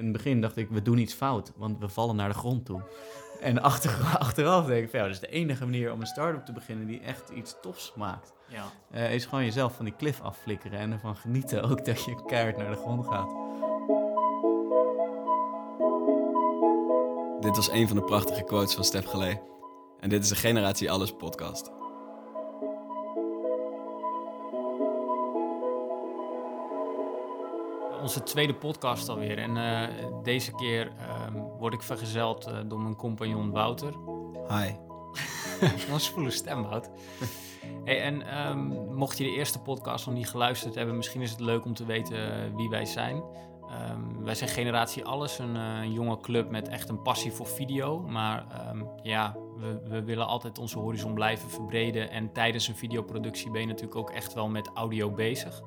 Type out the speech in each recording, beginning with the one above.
In het begin dacht ik, we doen iets fout, want we vallen naar de grond toe. En achter, achteraf denk ik, van, ja, dat is de enige manier om een start-up te beginnen die echt iets tofs maakt. Ja. Eh, is gewoon jezelf van die klif afflikkeren en ervan genieten ook dat je keihard naar de grond gaat. Dit was een van de prachtige quotes van Stef Gelee. En dit is de Generatie Alles podcast. Onze tweede podcast alweer. En eh, deze keer ehm, word ik vergezeld eh, door mijn compagnon Wouter. Hi. Een voele stem, Wout. Hey, en ehm, mocht je de eerste podcast nog niet geluisterd hebben, misschien is het leuk om te weten eh, wie wij zijn. Ehm, wij zijn Generatie Alles, een jonge club met echt een passie voor video. Maar ja, we, we willen altijd onze horizon blijven verbreden. En tijdens een videoproductie ben je natuurlijk ook echt wel met audio bezig.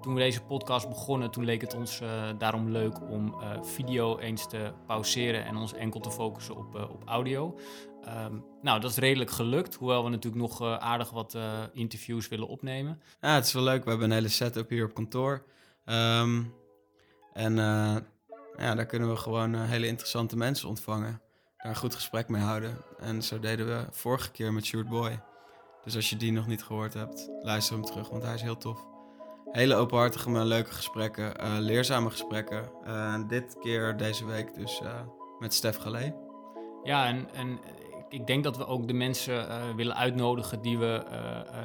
Toen we deze podcast begonnen, toen leek het ons eh, daarom leuk om eh, video eens te pauzeren en ons enkel te focussen op, eh, op audio. Ehm, nou, dat is redelijk gelukt, hoewel we natuurlijk nog aardig wat interviews willen opnemen. Ja, het is wel leuk. We hebben een hele setup hier op kantoor. Ehm, en ja, daar kunnen we gewoon hele interessante mensen ontvangen. Daar een goed gesprek mee houden. En zo deden we vorige keer met Sjoerd Boy. Dus als je die nog niet gehoord hebt, luister hem terug, want hij is heel tof. Hele openhartige, leuke gesprekken, eh, leerzame gesprekken. En dit keer, deze week, dus eh, met Stef Galee. Ja, en, en ik- denk dat we ook de mensen willen uitnodigen die we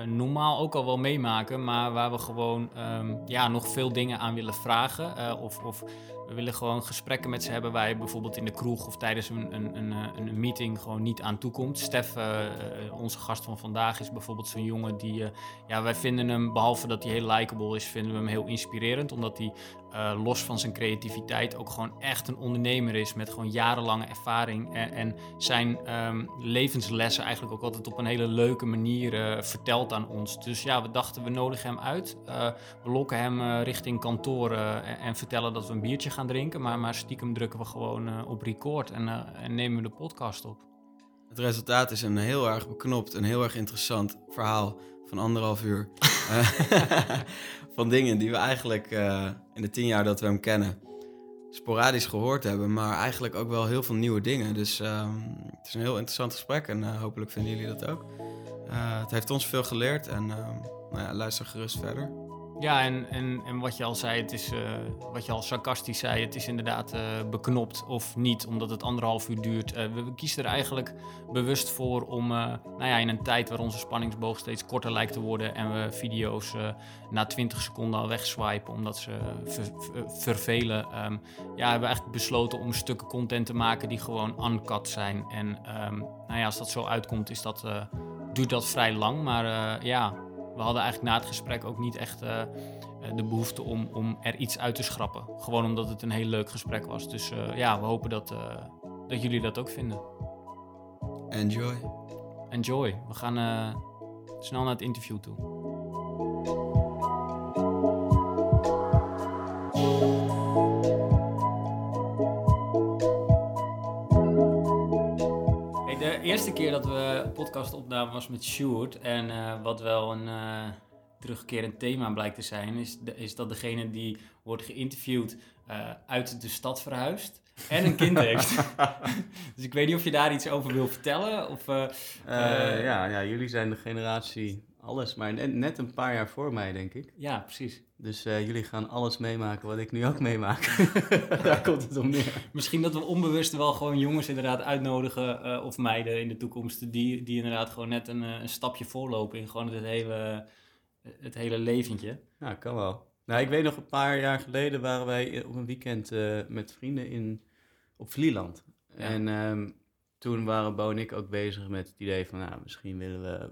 normaal ook al wel meemaken, maar waar we gewoon ehm, ja, nog veel dingen aan willen vragen. Of, of we willen gewoon gesprekken met ze hebben waar je bijvoorbeeld in de kroeg of tijdens een, een, een, eh, een meeting gewoon niet aan toekomt. Stef, eh, eh, onze gast van vandaag, is bijvoorbeeld zo'n jongen die, ja, wij vinden hem, behalve dat hij heel likable is, vinden we hem heel inspirerend, omdat hij eh, los van zijn creativiteit ook gewoon echt een ondernemer is met gewoon jarenlange ervaring en, en zijn ehm, levenslessen eigenlijk ook altijd op een hele leuke manier eh, vertelt aan ons. Dus ja, we dachten we nodigen hem uit. Eh, we lokken hem richting kantoor eh, en, en vertellen dat we een biertje gaan drinken, maar, maar stiekem drukken we gewoon op record en, en nemen we de podcast op. Het resultaat is een heel erg beknopt en heel erg interessant verhaal van anderhalf uur. Van dingen die we eigenlijk eh, in de tien jaar dat we hem kennen sporadisch gehoord hebben, maar eigenlijk ook wel heel veel nieuwe dingen. Dus ehm, het is een heel interessant gesprek en eh, hopelijk vinden jullie dat ook. Eh, het heeft ons veel geleerd en ehm, nou ja, luister gerust verder. Ja, en, en, en wat je al zei, het is, eh, wat je al sarcastisch zei, het is inderdaad eh, beknopt of niet, omdat het anderhalf uur duurt. Eh, we, kiezen er eigenlijk bewust voor om, nou ja, in een tijd waar onze spanningsboog steeds korter lijkt te worden en we video's na 20 seconden al wegswipen omdat ze ver- ver- vervelen, ehm, ja, hebben we eigenlijk besloten om stukken content te maken die gewoon uncut zijn. En ehm, nou ja, als dat zo uitkomt, is dat, duurt dat vrij lang, maar ja we hadden eigenlijk na het gesprek ook niet echt eh, eh, de behoefte om, om er iets uit te schrappen. Gewoon omdat het een heel leuk gesprek was. Dus eh, ja, we hopen dat, dat jullie dat ook vinden. Enjoy. Enjoy. We gaan snel naar het interview toe. Keer dat we een podcast opnamen was met Sjoerd. En eh, wat wel een eh, terugkerend thema blijkt te zijn, is, de- is dat degene die wordt geïnterviewd eh, uit de stad verhuist. En een kind heeft. dus ik weet niet of je daar iets over wil vertellen. Of, ja, ja, jullie zijn de generatie alles, maar net, net een paar jaar voor mij, denk ik. ja, precies. Dus eh, jullie gaan alles meemaken wat ik nu ook meemaak. Daar komt het om neer. Misschien dat we onbewust wel gewoon jongens inderdaad uitnodigen, eh, of meiden in de toekomst, die, die inderdaad gewoon net een, eh, een stapje voorlopen in gewoon het hele, het hele leventje. Ja, kan wel. Nou, ik weet nog een paar jaar geleden waren wij op een weekend met vrienden in, op Vlieland. Ja. En ehm, toen waren Bo en ik ook bezig met het idee van, nou, misschien willen we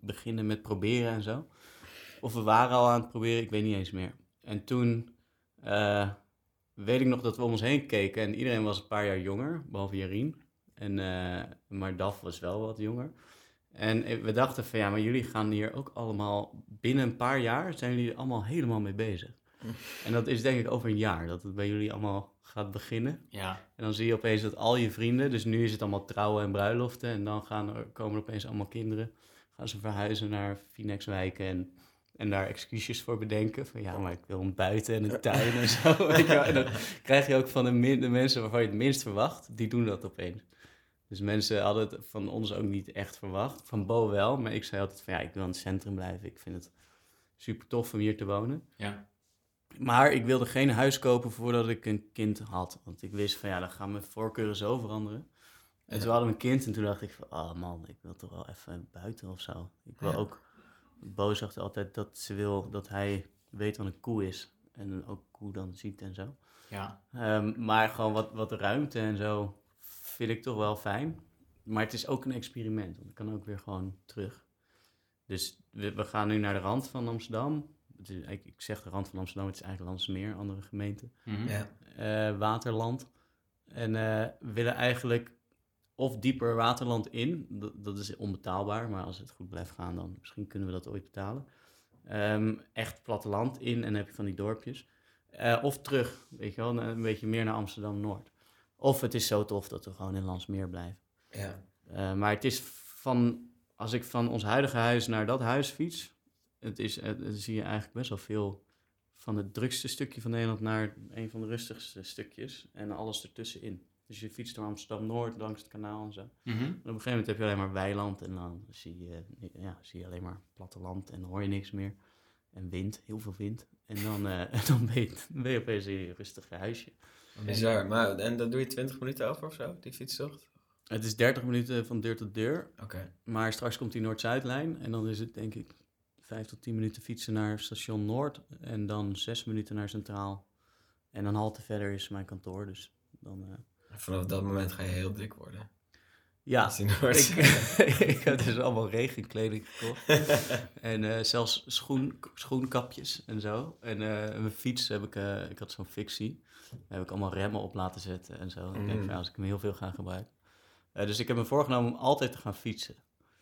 beginnen met proberen en zo. Of we waren al aan het proberen, ik weet niet eens meer. En toen eh, weet ik nog dat we om ons heen keken en iedereen was een paar jaar jonger, behalve Jarien. En, eh, maar Daf was wel wat jonger. En we dachten van ja, maar jullie gaan hier ook allemaal binnen een paar jaar zijn jullie er allemaal helemaal mee bezig. En dat is denk ik over een jaar dat het bij jullie allemaal gaat beginnen. Ja, En dan zie je opeens dat al je vrienden, dus nu is het allemaal trouwen en bruiloften. En dan gaan er, komen er opeens allemaal kinderen. Gaan ze verhuizen naar Phoenixwijken. En En daar excuses voor bedenken. Van ja, maar ik wil een buiten en een tuin en zo. weet je wel. En dan krijg je ook van de, min- de mensen waarvan je het minst verwacht, die doen dat opeens. Dus mensen hadden het van ons ook niet echt verwacht. Van Bo wel, maar ik zei altijd van ja, ik wil in het centrum blijven. Ik vind het super tof om hier te wonen. Ja. Maar ik wilde geen huis kopen voordat ik een kind had. Want ik wist van ja, dan gaan mijn voorkeuren zo veranderen. En toen hadden we een kind en toen dacht ik van, oh man, ik wil toch wel even buiten of zo. Ik wil Ja. ook, Bo zegt altijd dat ze wil dat hij weet wat een koe is. En ook koe dan ziet en zo. Ja. Ehm, maar gewoon wat, wat ruimte en zo vind ik toch wel fijn. Maar het is ook een experiment, want ik kan ook weer gewoon terug. Dus we, we gaan nu naar de rand van Amsterdam. Het is, ik, ik zeg de rand van Amsterdam, het is eigenlijk Landsmeer, andere gemeente. Mhm. Ja. Eh, waterland. En eh, we willen eigenlijk of dieper waterland in. Dat, dat is onbetaalbaar, maar als het goed blijft gaan, dan misschien kunnen we dat ooit betalen. Ehm, echt platteland in en dan heb je van die dorpjes. Eh, of terug, weet je wel, een beetje meer naar Amsterdam-Noord. Of het is zo tof dat we gewoon in Landsmeer blijven. Ja. Eh, maar het is van, als ik van ons huidige huis naar dat huis fiets, het is, eh, dan zie je eigenlijk best wel veel van het drukste stukje van Nederland naar een van de rustigste stukjes en alles ertussenin. Dus je fietst door Amsterdam-Noord, langs het kanaal en zo. Mhm. En op een gegeven moment heb je alleen maar weiland en dan zie je, ja, zie je alleen maar platteland en dan hoor je niks meer. En wind, heel veel wind. En dan, eh, dan, ben, je, ben je opeens in je rustige huisje. Bizar. Maar, en dan doe je 20 minuten over of zo, die fietstocht? Het is 30 minuten van deur tot deur. Oké. Maar straks komt die Noord-Zuidlijn en dan is het denk ik 5 tot 10 minuten fietsen naar station Noord en dan 6 minuten naar Centraal. En een halte verder is mijn kantoor, dus dan... eh, Vanaf dat moment ga je heel dik worden. ja, ik, ik heb dus allemaal regenkleding gekocht. en eh, zelfs schoen, schoenkapjes en zo. En eh, mijn fiets heb ik, eh, ik had zo'n fictie. Daar heb ik allemaal remmen op laten zetten en zo. Ik denk Mm. van, als ik hem heel veel ga gebruiken. Eh, dus ik heb me voorgenomen om altijd te gaan fietsen.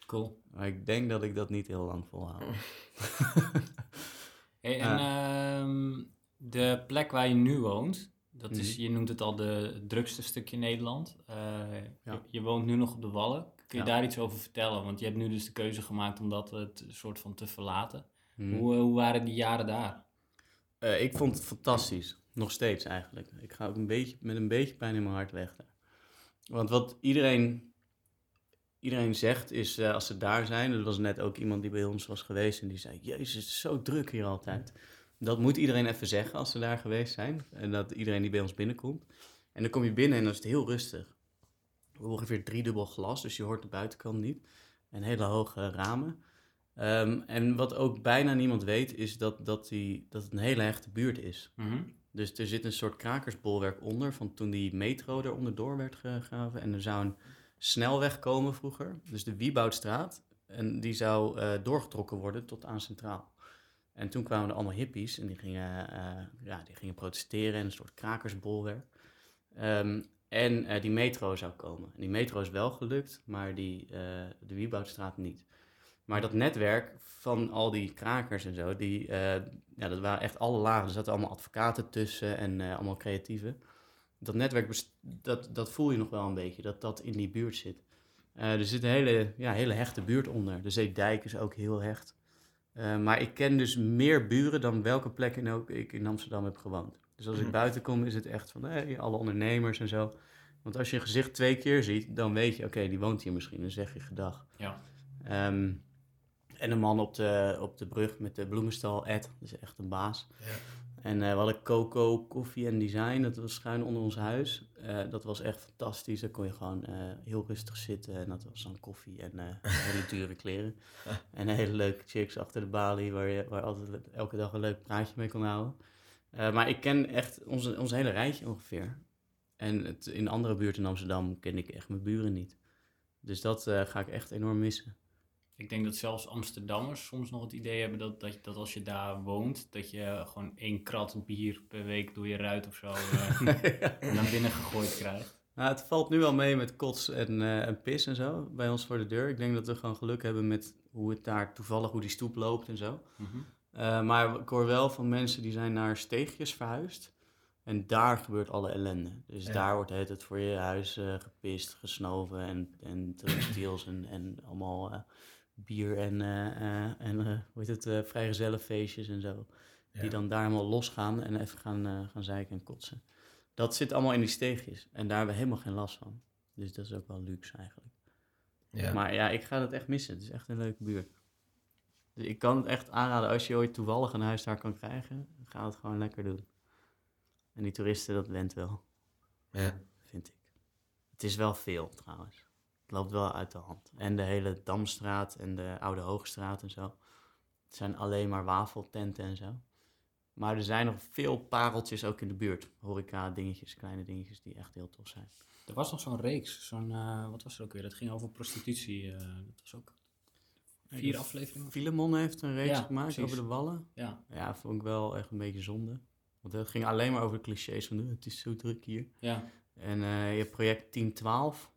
Cool. Maar ik denk dat ik dat niet heel lang volhoud. Hey, en ehm, de plek waar je nu woont, dat is, Mhm. je noemt het al de het drukste stukje Nederland. Eh, Ja. je, je woont nu nog op de Wallen. Kun je Ja. daar iets over vertellen? Want je hebt nu dus de keuze gemaakt om dat het soort van te verlaten. Hmm. Hoe, eh, hoe waren die jaren daar? Eh, ik vond het fantastisch. Nog steeds eigenlijk. Ik ga ook een beetje, met een beetje pijn in mijn hart weg daar. Want wat iedereen, iedereen zegt is, eh, als ze daar zijn... Er was net ook iemand die bij ons was geweest en die zei... Jezus, het is zo druk hier altijd. Dat moet iedereen even zeggen als ze daar geweest zijn. En dat iedereen die bij ons binnenkomt. En dan kom je binnen en dan is het heel rustig. Ongeveer driedubbel glas, dus je hoort de buitenkant niet. En hele hoge ramen. Ehm, en wat ook bijna niemand weet, is dat, dat, die, dat het een hele hechte buurt is. Mhm. Dus er zit een soort krakersbolwerk onder van toen die metro er onderdoor werd gegraven. En er zou een snelweg komen vroeger, dus de Wieboudstraat. En die zou eh, doorgetrokken worden tot aan Centraal. En toen kwamen er allemaal hippies en die gingen, eh, ja, die gingen protesteren in een soort krakersbolwerk. Ehm, en eh, die metro zou komen. En die metro is wel gelukt, maar die, eh, de Wieboudstraat niet. Maar dat netwerk van al die krakers en zo, die, ja, dat waren echt alle lagen. Er zaten allemaal advocaten tussen en allemaal creatieven. Dat netwerk, dat, dat voel je nog wel een beetje, dat dat in die buurt zit. Er zit een hele, ja, hele hechte buurt onder. De Zeedijk is ook heel hecht. Eh, maar ik ken dus meer buren dan welke plek in ook ik in Amsterdam heb gewoond. Dus als ik Mhm. buiten kom, is het echt van hey, alle ondernemers en zo. Want als je een gezicht twee keer ziet, dan weet je, oké, die woont hier misschien. Dan zeg je gedag. Ja. Ehm, en een man op de, op de brug met de bloemenstal, Ed, dat is echt een baas. Ja. En eh, we hadden Coco Koffie en Design, dat was schuin onder ons huis. Eh, dat was echt fantastisch. Daar kon je gewoon eh, heel rustig zitten en dat was dan koffie en eh, hele dure kleren. En hele leuke chicks achter de balie waar je waar altijd elke dag een leuk praatje mee kon houden. Maar ik ken echt onze, ons hele rijtje ongeveer. En het, in andere buurten in Amsterdam ken ik echt mijn buren niet. Dus dat ga ik echt enorm missen. Ik denk dat zelfs Amsterdammers soms nog het idee hebben dat, dat, dat als je daar woont, dat je gewoon één krat bier per week door je ruit of zo eh, naar binnen gegooid krijgt. Nou, het valt nu wel mee met kots en, eh, en pis en zo bij ons voor de deur. Ik denk dat we gewoon geluk hebben met hoe het daar toevallig, hoe die stoep loopt en zo. Mhm. Eh, maar ik hoor wel van mensen die zijn naar steegjes verhuisd. En daar gebeurt alle ellende. Dus Ja. daar wordt het voor je huis gepist, gesnoven en, en en, en allemaal bier en, eh, eh, en eh, hoe heet het, vrijgezellenfeestjes en zo. Ja. Die dan daar helemaal losgaan en even gaan, gaan zeiken en kotsen. Dat zit allemaal in die steegjes. En daar hebben we helemaal geen last van. Dus dat is ook wel luxe eigenlijk. Ja. Maar ja, ik ga het echt missen. Het is echt een leuke buurt. Dus ik kan het echt aanraden als je ooit toevallig een huis daar kan krijgen. Ga het gewoon lekker doen. En die toeristen, dat went wel, Ja. vind ik. Het is wel veel trouwens. Het loopt wel uit de hand. En de hele Damstraat en de Oude Hoogstraat en zo. Het zijn alleen maar wafeltenten en zo. Maar er zijn nog veel pareltjes ook in de buurt. Horeca dingetjes, kleine dingetjes die echt heel tof zijn. Er was nog zo'n reeks, zo'n, eh, wat was er ook weer? Dat ging over prostitutie. eh, dat was ook vier afleveringen. Filemon heeft een reeks Ja, gemaakt precies. over de wallen. Ja, Ja, vond ik wel echt een beetje zonde. Want het ging alleen maar over de clichés van "Oh, het is zo druk hier. ja, En eh, je hebt project 1012,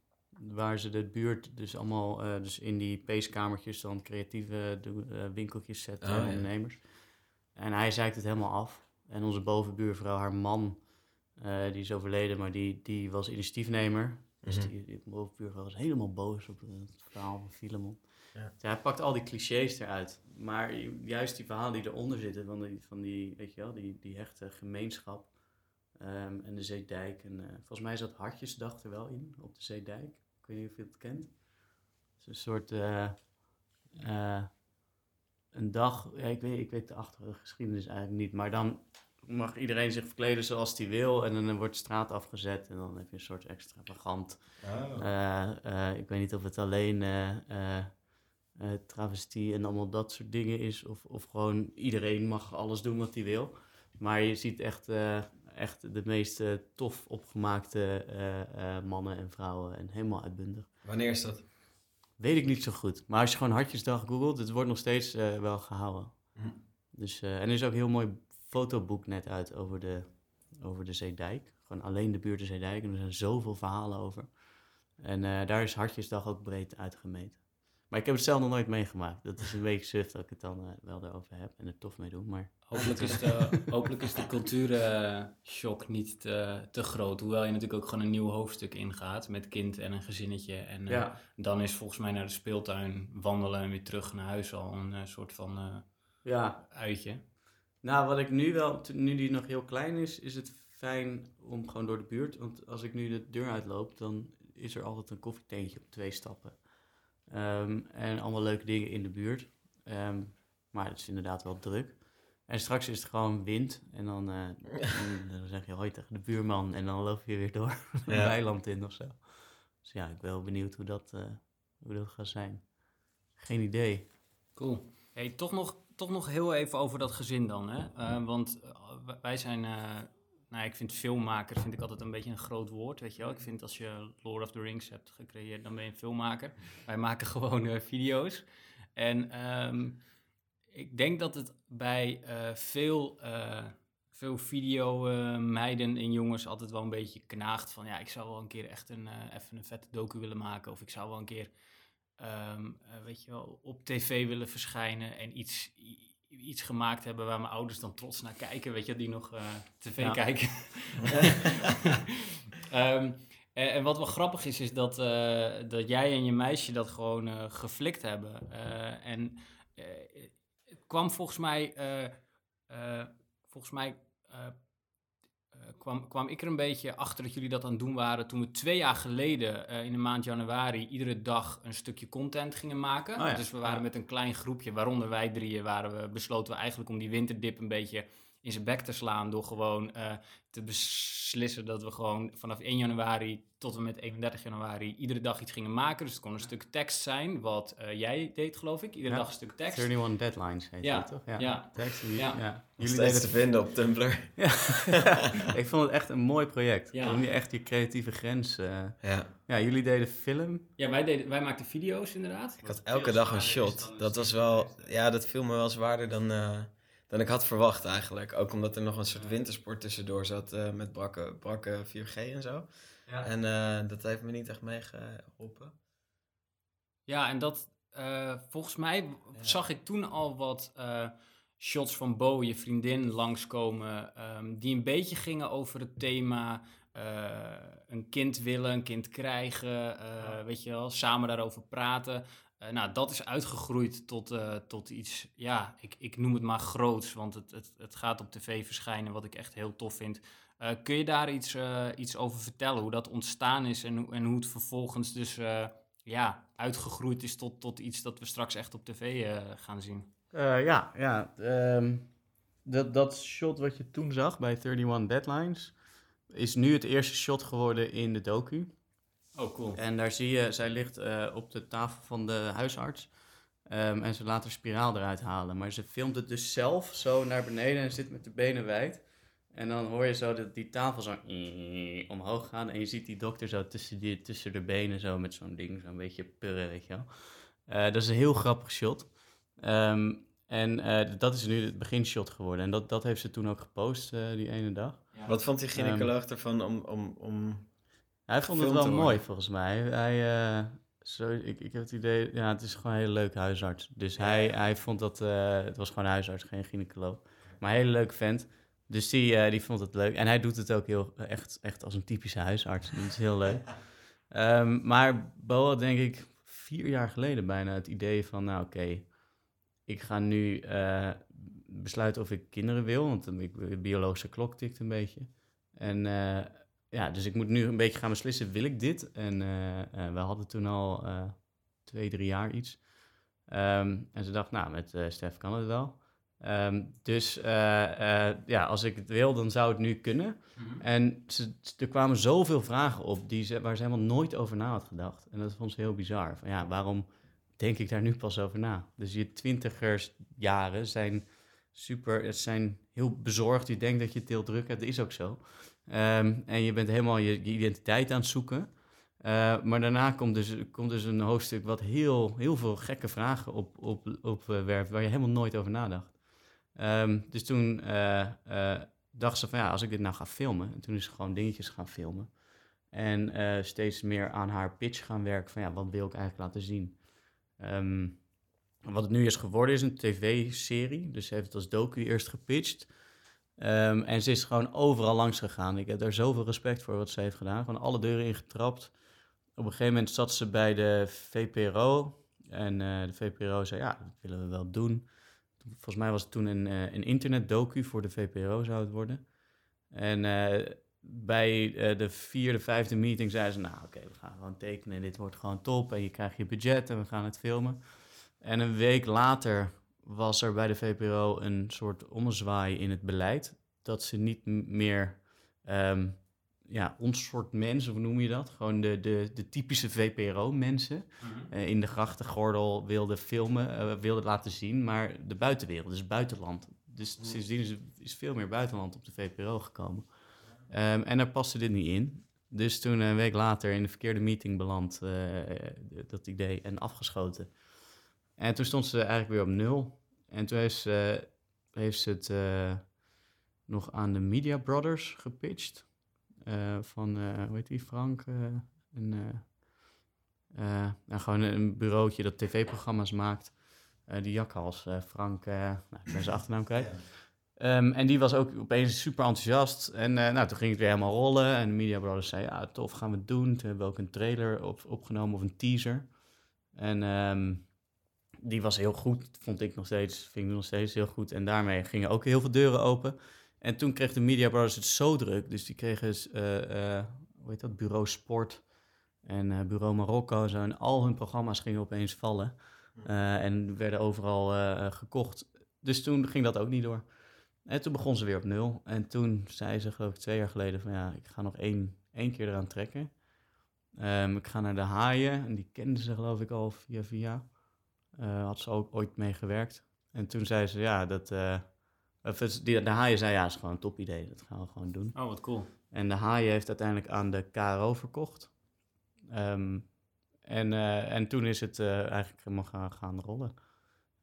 waar ze de buurt dus allemaal eh, dus in die peeskamertjes dan creatieve eh, winkeltjes zetten, Oh, ondernemers. En hij zeikt het helemaal af. En onze bovenbuurvrouw, haar man, eh, die is overleden, maar die, die was initiatiefnemer. Dus Mhm. die, die bovenbuurvrouw was helemaal boos op het verhaal van Filemon. Ja. Dus hij pakt al die clichés eruit. Maar ju- juist die verhalen die eronder zitten, van die, van die weet je wel, die, die hechte gemeenschap ehm, en de Zeedijk. En, volgens mij zat Hartjesdag er wel in, op de Zeedijk. Ik weet niet of je het kent. Het is een soort, eh, eh, een dag, ja, ik, weet, ik weet de achtergeschiedenis eigenlijk niet, maar dan mag iedereen zich verkleden zoals hij wil. En dan wordt de straat afgezet en dan heb je een soort extravagant Oh. eh, ik weet niet of het alleen travestie en allemaal dat soort dingen is. Of, of gewoon iedereen mag alles doen wat hij wil. Maar je ziet echt, echt de meest tof opgemaakte eh, eh, mannen en vrouwen. En helemaal uitbundig. Wanneer is dat? Weet ik niet zo goed. Maar als je gewoon Hartjesdag googelt, het wordt nog steeds eh, wel gehouden. Hm. Dus, en er is ook een heel mooi fotoboek net uit over de, over de Zeedijk. Gewoon alleen de buurt de Zeedijk. En er zijn zoveel verhalen over. En daar is Hartjesdag ook breed uitgemeten. Maar ik heb het zelf nog nooit meegemaakt. Dat is een beetje suf dat ik het dan eh, wel erover heb en er tof mee doe. Maar hopelijk is de, hopelijk is de cultuurshock niet te, te groot. Hoewel je natuurlijk ook gewoon een nieuw hoofdstuk ingaat met kind en een gezinnetje. En eh, ja, dan is volgens mij naar de speeltuin wandelen en weer terug naar huis al een eh, soort van eh, ja, uitje. Nou, wat ik nu wel, nu die nog heel klein is, is het fijn om gewoon door de buurt. Want als ik nu de deur uitloop, dan is er altijd een koffietentje op twee stappen. Ehm, en allemaal leuke dingen in de buurt. Ehm, maar het is inderdaad wel druk. En straks is het gewoon wind. En dan, eh, dan, dan zeg je hoi tegen de buurman. En dan loop je weer door een Ja. weiland in of zo. Dus ja, ik ben wel benieuwd hoe dat, eh, hoe dat gaat zijn. Geen idee. Cool. Hey, toch, nog, toch nog heel even over dat gezin dan. Hè? Eh, want eh, wij zijn, eh, nou, ik vind filmmaker vind ik altijd een beetje een groot woord, weet je wel. Ik vind als je Lord of the Rings hebt gecreëerd, dan ben je een filmmaker. Wij maken gewoon eh, video's. En ehm, ik denk dat het bij eh, veel, eh veel videomeiden en jongens altijd wel een beetje knaagt van... ja, ik zou wel een keer echt een, even een vette docu willen maken... of ik zou wel een keer ehm, eh, weet je wel, op tv willen verschijnen en iets, iets gemaakt hebben waar mijn ouders dan trots naar kijken, weet je, die nog eh, tv Ja. kijken. Ehm, en, en wat wel grappig is, is dat, eh, dat jij en je meisje dat gewoon eh, geflikt hebben. Eh, en eh, het kwam volgens mij, eh, eh, volgens mij eh, eh, kwam, kwam ik er een beetje achter dat jullie dat aan het doen waren toen we twee jaar geleden eh, in de maand januari iedere dag een stukje content gingen maken. Oh ja, Dus we waren met een klein groepje, waaronder wij drieën, waren we, besloten we eigenlijk om die winterdip een beetje in zijn bek te slaan door gewoon eh, te beslissen dat we gewoon vanaf 1 januari tot en met 31 januari iedere dag iets gingen maken. Dus het kon een stuk tekst zijn, wat eh, jij deed geloof ik, iedere Ja, dag een stuk tekst. 31 Deadlines heet Ja, dat toch? ja. Tekst, jullie, Ja. ja. Jullie steeds deden te vinden op Tumblr. Ja, ik vond het echt een mooi project. Ja. Om je echt die creatieve grens. eh, Ja. Ja, jullie deden film. Ja, wij, deden, wij maakten video's inderdaad. Ik had elke dag een shot. Dat was wel, ja, dat viel me wel zwaarder dan, eh, dan ik had verwacht eigenlijk. Ook omdat er nog een soort wintersport tussendoor zat eh, met brakke, brakke 4G en zo. Ja. En eh, dat heeft me niet echt meegeholpen. Ja, en dat eh, volgens mij zag ik toen al wat eh, shots van Bo, je vriendin, langskomen. ehm, die een beetje gingen over het thema eh, een kind willen, een kind krijgen. eh, Weet je wel, samen daarover praten. Eh, nou, dat is uitgegroeid tot, eh, tot iets, ja, ik, ik noem het maar groots, want het, het, het gaat op tv verschijnen, wat ik echt heel tof vind. Eh, kun je daar iets, iets over vertellen, hoe dat ontstaan is en, en hoe het vervolgens dus ja, uitgegroeid is tot, tot iets dat we straks echt op tv gaan zien? Ja, ja. ehm, dat, dat shot wat je toen zag bij 31 Deadlines is nu het eerste shot geworden in de docu. Oh, cool. En daar zie je, zij ligt eh, op de tafel van de huisarts. Ehm, en ze laat haar spiraal eruit halen. Maar ze filmt het dus zelf zo naar beneden en zit met de benen wijd. En dan hoor je zo dat die tafel zo omhoog gaan. En je ziet die dokter zo tussen, die, tussen de benen zo met zo'n ding, zo'n beetje purren, weet je wel. Eh, dat is een heel grappig shot. Ehm, en eh, dat is nu het beginshot geworden. En dat, dat heeft ze toen ook gepost eh, die ene dag. Wat vond die gynaecoloog ervan om, om, om... Hij vond het wel mooi volgens mij. Hij, eh, zo, ik, ik heb het idee, ja, het is gewoon een hele leuke huisarts. Dus hij, hij vond dat, eh, het was gewoon huisarts, geen gynaecoloog. Maar een hele leuke vent. Dus die, eh, die vond het leuk. En hij doet het ook heel, echt, echt als een typische huisarts. Dat is heel leuk. Ehm, maar Bo had denk ik vier jaar geleden bijna het idee van, nou oké, ik ga nu eh, besluiten of ik kinderen wil. Want de biologische klok tikt een beetje. En eh, ja, dus ik moet nu een beetje gaan beslissen, wil ik dit? En eh, eh, we hadden toen al eh, twee, drie jaar iets. Ehm, en ze dacht, nou, met Stef kan het wel. Ehm, dus ja, als ik het wil, dan zou het nu kunnen. En ze, er kwamen zoveel vragen op die ze, waar ze helemaal nooit over na had gedacht. En dat vond ze heel bizar. Van, ja, waarom denk ik daar nu pas over na? Dus je twintigersjaren zijn super, het zijn heel bezorgd. Je denkt dat je het heel druk hebt, dat is ook zo. Ehm, en je bent helemaal je, identiteit aan het zoeken. Eh, maar daarna komt dus, komt dus een hoofdstuk wat heel, heel veel gekke vragen op, op, op eh, waar je helemaal nooit over nadacht. Ehm, dus toen eh, dacht ze van ja, als ik dit nou ga filmen, en toen is ze gewoon dingetjes gaan filmen. En steeds meer aan haar pitch gaan werken van ja, wat wil ik eigenlijk laten zien. Ehm, wat het nu is geworden is een tv-serie, dus ze heeft het als docu eerst gepitcht. Ehm, en ze is gewoon overal langs gegaan. Ik heb daar zoveel respect voor wat ze heeft gedaan. Gewoon alle deuren ingetrapt. Op een gegeven moment zat ze bij de VPRO. En eh, de VPRO zei, ja, dat willen we wel doen. Volgens mij was het toen een, eh, een internetdocu voor de VPRO zou het worden. En eh, bij de vierde, vijfde meeting zei ze, nou oké, we gaan gewoon tekenen. en Dit wordt gewoon top en je krijgt je budget en we gaan het filmen. En een week later was er bij de VPRO een soort ommezwaai in het beleid. Dat ze niet meer ehm, ja, ons soort mensen, hoe noem je dat? Gewoon de, de, de typische VPRO-mensen eh, in de grachtengordel wilden filmen, eh, wilden laten zien, maar de buitenwereld, dus buitenland. Dus sindsdien is, is veel meer buitenland op de VPRO gekomen. Ehm, en daar paste dit niet in. Dus toen een week later in de verkeerde meeting beland, eh, dat idee, en afgeschoten. En toen stond ze eigenlijk weer op nul. En toen heeft ze, heeft ze het eh, nog aan de Media Brothers gepitcht. Eh, van, eh, hoe heet die, Frank? een, nou, gewoon een bureautje dat tv-programma's maakt. Die jakhals, Frank, nou, ik ben zijn achternaam kwijt. Ehm, en die was ook opeens super enthousiast. En nou, toen ging het weer helemaal rollen. En de Media Brothers zei, ja, tof, gaan we het doen. Toen hebben we ook een trailer op, opgenomen of een teaser. En ehm, die was heel goed, vond ik nog steeds. Vind ik nog steeds heel goed. En daarmee gingen ook heel veel deuren open. En toen kreeg de Media Brothers het zo druk. Dus die kregen, eh, eh, hoe heet dat, Bureau Sport en eh, Bureau Marokko. en Zo, en al hun programma's gingen opeens vallen. En werden overal gekocht. Dus toen ging dat ook niet door. En toen begon ze weer op nul. En toen zei ze, geloof ik, twee jaar geleden: van ja, ik ga nog één, één keer eraan trekken. Ehm, ik ga naar de haaien. En die kenden ze, geloof ik, al via via. Eh, had ze ook ooit mee gewerkt. En toen zei ze: ja, dat. eh, het- die, de haaien zei: ja, is gewoon een top idee. Dat gaan we gewoon doen. Oh, wat cool. En de haaien heeft uiteindelijk aan de KRO verkocht. Ehm, en, eh, en toen is het eigenlijk helemaal gaan, gaan rollen.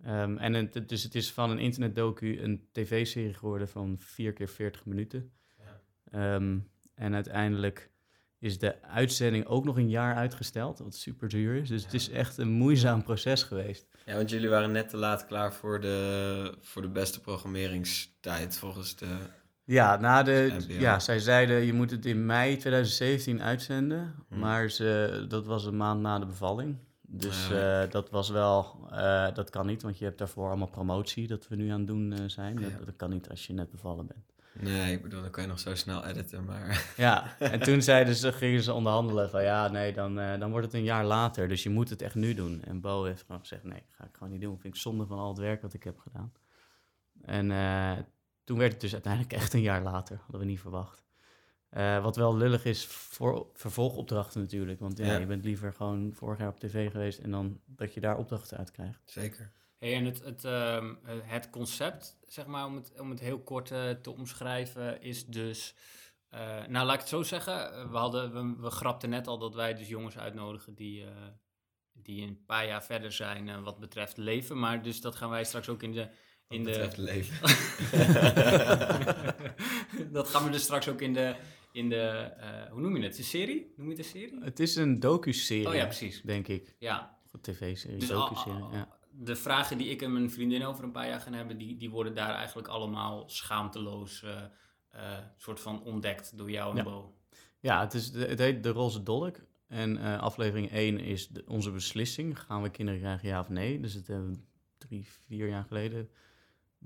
Ehm, en het, dus het is van een internetdocu een tv-serie geworden van 4 keer 40 minuten. Ehm, en uiteindelijk is de uitzending ook nog een jaar uitgesteld, wat super duur is. Dus het is echt een moeizaam proces geweest. Ja, want jullie waren net te laat klaar voor de, voor de beste programmeringstijd volgens de... Ja, na de, NPO. ja, zij zeiden je moet het in mei 2017 uitzenden, Hmm. maar ze, dat was een maand na de bevalling. Dus eh, dat was wel, eh, dat kan niet, want je hebt daarvoor allemaal promotie dat we nu aan het doen eh, zijn. Ja. Dat, dat kan niet als je net bevallen bent. Nee, ik bedoel, dan kan je nog zo snel editen, maar... Ja, en toen zeiden ze, gingen ze onderhandelen van ja, nee, dan, eh, dan wordt het een jaar later. Dus je moet het echt nu doen. En Bo heeft gewoon gezegd, nee, ga ik gewoon niet doen. Vind ik zonde van al het werk wat ik heb gedaan. En eh, toen werd het dus uiteindelijk echt een jaar later. Hadden we niet verwacht. Eh, wat wel lullig is voor vervolgopdrachten natuurlijk. Want ja, Ja. je bent liever gewoon vorig jaar op tv geweest en dan dat je daar opdrachten uit krijgt. Zeker. Hey, en het, het, ehm, eh, het concept, zeg maar, om het, om het heel kort eh, te omschrijven, is dus... eh, nou, laat ik het zo zeggen. eh, We, hadden, we, we grapten net al dat wij dus jongens uitnodigen die, eh, die een paar jaar verder zijn eh, wat betreft leven. Maar dus dat gaan wij straks ook in de... In Wat de betreft leven. dat gaan we dus straks ook in de... In de eh, hoe noem je het? De serie? Noem je het een serie? Het is een docu-serie, Oh ja, precies. denk ik. Ja, Een tv-serie, Dus al- ja. De vragen die ik en mijn vriendin over een paar jaar gaan hebben, die, die worden daar eigenlijk allemaal schaamteloos eh, soort van ontdekt door jou en Ja. Bo. Ja, het, is het heet De Roze Dolk. En eh, aflevering 1 is de- onze beslissing. Gaan we kinderen krijgen, ja of nee? Dus dat hebben we drie, vier jaar geleden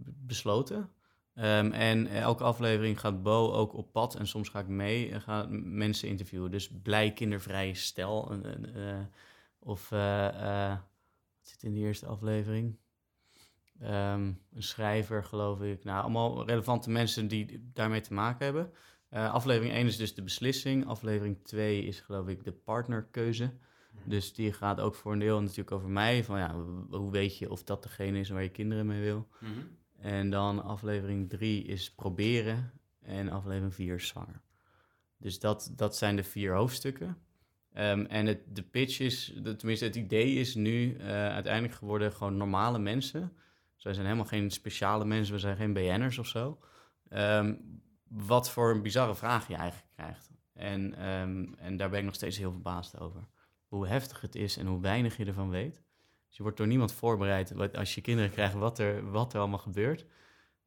besloten. Ehm, en elke aflevering gaat Bo ook op pad. En soms ga ik mee en ga mensen interviewen. Dus blij kindervrije stel. of, wat zit in de eerste aflevering? Ehm, een schrijver, geloof ik. Nou, allemaal relevante mensen die daarmee te maken hebben. Eh, aflevering 1 is dus de beslissing. Aflevering 2 is geloof ik de partnerkeuze. Dus die gaat ook voor een deel natuurlijk over mij. Van ja, hoe weet je of dat degene is waar je kinderen mee wil? Mhm. En dan aflevering 3 is proberen. En aflevering 4 is zwanger. Dus dat, dat zijn de vier hoofdstukken. Ehm, en het, de pitch is, de- tenminste het idee is nu eh, uiteindelijk geworden gewoon normale mensen. Wij zijn helemaal geen speciale mensen, we zijn geen BN'ers of zo. Ehm, wat voor een bizarre vraag je eigenlijk krijgt. En, ehm, en daar ben ik nog steeds heel verbaasd over. Hoe heftig het is en hoe weinig je ervan weet. Dus je wordt door niemand voorbereid wat, als je kinderen krijgt wat er, wat er allemaal gebeurt.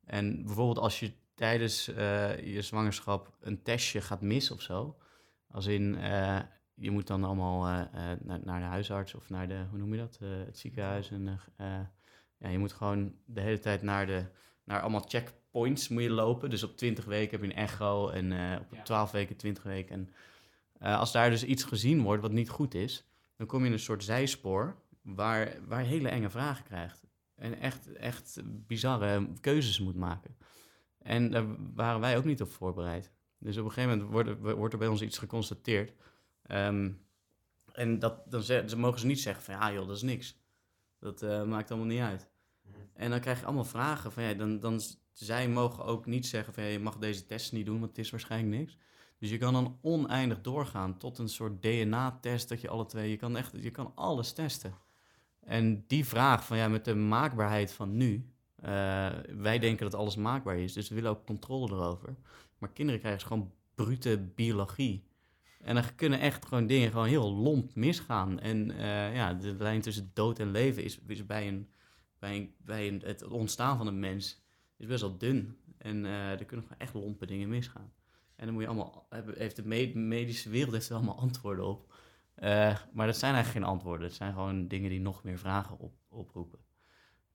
En bijvoorbeeld als je tijdens eh, je zwangerschap een testje gaat missen of zo. Als in, eh, je moet dan allemaal eh, eh, naar, naar de huisarts of naar de, hoe noem je dat, Eh, het ziekenhuis. En, ja, je moet gewoon de hele tijd naar, de, naar allemaal checkpoints moet je lopen. Dus op 20 weken heb je een echo en op Ja. 12 weken 20 weken. En als daar dus iets gezien wordt wat niet goed is, dan kom je in een soort zijspoor waar, waar je hele enge vragen krijgt. En echt, echt bizarre keuzes moet maken. En daar waren wij ook niet op voorbereid. Dus op een gegeven moment wordt, wordt er bij ons iets geconstateerd. Ehm, en dat, dan ze, ze mogen ze niet zeggen van ja joh, dat is niks. Dat eh, maakt allemaal niet uit. En dan krijg je allemaal vragen van ja, dan, dan zij mogen ook niet zeggen van ja, je mag deze test niet doen, want het is waarschijnlijk niks. Dus je kan dan oneindig doorgaan tot een soort DNA-test dat je alle twee, je kan echt, je kan alles testen. En die vraag van ja, met de maakbaarheid van nu, eh, wij denken dat alles maakbaar is, dus we willen ook controle erover. Maar kinderen krijgen dus gewoon brute biologie. En dan kunnen echt gewoon dingen gewoon heel lomp misgaan. En eh, ja, de lijn tussen dood en leven is, bij, een, bij, een, bij een, het ontstaan van een mens is best wel dun. En eh, er kunnen gewoon echt lompe dingen misgaan. En dan moet je allemaal, heeft de me- medische wereld heeft er allemaal antwoorden op. Eh, maar dat zijn eigenlijk geen antwoorden. Het zijn gewoon dingen die nog meer vragen op, oproepen.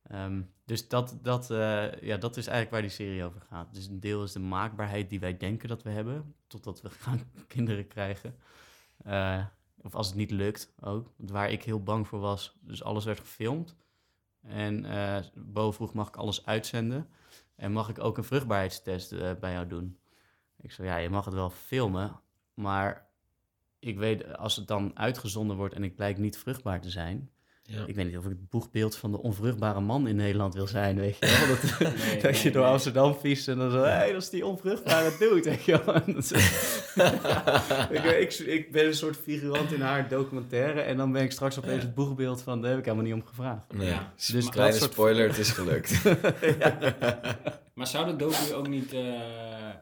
Ehm, dus dat, dat, eh, ja, dat is eigenlijk waar die serie over gaat. Dus een deel is de maakbaarheid die wij denken dat we hebben, totdat we gaan kinderen krijgen. Eh, of als het niet lukt ook. Waar ik heel bang voor was, dus alles werd gefilmd. En eh Bo vroeg, mag ik alles uitzenden? En mag ik ook een vruchtbaarheidstest bij jou doen? Ik zei, ja, je mag het wel filmen, maar ik weet, als het dan uitgezonden wordt en ik blijk niet vruchtbaar te zijn, Ja. ik weet niet of ik het boegbeeld van de onvruchtbare man in Nederland wil zijn, weet je wel. Dat, Nee, dat je door nee. Amsterdam fietst en dan zo, hé, hey, dat is die onvruchtbare dude, weet je wel. Ik, ik, ik ben een soort figurant in haar documentaire en dan ben ik straks opeens het boegbeeld van, daar heb ik helemaal niet om gevraagd. Nee, Ja. dus Dus kleine soort- spoiler, het is gelukt. Maar zou de docu ook niet, eh, eh,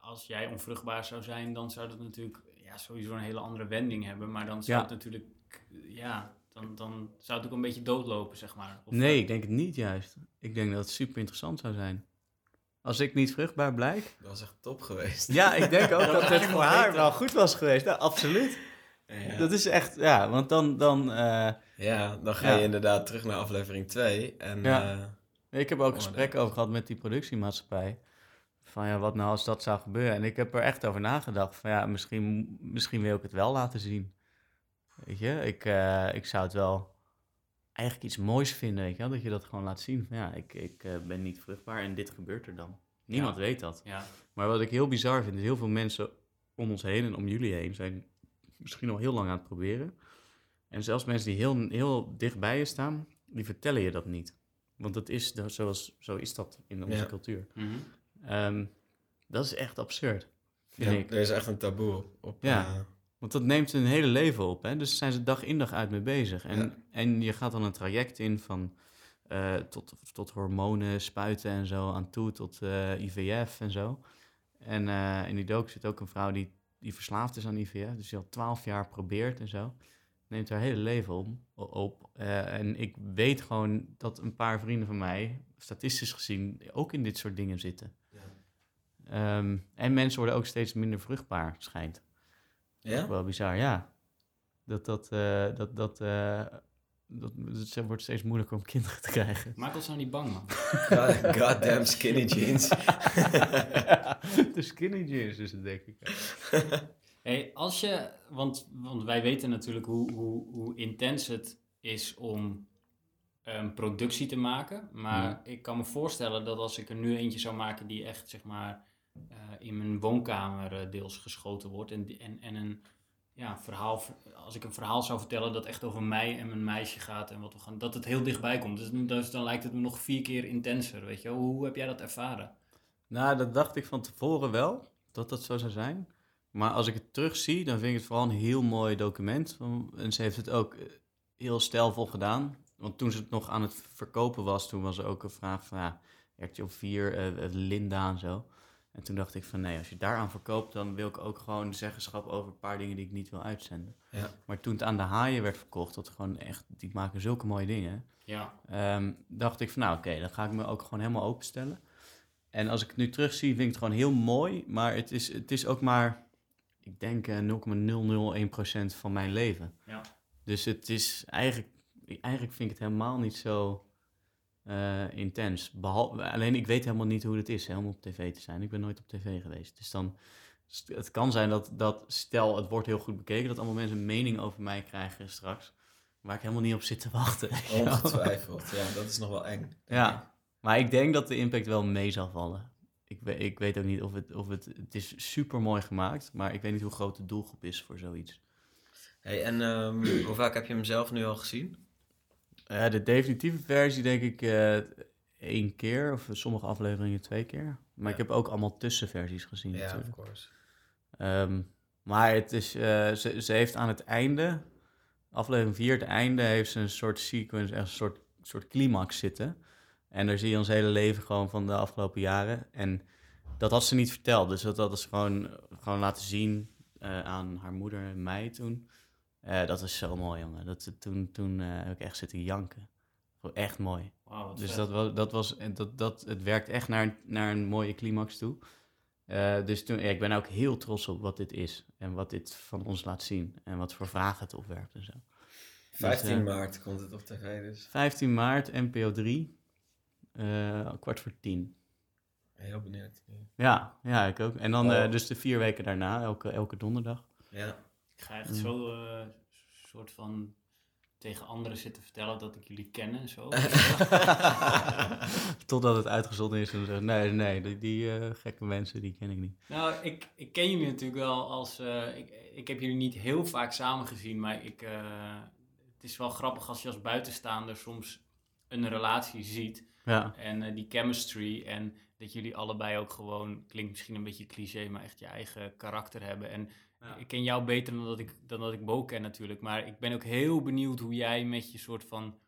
als jij onvruchtbaar zou zijn, dan zou dat natuurlijk ja, sowieso een hele andere wending hebben. Maar dan zou Ja. het natuurlijk, ja, dan, dan zou het ook een beetje doodlopen, zeg maar. Of- Nee, ik denk het niet juist. Ik denk dat het super interessant zou zijn. Als ik niet vruchtbaar blijk, Dat was echt top geweest. Ja, ik denk ook dat het voor haar wel goed was geweest. Nou, absoluut. Ja. Dat is echt, ja, want dan, dan eh, Ja, dan ga Ja. je inderdaad terug naar aflevering 2. En Ja. eh, ik heb ook Oh, gesprekken over gehad met die productiemaatschappij. Van ja, wat nou als dat zou gebeuren? En ik heb er echt over nagedacht. Van ja, misschien, misschien wil ik het wel laten zien. Weet je, ik, eh, ik zou het wel eigenlijk iets moois vinden, weet je wel? Dat je dat gewoon laat zien. Ja, ik, ik eh, ben niet vruchtbaar en dit gebeurt er dan. Niemand Ja. weet dat. Ja. Maar wat ik heel bizar vind, is heel veel mensen om ons heen en om jullie heen zijn misschien al heel lang aan het proberen. En zelfs mensen die heel, heel dichtbij je staan, die vertellen je dat niet. Want dat is, dat- zoals, zo is dat in onze Ja. cultuur. Mhm. Ehm, dat is echt absurd, vind ja, ik. er is echt een taboe op. Ja. eh, Want dat neemt hun hele leven op. Hè? Dus zijn ze dag in dag uit mee bezig. En, Ja. en je gaat dan een traject in van eh, tot, tot hormonen spuiten en zo aan toe, tot eh, IVF en zo. En eh, in die dook zit ook een vrouw die, die verslaafd is aan IVF. Dus die al twaalf jaar probeert en zo. Neemt haar hele leven om, op. En ik weet gewoon dat een paar vrienden van mij, statistisch gezien, ook in dit soort dingen zitten. Ehm, en mensen worden ook steeds minder vruchtbaar, schijnt. Ja? Wel bizar, ja. Dat dat, eh, dat, dat, eh, dat, het wordt steeds moeilijker om kinderen te krijgen. Maak ons nou niet bang, man. God, goddamn skinny jeans. de skinny jeans is het, denk ik. Hey, als je, want, want wij weten natuurlijk hoe, hoe, hoe intens het is om een productie te maken. Maar Ja. ik kan me voorstellen dat als ik er nu eentje zou maken die echt, zeg maar, in mijn woonkamer eh, deels geschoten wordt. En, en, en een ja, verhaal, als ik een verhaal zou vertellen dat echt over mij en mijn meisje gaat en wat we gaan, dat het heel dichtbij komt. Dus, dus dan lijkt het me nog vier keer intenser, weet je. Hoe heb jij dat ervaren? Nou, dat dacht ik van tevoren wel, dat dat zo zou zijn. Maar als ik het terugzie, dan vind ik het vooral een heel mooi document. En ze heeft het ook eh, heel stijlvol gedaan. Want toen ze het nog aan het verkopen was, toen was er ook een vraag van, ja, 4, eh, eh, Linda en zo. En toen dacht ik van, nee, als je daaraan verkoopt, dan wil ik ook gewoon zeggenschap over een paar dingen die ik niet wil uitzenden. Ja. Maar toen het aan de haaien werd verkocht, dat gewoon echt, die maken zulke mooie dingen. Ja, Ehm, dacht ik van nou oké, dan ga ik me ook gewoon helemaal openstellen. En als ik het nu terugzie, vind ik het gewoon heel mooi. Maar het is, het is ook maar, ik denk eh, 0,001% van mijn leven. Ja. Dus het is eigenlijk, eigenlijk vind ik het helemaal niet zo eh, intens. Behal, alleen ik weet helemaal niet hoe het is hè, om op tv te zijn. Ik ben nooit op tv geweest. Dus dan, het kan zijn dat, dat stel het wordt heel goed bekeken, dat allemaal mensen een mening over mij krijgen straks. Waar ik helemaal niet op zit te wachten. weet. Ongetwijfeld. Ja, dat is nog wel eng. Ja, maar ik denk dat de impact wel mee zal vallen. Ik, we- ik weet ook niet of het, of het... Het is super mooi gemaakt, maar ik weet niet hoe groot de doelgroep is voor zoiets. Hey, en ehm, hoe vaak heb je hem zelf nu al gezien? Eh, de definitieve versie denk ik eh één keer, of sommige afleveringen twee keer. Maar ik Ja. heb ook allemaal tussenversies gezien Ja, of natuurlijk. course. Ehm, maar het is, eh, ze, ze heeft aan het einde, aflevering 4, het einde, heeft ze een soort sequence, echt een soort, soort climax zitten. En daar zie je ons hele leven gewoon van de afgelopen jaren. En dat had ze niet verteld. Dus dat had ze gewoon, gewoon laten zien aan haar moeder en mij toen. Eh, dat is zo mooi, jongen. Dat, toen toen eh, heb ik echt zitten janken. Echt mooi. Dus vet. dat was, dat was, en dat, dat, het werkt echt naar, een- naar een mooie climax toe. Eh, dus toen, ja, ik ben ook heel trots op wat dit is. En wat dit van ons laat zien. En wat voor vragen het opwerpt en zo. 15 eh, maart komt het op tv dus. 15 maart, NPO 3. eh, kwart voor tien. Heel benieuwd. Ja, ja, ik ook. En dan Oh. eh, dus de vier weken daarna, elke, elke donderdag. Ja. Ik ga echt Mm. zo eh, soort van tegen anderen zitten vertellen dat ik jullie ken en zo. Totdat het uitgezonden is en zeggen, nee, nee, die, die eh, gekke mensen, die ken ik niet. nou, ik, ik ken jullie natuurlijk wel als... eh, ik, ik heb jullie niet heel vaak samen gezien, maar ik, het is wel grappig als je als buitenstaander soms een relatie ziet. Ja, En die chemistry en dat jullie allebei ook gewoon, klinkt misschien een beetje cliché, maar echt je eigen karakter hebben. En Ik ken jou beter dan dat ik, dan dat ik Bo ken natuurlijk. Maar ik ben ook heel benieuwd hoe jij met je soort van...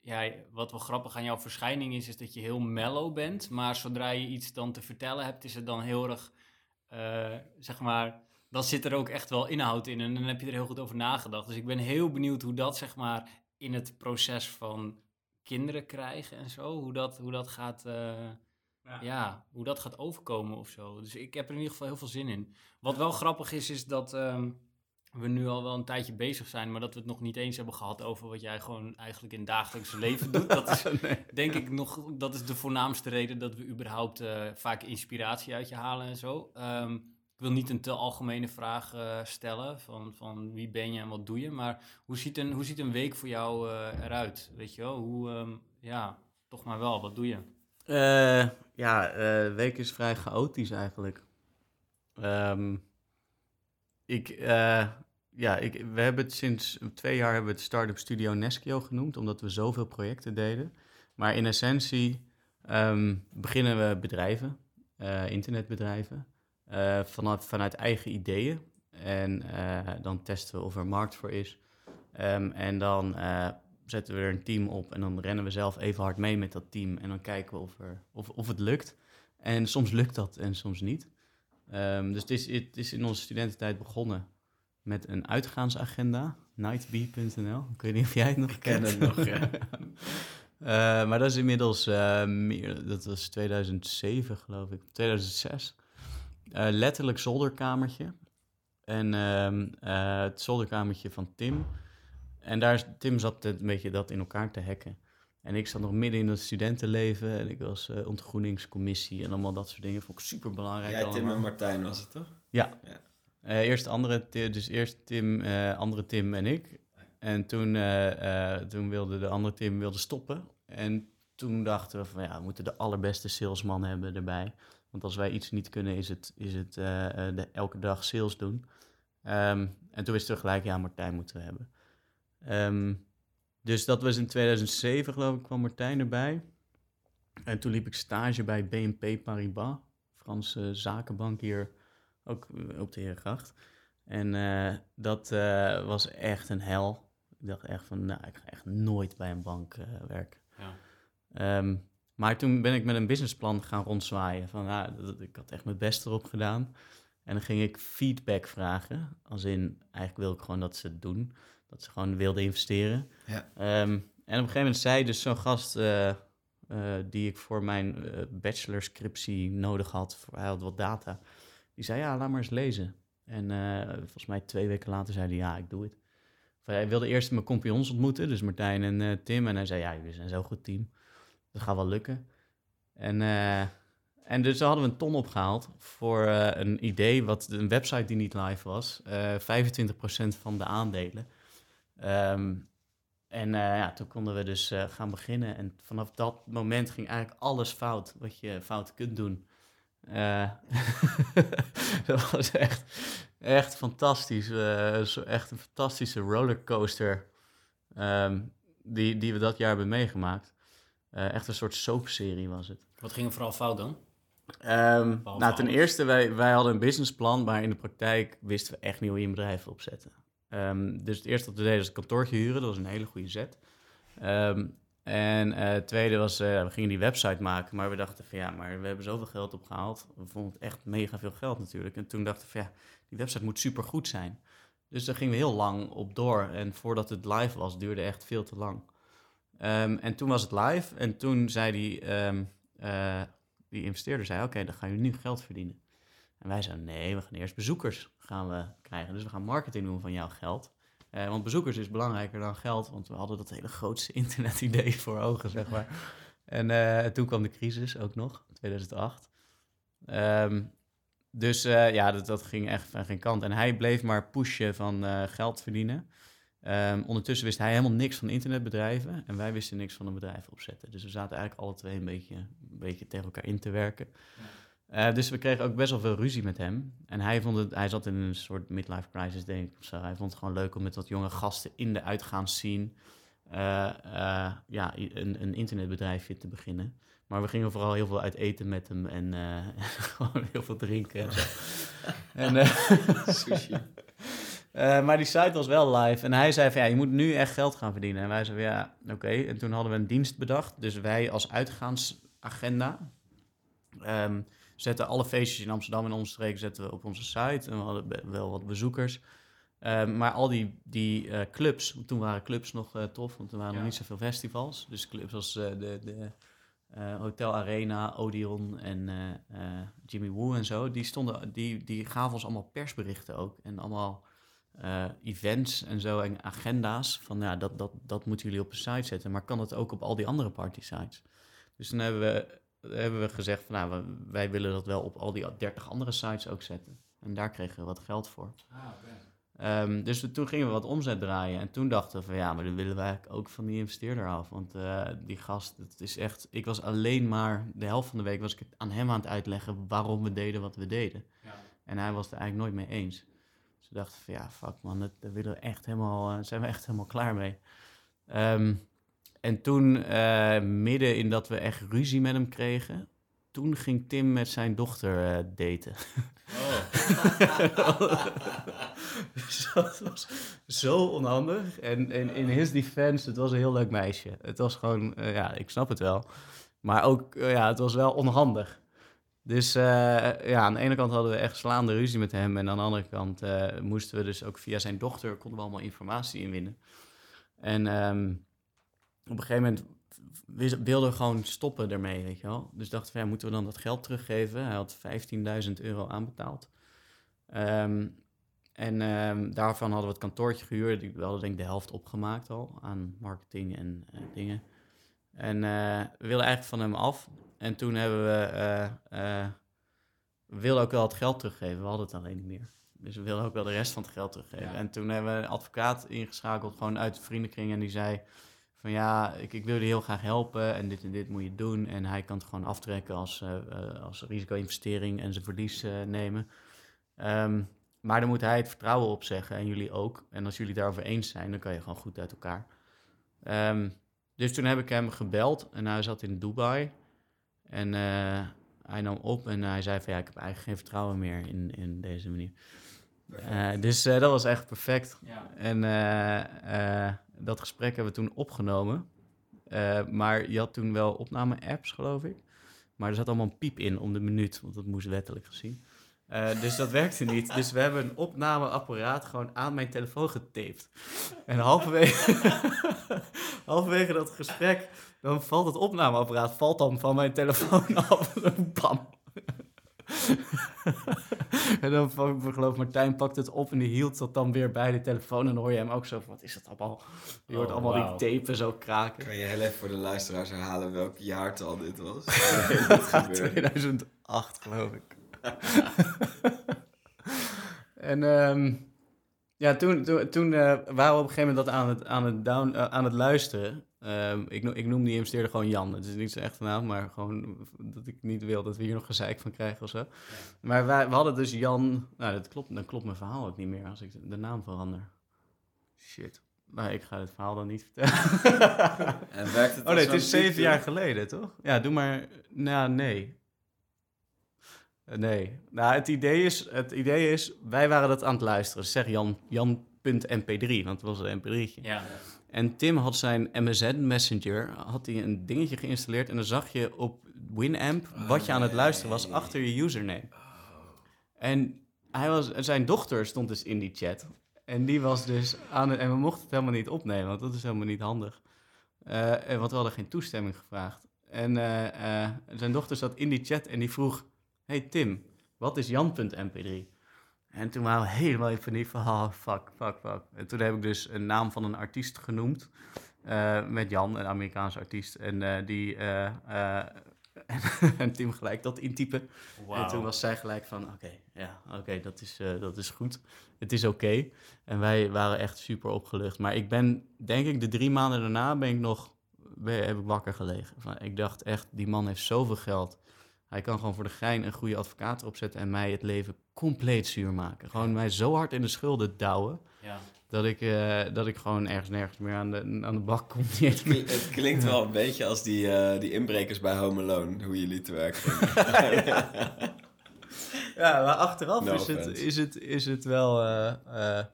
Ja, wat wel grappig aan jouw verschijning is, is dat je heel mellow bent. Maar zodra je iets dan te vertellen hebt, is het dan heel erg, eh, zeg maar... Dan zit er ook echt wel inhoud in en dan heb je er heel goed over nagedacht. Dus ik ben heel benieuwd hoe dat, zeg maar, in het proces van kinderen krijgen en zo, hoe dat, hoe dat gaat... eh, ja. hoe dat gaat overkomen of zo. Dus ik heb er in ieder geval heel veel zin in. Wat wel grappig is, is dat ehm, we nu al wel een tijdje bezig zijn, maar dat we het nog niet eens hebben gehad over wat jij gewoon eigenlijk in het dagelijkse leven doet. Dat is denk ik nog, dat is de voornaamste reden dat we überhaupt eh, vaak inspiratie uit je halen en zo. Ehm, ik wil niet een te algemene vraag eh, stellen van, van wie ben je en wat doe je, maar hoe ziet een, hoe ziet een week voor jou eh, eruit? Weet je wel, hoe, ehm, ja, toch maar wel, wat doe je? Ja, de week is vrij chaotisch eigenlijk. Ehm, ik, uh, ja, ik, we hebben het sinds twee jaar hebben we het Startup Studio Neskio genoemd, omdat we zoveel projecten deden. Maar in essentie um, beginnen we bedrijven, uh, internetbedrijven, vanuit, vanuit eigen ideeën. En dan testen we of er markt voor is. Um, en dan zetten we er een team op en dan rennen we zelf even hard mee met dat team. En dan kijken we of, er, of, of het lukt. En soms lukt dat en soms niet. Um, dus het is, het is in onze studententijd begonnen met een uitgaansagenda, nightbee.nl. Ik weet niet of jij het nog Ik kent. ken het nog, ja. uh, maar dat is inmiddels uh, meer, dat was 2007 geloof ik, 2006. Uh, letterlijk zolderkamertje. En um, het zolderkamertje van Tim. En daar, Tim zat een beetje dat in elkaar te hacken. En ik zat nog midden in het studentenleven en ik was uh, ontgroeningscommissie en allemaal dat soort dingen. Vond ik super belangrijk. Ja, Tim en Martijn was het toch? Ja. ja. Uh, eerst andere, dus eerst Tim, uh, andere Tim en ik. En toen, toen wilde de andere Tim wilde stoppen. En toen dachten we van ja, we moeten de allerbeste salesman hebben erbij. Want als wij iets niet kunnen, is het, is het de, elke dag sales doen. Um, en toen wisten we gelijk, ja, Martijn moeten we hebben. Um, dus dat was in 2007, geloof ik, kwam Martijn erbij. En toen liep ik stage bij BNP Paribas, Franse zakenbank hier, ook op de Herengracht. En uh, dat uh, was echt een hel. Ik dacht echt van, nou, ik ga echt nooit bij een bank uh, werken. Ja. Um, maar toen ben ik met een businessplan gaan rondzwaaien. Van, nou, dat, ik had echt mijn best erop gedaan. En dan ging ik feedback vragen. Als in, eigenlijk wil ik gewoon dat ze het doen. Dat ze gewoon wilden investeren. Ja. Um, en op een gegeven moment zei dus zo'n gast uh, uh, die ik voor mijn uh, bachelorscriptie nodig had, voor, hij had wat data, die zei ja, laat maar eens lezen. En volgens mij twee weken later zei hij ja, ik doe het. Of, hij wilde eerst mijn compagnons ontmoeten, dus Martijn en Tim. En hij zei ja, jullie zijn zo'n goed team. Dat gaat wel lukken. En, en dus hadden we een ton opgehaald voor een idee, wat een website die niet live was. 25% van de aandelen. Um, en uh, ja, toen konden we dus uh, gaan beginnen. En vanaf dat moment ging eigenlijk alles fout wat je fout kunt doen. Uh, dat was echt, echt fantastisch. zo echt een fantastische rollercoaster um, die, die we dat jaar hebben meegemaakt. echt een soort soapserie was het. Wat ging er vooral fout dan? Um, nou, ten eerste, wij, wij hadden een businessplan, maar in de praktijk wisten we echt niet hoe je een bedrijf opzetten. Um, dus het eerste wat we deden was een kantoortje huren. Dat was een hele goede zet. Um, en uh, het tweede was, uh, we gingen die website maken. Maar we dachten van ja, maar we hebben zoveel geld opgehaald. We vonden het echt mega veel geld natuurlijk. En toen dachten we van ja, die website moet super goed zijn. Dus daar gingen we heel lang op door. En voordat het live was, duurde echt veel te lang. Um, en toen was het live. En toen zei die, uh, die investeerder, zei, oké, dan gaan jullie nu geld verdienen. En wij zeiden, nee, we gaan eerst bezoekers gaan we krijgen. Dus we gaan marketing doen van jouw geld. Uh, want bezoekers is belangrijker dan geld, want we hadden dat hele grootste internetidee voor ogen, zeg maar. En uh, toen kwam de crisis ook nog, 2008. Um, dus uh, ja, dat, dat, ging echt van geen kant. En hij bleef maar pushen van geld verdienen. Um, ondertussen wist hij helemaal niks van internetbedrijven en wij wisten niks van een bedrijf opzetten. Dus we zaten eigenlijk alle twee een beetje, een beetje tegen elkaar in te werken. Ja. Uh, dus we kregen ook best wel veel ruzie met hem. En hij, vond het, hij zat in een soort midlife crisis, denk ik. Of zo. Hij vond het gewoon leuk om met wat jonge gasten in de uitgaansscene uh, uh, ja, een, een internetbedrijfje te beginnen. Maar we gingen vooral heel veel uit eten met hem en gewoon heel veel drinken en zo. en, Sushi. Uh, maar die site was wel live. En hij zei van ja, je moet nu echt geld gaan verdienen. En wij zeiden ja, oké. Okay. En toen hadden we een dienst bedacht. Dus wij als uitgaansagenda um, zetten alle feestjes in Amsterdam en omstreken zetten we op onze site. En we hadden wel wat bezoekers. Um, maar al die, die uh, clubs, toen waren clubs nog uh, tof, want er waren ja. nog niet zoveel festivals. Dus clubs als uh, de, de Hotel Arena, Odeon en Jimmy Woo en zo, die, stonden, die, die gaven ons allemaal persberichten ook. En allemaal eh, events en zo en agenda's. Van ja, dat, dat, dat moeten jullie op een site zetten. Maar kan dat ook op al die andere party sites? Dus toen hebben we, hebben we gezegd van nou, we- wij willen dat wel op al die 30 andere sites ook zetten. En daar kregen we wat geld voor. Ehm, dus we- toen gingen we wat omzet draaien. En toen dachten we van ja, maar dan willen we eigenlijk ook van die investeerder af. Want eh, die gast, het is echt... Ik was alleen maar, de helft van de week was ik aan hem aan het uitleggen waarom we deden wat we deden. En hij was het er eigenlijk nooit mee eens. Dus we dachten van ja, fuck man, dat, daar willen we echt helemaal, eh, zijn we echt helemaal klaar mee. Ehm, en toen, eh, midden in dat we echt ruzie met hem kregen, toen ging Tim met zijn dochter eh, daten. Dus dat was zo onhandig. En, en in his defense, het was een heel leuk meisje. Het was gewoon, eh, ja, ik snap het wel. Maar ook, ja, het was wel onhandig. Dus ja, aan de ene kant hadden we echt slaande ruzie met hem. En aan de andere kant moesten we dus ook via zijn dochter, konden we allemaal informatie inwinnen. En ehm, op een gegeven moment we gewoon stoppen ermee, weet je wel. Dus dachten we, ja, moeten we dan dat geld teruggeven? Hij had 15.000 euro aanbetaald. Ehm, en ehm, daarvan hadden we het kantoortje gehuurd. We hadden denk ik de helft opgemaakt al aan marketing en eh, dingen. En eh, we wilden eigenlijk van hem af. En toen hebben we... eh, we wilden ook wel het geld teruggeven. We hadden het alleen niet meer. Dus we wilden ook wel de rest van het geld teruggeven. Ja. En toen hebben we een advocaat ingeschakeld, gewoon uit de vriendenkring. En die zei van ja, ik, ik wil je heel graag helpen. En dit en dit moet je doen. En hij kan het gewoon aftrekken als, eh, eh, als risico-investering en zijn verlies eh, nemen. Ehm, maar dan moet hij het vertrouwen opzeggen en jullie ook. En als jullie daarover eens zijn, dan kan je gewoon goed uit elkaar. Ehm, dus toen heb ik hem gebeld en hij zat in Dubai. En hij nam op en hij zei van ja, ik heb eigenlijk geen vertrouwen meer in, in deze manier. Dus dat was echt perfect. Ja. En dat gesprek hebben we toen opgenomen. Eh, maar je had toen wel opname-apps, geloof ik. Maar er zat allemaal een piep in om de minuut, want dat moest wettelijk gezien. Eh, dus dat werkte niet. Dus we hebben een opnameapparaat gewoon aan mijn telefoon getaped. En halverwege, halverwege dat gesprek, dan valt het opnameapparaat valt dan van mijn telefoon af. Bam. en dan, geloof Martijn pakt het op en die hield dat dan weer bij de telefoon. En dan hoor je hem ook zo van, wat is dat allemaal? Je hoort Oh, allemaal die tapen zo kraken. Kan je heel even voor de luisteraars herhalen welk jaartal dit was? dat gebeurde. 2008, geloof ik. en ehm, ja, toen, toen, toen eh, waren we op een gegeven moment dat aan het, aan het, down, eh, aan het luisteren. Ehm, ik, noem, ik noem die investeerder gewoon Jan. Het is niet zijn echte naam, maar gewoon dat ik niet wil dat we hier nog gezeik van krijgen of zo. Maar wij, we hadden dus Jan... Nou, dat klopt, dan klopt mijn verhaal ook niet meer als ik de naam verander. Shit. Maar ik ga het verhaal dan niet vertellen. En werkt het Oh nee, het is zeven jaar geleden, toch? Ja, doe maar... Nou, nee. Nee. Nou, het idee is, het idee is wij waren dat aan het luisteren. Zeg Jan, Jan.mp3, want het was een mp3'tje. Ja. En Tim had zijn MSN Messenger, had hij een dingetje geïnstalleerd... en dan zag je op Winamp wat je aan het luisteren was achter je username. En hij was, zijn dochter stond dus in die chat. En die was dus aan het... En we mochten het helemaal niet opnemen, want dat is helemaal niet handig. Eh, want we hadden geen toestemming gevraagd. En eh, eh, zijn dochter zat in die chat en die vroeg... Hey Tim, wat is Jan.mp3? En toen waren we helemaal in paniek van... Oh, fuck, fuck, fuck. En toen heb ik dus een naam van een artiest genoemd. eh, met Jan, een Amerikaanse artiest. En eh, die... eh, en Tim gelijk dat intypen. En toen was zij gelijk van, oké, ja, oké, dat, is, dat is goed. Het is oké. En wij waren echt super opgelucht. Maar ik ben, denk ik, de drie maanden daarna ben ik nog, ben, heb ik wakker gelegen. Van, ik dacht echt, die man heeft zoveel geld. Hij kan gewoon voor de gein een goede advocaat opzetten en mij het leven compleet zuur maken. Gewoon mij zo hard in de schulden douwen, Ja. dat ik, eh, dat ik gewoon ergens nergens meer aan de, aan de bak kom. Niet eens meer. Het klinkt wel een beetje als die, eh, die inbrekers bij Home Alone, hoe jullie te werk. Ja, maar achteraf No is, het, is, het, is het wel eh, eh,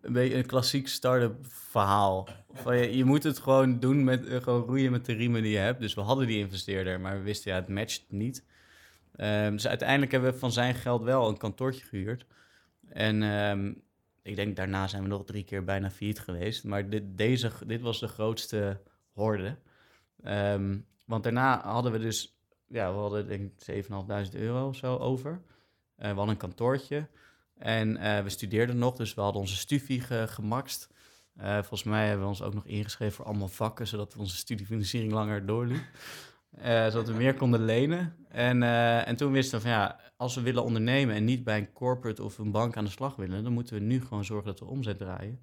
een beetje een klassiek start-up verhaal. Van je, je moet het gewoon doen met eh, gewoon roeien met de riemen die je hebt. Dus we hadden die investeerder, maar we wisten ja, het matcht niet. Ehm, dus uiteindelijk hebben we van zijn geld wel een kantoortje gehuurd. En ehm, ik denk daarna zijn we nog drie keer bijna failliet geweest. Maar dit, deze, dit was de grootste horde. Ehm, want daarna hadden we dus ja, we hadden denk ik 7.500 euro of zo over. Eh, we hadden een kantoortje. En eh, we studeerden nog, dus we hadden onze studie ge gemaxt. Eh, volgens mij hebben we ons ook nog ingeschreven voor allemaal vakken, zodat onze studiefinanciering langer doorliep. Eh, zodat we meer konden lenen. En, en toen wisten we van ja, als we willen ondernemen en niet bij een corporate of een bank aan de slag willen, dan moeten we nu gewoon zorgen dat we omzet draaien.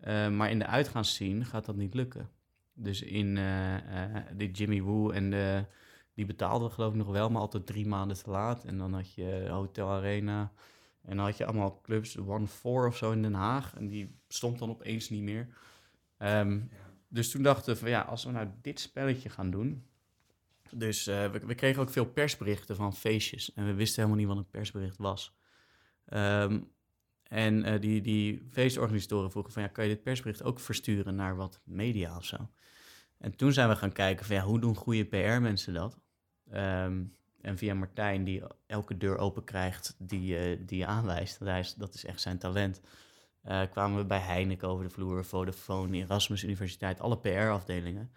Eh, maar in de uitgaansscene gaat dat niet lukken. Dus in die Jimmy Woo en de, die betaalden geloof ik nog wel, maar altijd drie maanden te laat. En dan had je Hotel Arena en dan had je allemaal clubs, One Four of zo in Den Haag. En die stond dan opeens niet meer. Ehm, Dus toen dachten we van ja, als we nou dit spelletje gaan doen. Dus eh, we, we kregen ook veel persberichten van feestjes. En we wisten helemaal niet wat een persbericht was. Ehm, en eh, die, die feestorganisatoren vroegen van ja, kan je dit persbericht ook versturen naar wat media of zo? En toen zijn we gaan kijken van ja, hoe doen goede PR-mensen dat? Ehm, en via Martijn, die elke deur open krijgt die, eh, die je aanwijst, dat, is, dat is echt zijn talent. eh, kwamen we bij Heineken over de vloer, Vodafone, Erasmus Universiteit, alle PR-afdelingen.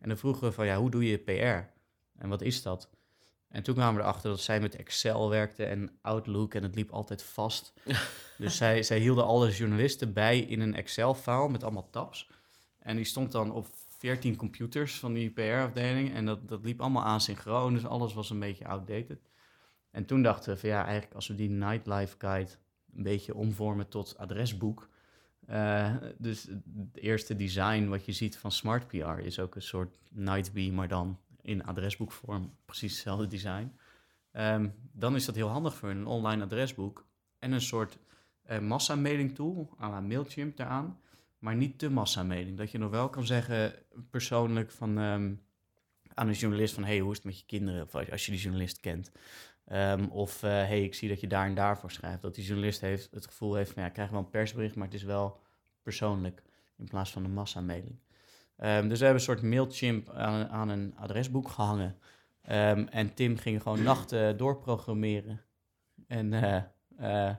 En dan vroegen we van ja, hoe doe je PR? En wat is dat? En toen kwamen we erachter dat zij met Excel werkte en Outlook en het liep altijd vast. dus zij, zij hielden alle journalisten bij in een Excel-file met allemaal tabs. En die stond dan op 14 computers van die PR-afdeling. En dat, dat liep allemaal asynchroon, dus alles was een beetje outdated. En toen dachten we van ja, eigenlijk als we die Nightlife Guide een beetje omvormen tot adresboek. eh, dus het eerste design wat je ziet van Smart PR is ook een soort Nightbee, maar dan in adresboekvorm. Precies hetzelfde design. Ehm, dan is dat heel handig voor een online adresboek. En een soort eh massamailing tool, à la Mailchimp daaraan. Maar niet te massamailing. Dat je nog wel kan zeggen persoonlijk van, ehm, aan een journalist van... hey, hoe is het met je kinderen? Of als, je die journalist kent. Ehm, of eh, hey, ik zie dat je daar en daarvoor schrijft. Dat die journalist heeft, het gevoel heeft van... ja, ik krijg wel een persbericht, maar het is wel persoonlijk... in plaats van een massamailing. Ehm, dus we hebben een soort Mailchimp aan, aan een adresboek gehangen. En Tim ging gewoon nachten doorprogrammeren. En eh, eh,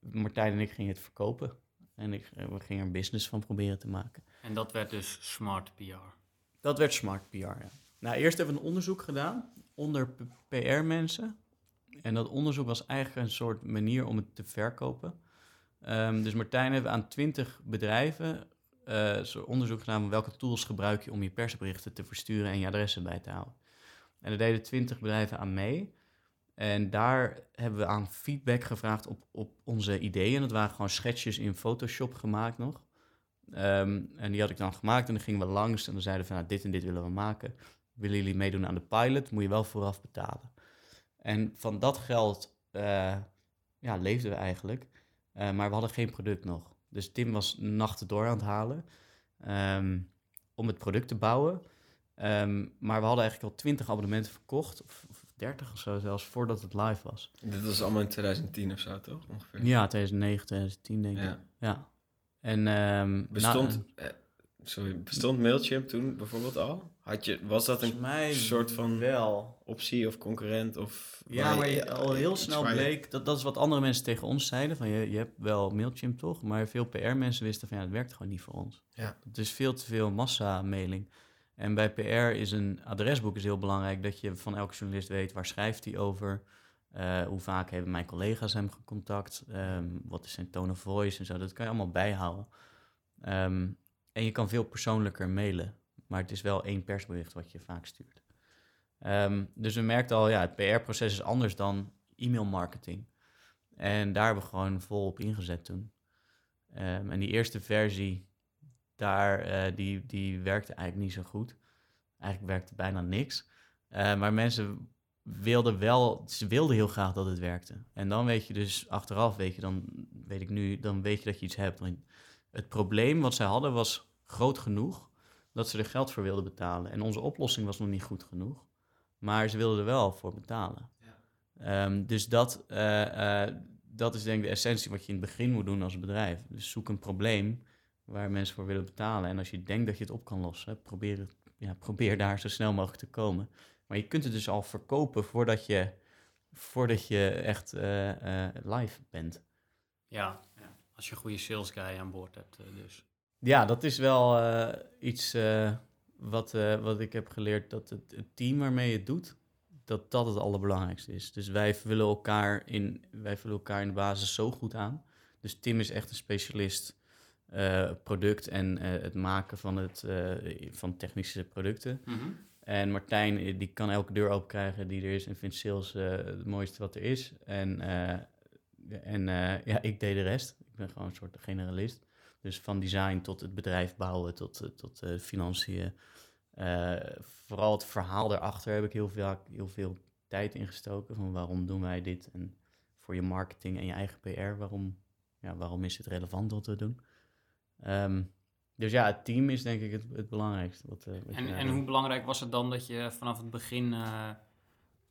Martijn en ik gingen het verkopen. En ik, we gingen er een business van proberen te maken. En dat werd dus smart PR. Dat werd smart PR, ja. Nou, eerst hebben we een onderzoek gedaan onder PR-mensen. En dat onderzoek was eigenlijk een soort manier om het te verkopen. Ehm, dus Martijn heeft aan 20 bedrijven eh, zo'n onderzoek gedaan van welke tools gebruik je om je persberichten te versturen en je adressen bij te houden. En er deden 20 bedrijven aan mee. En daar hebben we aan feedback gevraagd op, op onze ideeën. Dat waren gewoon sketches in Photoshop gemaakt nog. Ehm, en die had ik dan gemaakt en dan gingen we langs en dan zeiden we van nou, dit en dit willen we maken. Willen jullie meedoen aan de pilot? Moet je wel vooraf betalen. En van dat geld eh, ja, leefden we eigenlijk. Eh, maar we hadden geen product nog. Dus Tim was nachten door aan het halen ehm, om het product te bouwen. Ehm, maar we hadden eigenlijk al 20 abonnementen verkocht, of, of 30 of zo zelfs, voordat het live was. Dit was allemaal in 2010 of zo, toch? Ongeveer. Ja, 2009, 2010 denk ik. Ja. Ja. En ehm, Bestond, nou, eh, sorry, bestond Mailchimp toen bijvoorbeeld al? Had je, was dat een mij soort van wel. optie of concurrent? Of Ja, waar maar je- je- al heel snel bleek, dat, dat is wat andere mensen tegen ons zeiden, van je, je hebt wel Mailchimp toch, maar veel PR-mensen wisten van ja, het werkt gewoon niet voor ons. Ja. Het is veel te veel massa-mailing. En bij PR is een adresboek is heel belangrijk, dat je van elke journalist weet waar schrijft hij over, eh, hoe vaak hebben mijn collega's hem gecontact, ehm, wat is zijn tone of voice en zo, dat kan je allemaal bijhouden. Ehm, en je kan veel persoonlijker mailen, maar het is wel één persbericht wat je vaak stuurt. Ehm, dus we merkten al, ja, het PR-proces is anders dan e-mailmarketing. En daar hebben we gewoon vol op ingezet toen. En die eerste versie, daar, eh, die, die werkte eigenlijk niet zo goed. Eigenlijk werkte bijna niks. Eh, maar mensen wilden wel, ze wilden heel graag dat het werkte. En dan weet je dus achteraf, weet je, dan weet ik nu, dan weet je dat je iets hebt. Want Het probleem wat zij hadden was groot genoeg dat ze er geld voor wilden betalen. En onze oplossing was nog niet goed genoeg. Maar ze wilden er wel voor betalen. Ehm, dus dat, eh, dat is denk ik de essentie wat je in het begin moet doen als bedrijf. Dus zoek een probleem waar mensen voor willen betalen. En als je denkt dat je het op kan lossen, probeer, het, ja, probeer daar zo snel mogelijk te komen. Maar je kunt het dus al verkopen voordat je, voordat je echt eh, eh, live bent. Ja, ja, als je een goede sales guy aan boord hebt eh, dus. Ja, dat is wel iets wat, wat ik heb geleerd. Dat het, het team waarmee je het doet, dat dat het allerbelangrijkste is. Dus wij vullen elkaar in, wij vullen elkaar in de basis zo goed aan. Dus Tim is echt een specialist uh, product en uh, het maken van, het, uh, van technische producten. Mhm. En Martijn, die kan elke deur open krijgen die er is en vindt sales het mooiste wat er is. En, en ja, ik deed de rest. Ik ben gewoon een soort generalist. Dus van design tot het bedrijf bouwen, tot, tot financiën. vooral het verhaal erachter heb ik heel veel, heel veel tijd ingestoken. Van waarom doen wij dit? En voor je marketing en je eigen PR, waarom, ja, waarom is het relevant wat we doen? Um, dus ja, het team is denk ik het, het belangrijkste. Wat, uh, wat en, en hoe belangrijk was het dan dat je vanaf het begin, uh,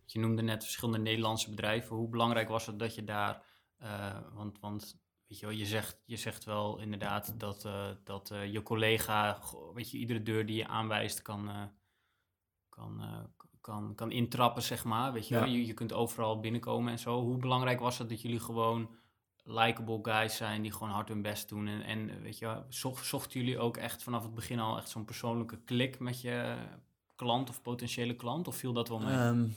je noemde net verschillende Nederlandse bedrijven, hoe belangrijk was het dat je daar, uh, want, want weet je wel, je zegt, je zegt wel inderdaad dat, dat je collega, weet je, iedere deur die je aanwijst kan, kan, kan, kan intrappen, zeg maar. Weet je, ja. je, je kunt overal binnenkomen en zo. Hoe belangrijk was het dat jullie gewoon likable guys zijn die gewoon hard hun best doen. En, en weet je, zocht, zochten jullie ook echt vanaf het begin al echt zo'n persoonlijke klik met je klant of potentiële klant? Of viel dat wel mee? Um,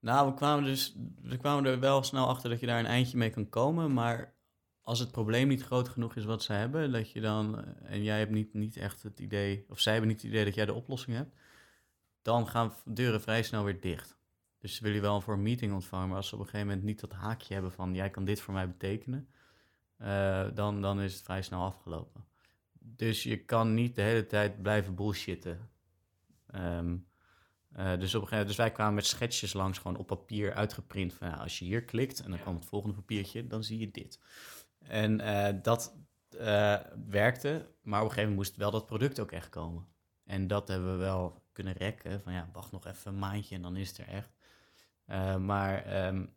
nou, we kwamen, dus, we kwamen er wel snel achter dat je daar een eindje mee kan komen. Maar als het probleem niet groot genoeg is wat ze hebben, dat je dan, en jij hebt niet, niet echt het idee, of zij hebben niet het idee dat jij de oplossing hebt, dan gaan deuren vrij snel weer dicht. Dus ze willen je wel voor een meeting ontvangen, maar als ze op een gegeven moment niet dat haakje hebben van jij kan dit voor mij betekenen, uh, dan, dan is het vrij snel afgelopen. Dus je kan niet de hele tijd blijven bullshitten. Um, uh, dus, op een gegeven moment, dus wij kwamen met schetsjes langs, gewoon op papier uitgeprint. Van ja, als je hier klikt en dan kwam het volgende papiertje, dan zie je dit. En uh, dat werkte, maar op een gegeven moment moest wel dat product ook echt komen. En dat hebben we wel kunnen rekken. Van ja, wacht nog even een maandje en dan is het er echt. Uh, maar um,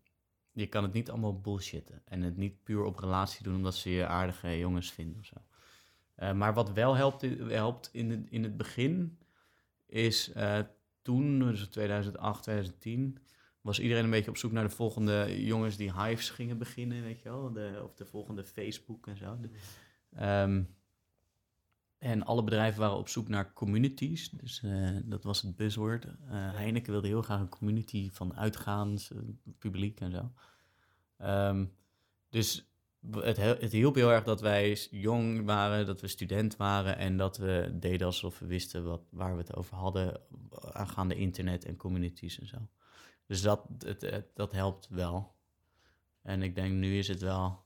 je kan het niet allemaal bullshitten. En het niet puur op relatie doen omdat ze je aardige jongens vinden of zo. Uh, maar wat wel helpt, helpt in, het, in het begin is uh, toen, dus 2008, 2010, was iedereen een beetje op zoek naar de volgende jongens die hives gingen beginnen, weet je wel. De, of de volgende Facebook en zo. De, um, en alle bedrijven waren op zoek naar communities. Dus uh, dat was het buzzword. Uh, Heineken wilde heel graag een community van uitgaans, uh, publiek en zo. Um, dus het, het hielp heel erg dat wij jong waren, dat we student waren en dat we deden alsof we wisten wat, waar we het over hadden aangaande internet en communities en zo. Dus dat, het, dat helpt wel. En ik denk nu is het wel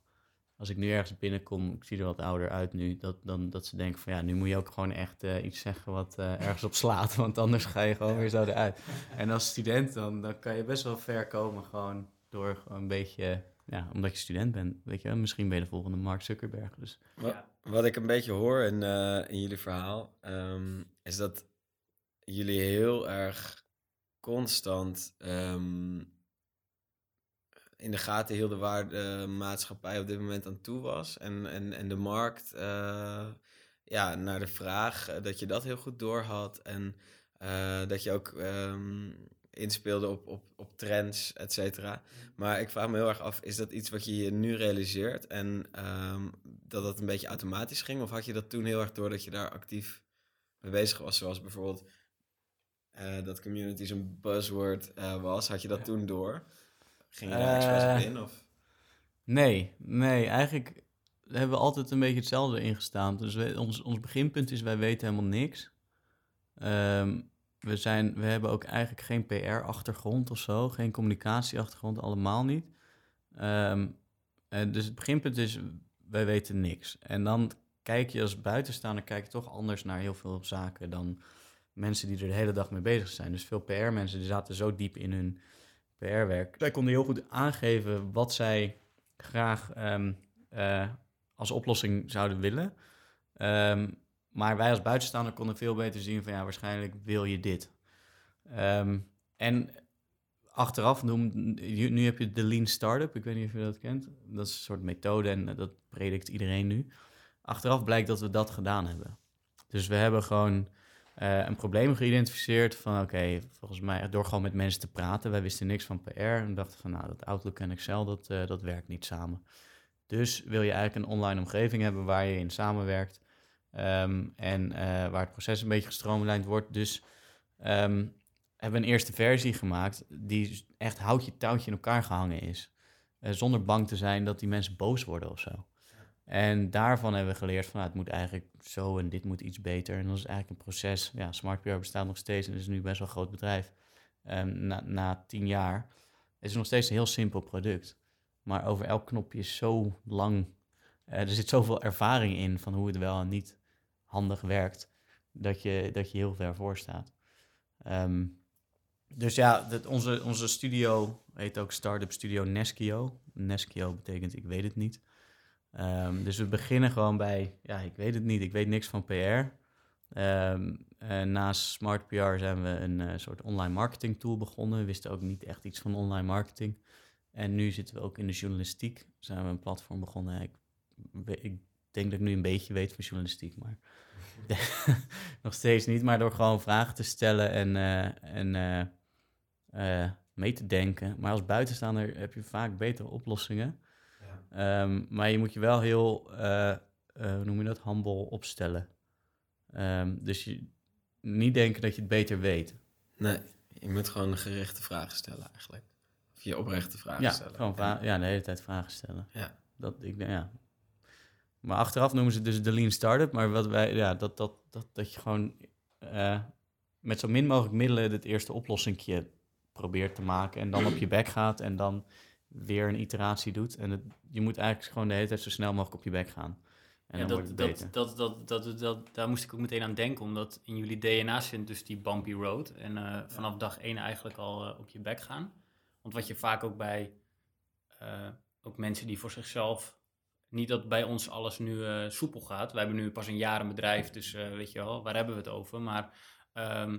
als ik nu ergens binnenkom, ik zie er wat ouder uit nu, dat, dan, dat ze denken van ja, nu moet je ook gewoon echt uh, iets zeggen wat uh, ergens op slaat, want anders ga je gewoon weer zo eruit. En als student dan, dan kan je best wel ver komen gewoon door gewoon een beetje, ja, omdat je student bent, weet je Misschien ben je de volgende Mark Zuckerberg, dus. Wat, wat ik een beetje hoor in, uh, in jullie verhaal, um, is dat jullie heel erg constant um, in de gaten hielden waar de maatschappij op dit moment aan toe was. En, en, en de markt, uh, ja, naar de vraag, uh, dat je dat heel goed doorhad. En uh, dat je ook um, inspeelde op, op, op trends, et cetera. Maar ik vraag me heel erg af, is dat iets wat je je nu realiseert? En um, dat dat een beetje automatisch ging? Of had je dat toen heel erg door dat je daar actief mee bezig was? Zoals bijvoorbeeld dat communities een buzzword was. Had je dat ja. toen door? Ging je daar expres op in? Of? Nee, nee, eigenlijk hebben we altijd een beetje hetzelfde ingestaan. Dus we, ons, ons beginpunt is, wij weten helemaal niks. Um, we, zijn, we hebben ook eigenlijk geen PR-achtergrond of zo, geen communicatieachtergrond, allemaal niet. Um, dus het beginpunt is, wij weten niks. En dan kijk je als buitenstaander kijk je toch anders naar heel veel zaken dan mensen die er de hele dag mee bezig zijn. Dus veel PR-mensen die zaten zo diep in hun PR-werk. Zij konden heel goed aangeven wat zij graag um, uh, als oplossing zouden willen. Um, maar wij als buitenstaander konden veel beter zien van ja, waarschijnlijk wil je dit. Um, en achteraf, noem, nu heb je de Lean Startup, ik weet niet of je dat kent. Dat is een soort methode en dat predikt iedereen nu. Achteraf blijkt dat we dat gedaan hebben. Dus we hebben gewoon uh, een probleem geïdentificeerd van oké, volgens mij door gewoon met mensen te praten. Wij wisten niks van PR en dachten van nou, dat Outlook en Excel, dat, uh, dat werkt niet samen. Dus wil je eigenlijk een online omgeving hebben waar je in samenwerkt um, en uh, waar het proces een beetje gestroomlijnd wordt. Dus um, hebben we een eerste versie gemaakt die echt houtje touwtje in elkaar gehangen is. Eh, zonder bang te zijn dat die mensen boos worden of zo. En daarvan hebben we geleerd van nou, het moet eigenlijk zo en dit moet iets beter. En dat is eigenlijk een proces. Ja, Smart PR bestaat nog steeds en is nu best wel een groot bedrijf. Ehm, na, na tien jaar is het nog steeds een heel simpel product. Maar over elk knopje is zo lang. eh, er zit zoveel ervaring in van hoe het wel en niet handig werkt. Dat je, dat je heel ver voor staat. Ehm, dus ja, dat, onze, onze studio heet ook Startup Studio Neskio. Neskio betekent ik weet het niet. Ehm, dus we beginnen gewoon bij, ja, ik weet het niet, ik weet niks van PR. Ehm, en naast Smart PR zijn we een eh, soort online marketing tool begonnen. We wisten ook niet echt iets van online marketing. En nu zitten we ook in de journalistiek. Zijn we een platform begonnen. Ik, ik denk dat ik nu een beetje weet van journalistiek, maar nog steeds niet. Maar door gewoon vragen te stellen en, eh, en eh, eh, mee te denken. Maar als buitenstaander heb je vaak betere oplossingen. Ehm, maar je moet je wel heel, eh, eh, hoe noem je dat, humble opstellen. Ehm, dus je, niet denken dat je het beter weet. Nee, je moet gewoon gerichte vragen stellen eigenlijk. Of je oprechte vragen Ja, stellen. gewoon vra- ja, de hele tijd vragen stellen. Ja. Dat, ik, ja. Maar achteraf noemen ze het dus de lean startup. Maar wat wij, ja, dat, dat, dat, dat je gewoon eh, met zo min mogelijk middelen het eerste oplossingje probeert te maken. En dan op je bek gaat en dan weer een iteratie doet. En het, je moet eigenlijk gewoon de hele tijd zo snel mogelijk op je bek gaan. En ja, dan wordt dat, dat, dat, dat, dat, dat, daar moest ik ook meteen aan denken, omdat in jullie DNA zit dus die bumpy road. En eh, vanaf dag één eigenlijk al eh, op je bek gaan. Want wat je vaak ook bij eh, ook mensen die voor zichzelf, niet dat bij ons alles nu soepel gaat. We hebben nu pas een jaar een bedrijf, dus weet je wel, waar hebben we het over? Maar ehm,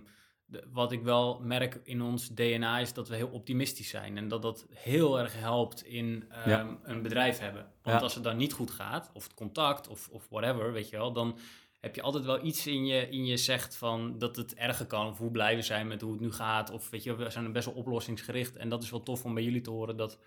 de- wat ik wel merk in ons DNA is dat we heel optimistisch zijn. En dat dat heel erg helpt in ehm, Ja. een bedrijf hebben. Want Ja. als het dan niet goed gaat, of het contact, of, of whatever, weet je wel, dan heb je altijd wel iets in je, in je zegt van dat het erger kan. Of hoe blij we zijn met hoe het nu gaat. Of weet je, we zijn best wel oplossingsgericht. En dat is wel tof om bij jullie te horen dat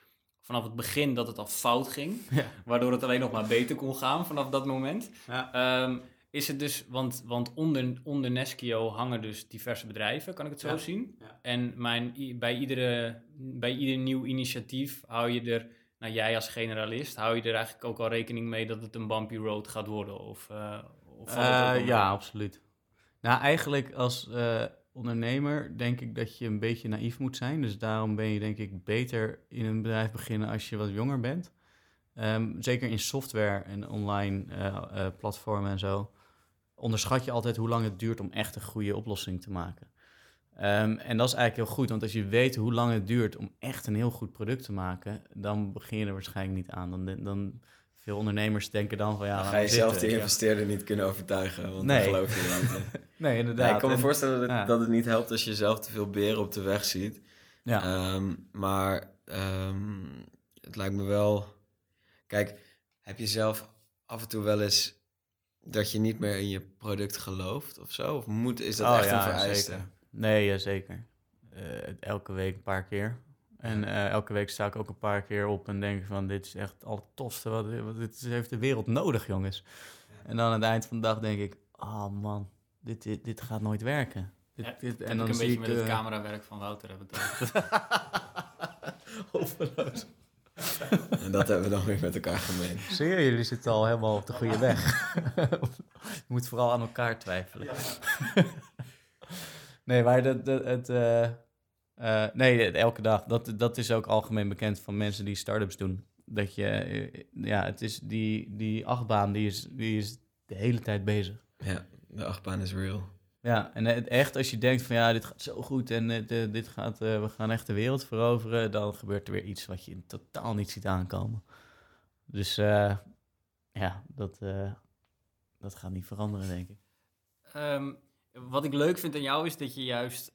vanaf het begin dat het al fout ging. Ja. Waardoor het alleen nog maar beter kon gaan vanaf dat moment. Ja. Ehm, is het dus, want, want onder, onder Neskio hangen dus diverse bedrijven, kan ik het zo Ja. zien. Ja. En mijn, bij, iedere, bij ieder nieuw initiatief hou je er, nou jij als generalist, hou je er eigenlijk ook al rekening mee dat het een bumpy road gaat worden? Of, eh, of Eh, ja, absoluut. Nou, eigenlijk als eh, ondernemer denk ik dat je een beetje naïef moet zijn. Dus daarom ben je denk ik beter in een bedrijf beginnen als je wat jonger bent. Ehm, zeker in software en online platformen en zo. Onderschat je altijd hoe lang het duurt om echt een goede oplossing te maken. Ehm, en dat is eigenlijk heel goed, want als je weet hoe lang het duurt om echt een heel goed product te maken, dan begin je er waarschijnlijk niet aan. Dan, dan veel ondernemers denken dan van ja, Dan ga je zelf de investeerder niet kunnen overtuigen, want Nee. dan geloof je niet in. Nee, inderdaad. Ik kan me En- voorstellen dat, ja. dat het niet helpt als je zelf te veel beren op de weg ziet. Ja, Ehm, maar ehm, het lijkt me wel... Kijk, heb je zelf af en toe wel eens dat je niet meer in je product gelooft of zo? Of moet, is dat Oh, echt ja, een vereiste? zeker. Nee, ja, zeker. Eh, elke week een paar keer. En eh, elke week sta ik ook een paar keer op en denk van... dit is echt het allertofste, wat, wat dit heeft de wereld nodig, jongens. En dan aan het eind van de dag denk ik... oh man, dit, dit, dit gaat nooit werken. Dit, Ja, dit, Dat en dan ik een zie beetje ik... met het eh, camerawerk van Wouter hebben het over. hopeloos. En dat hebben we dan weer met elkaar gemeen. Zie je, jullie zitten al helemaal op de goede weg. je moet vooral aan elkaar twijfelen. nee, maar dat, dat, het, eh, eh, nee, elke dag. Dat, dat is ook algemeen bekend van mensen die start-ups doen. Dat je, eh, ja, het is die, die achtbaan, die is, die is de hele tijd bezig. Ja, de achtbaan is real. Ja, en echt, als je denkt van ja, dit gaat zo goed en eh, dit gaat, eh, we gaan echt de wereld veroveren, dan gebeurt er weer iets wat je totaal niet ziet aankomen. Dus eh, ja, dat, dat gaat niet veranderen, denk ik. Ehm, wat ik leuk vind aan jou is dat je juist,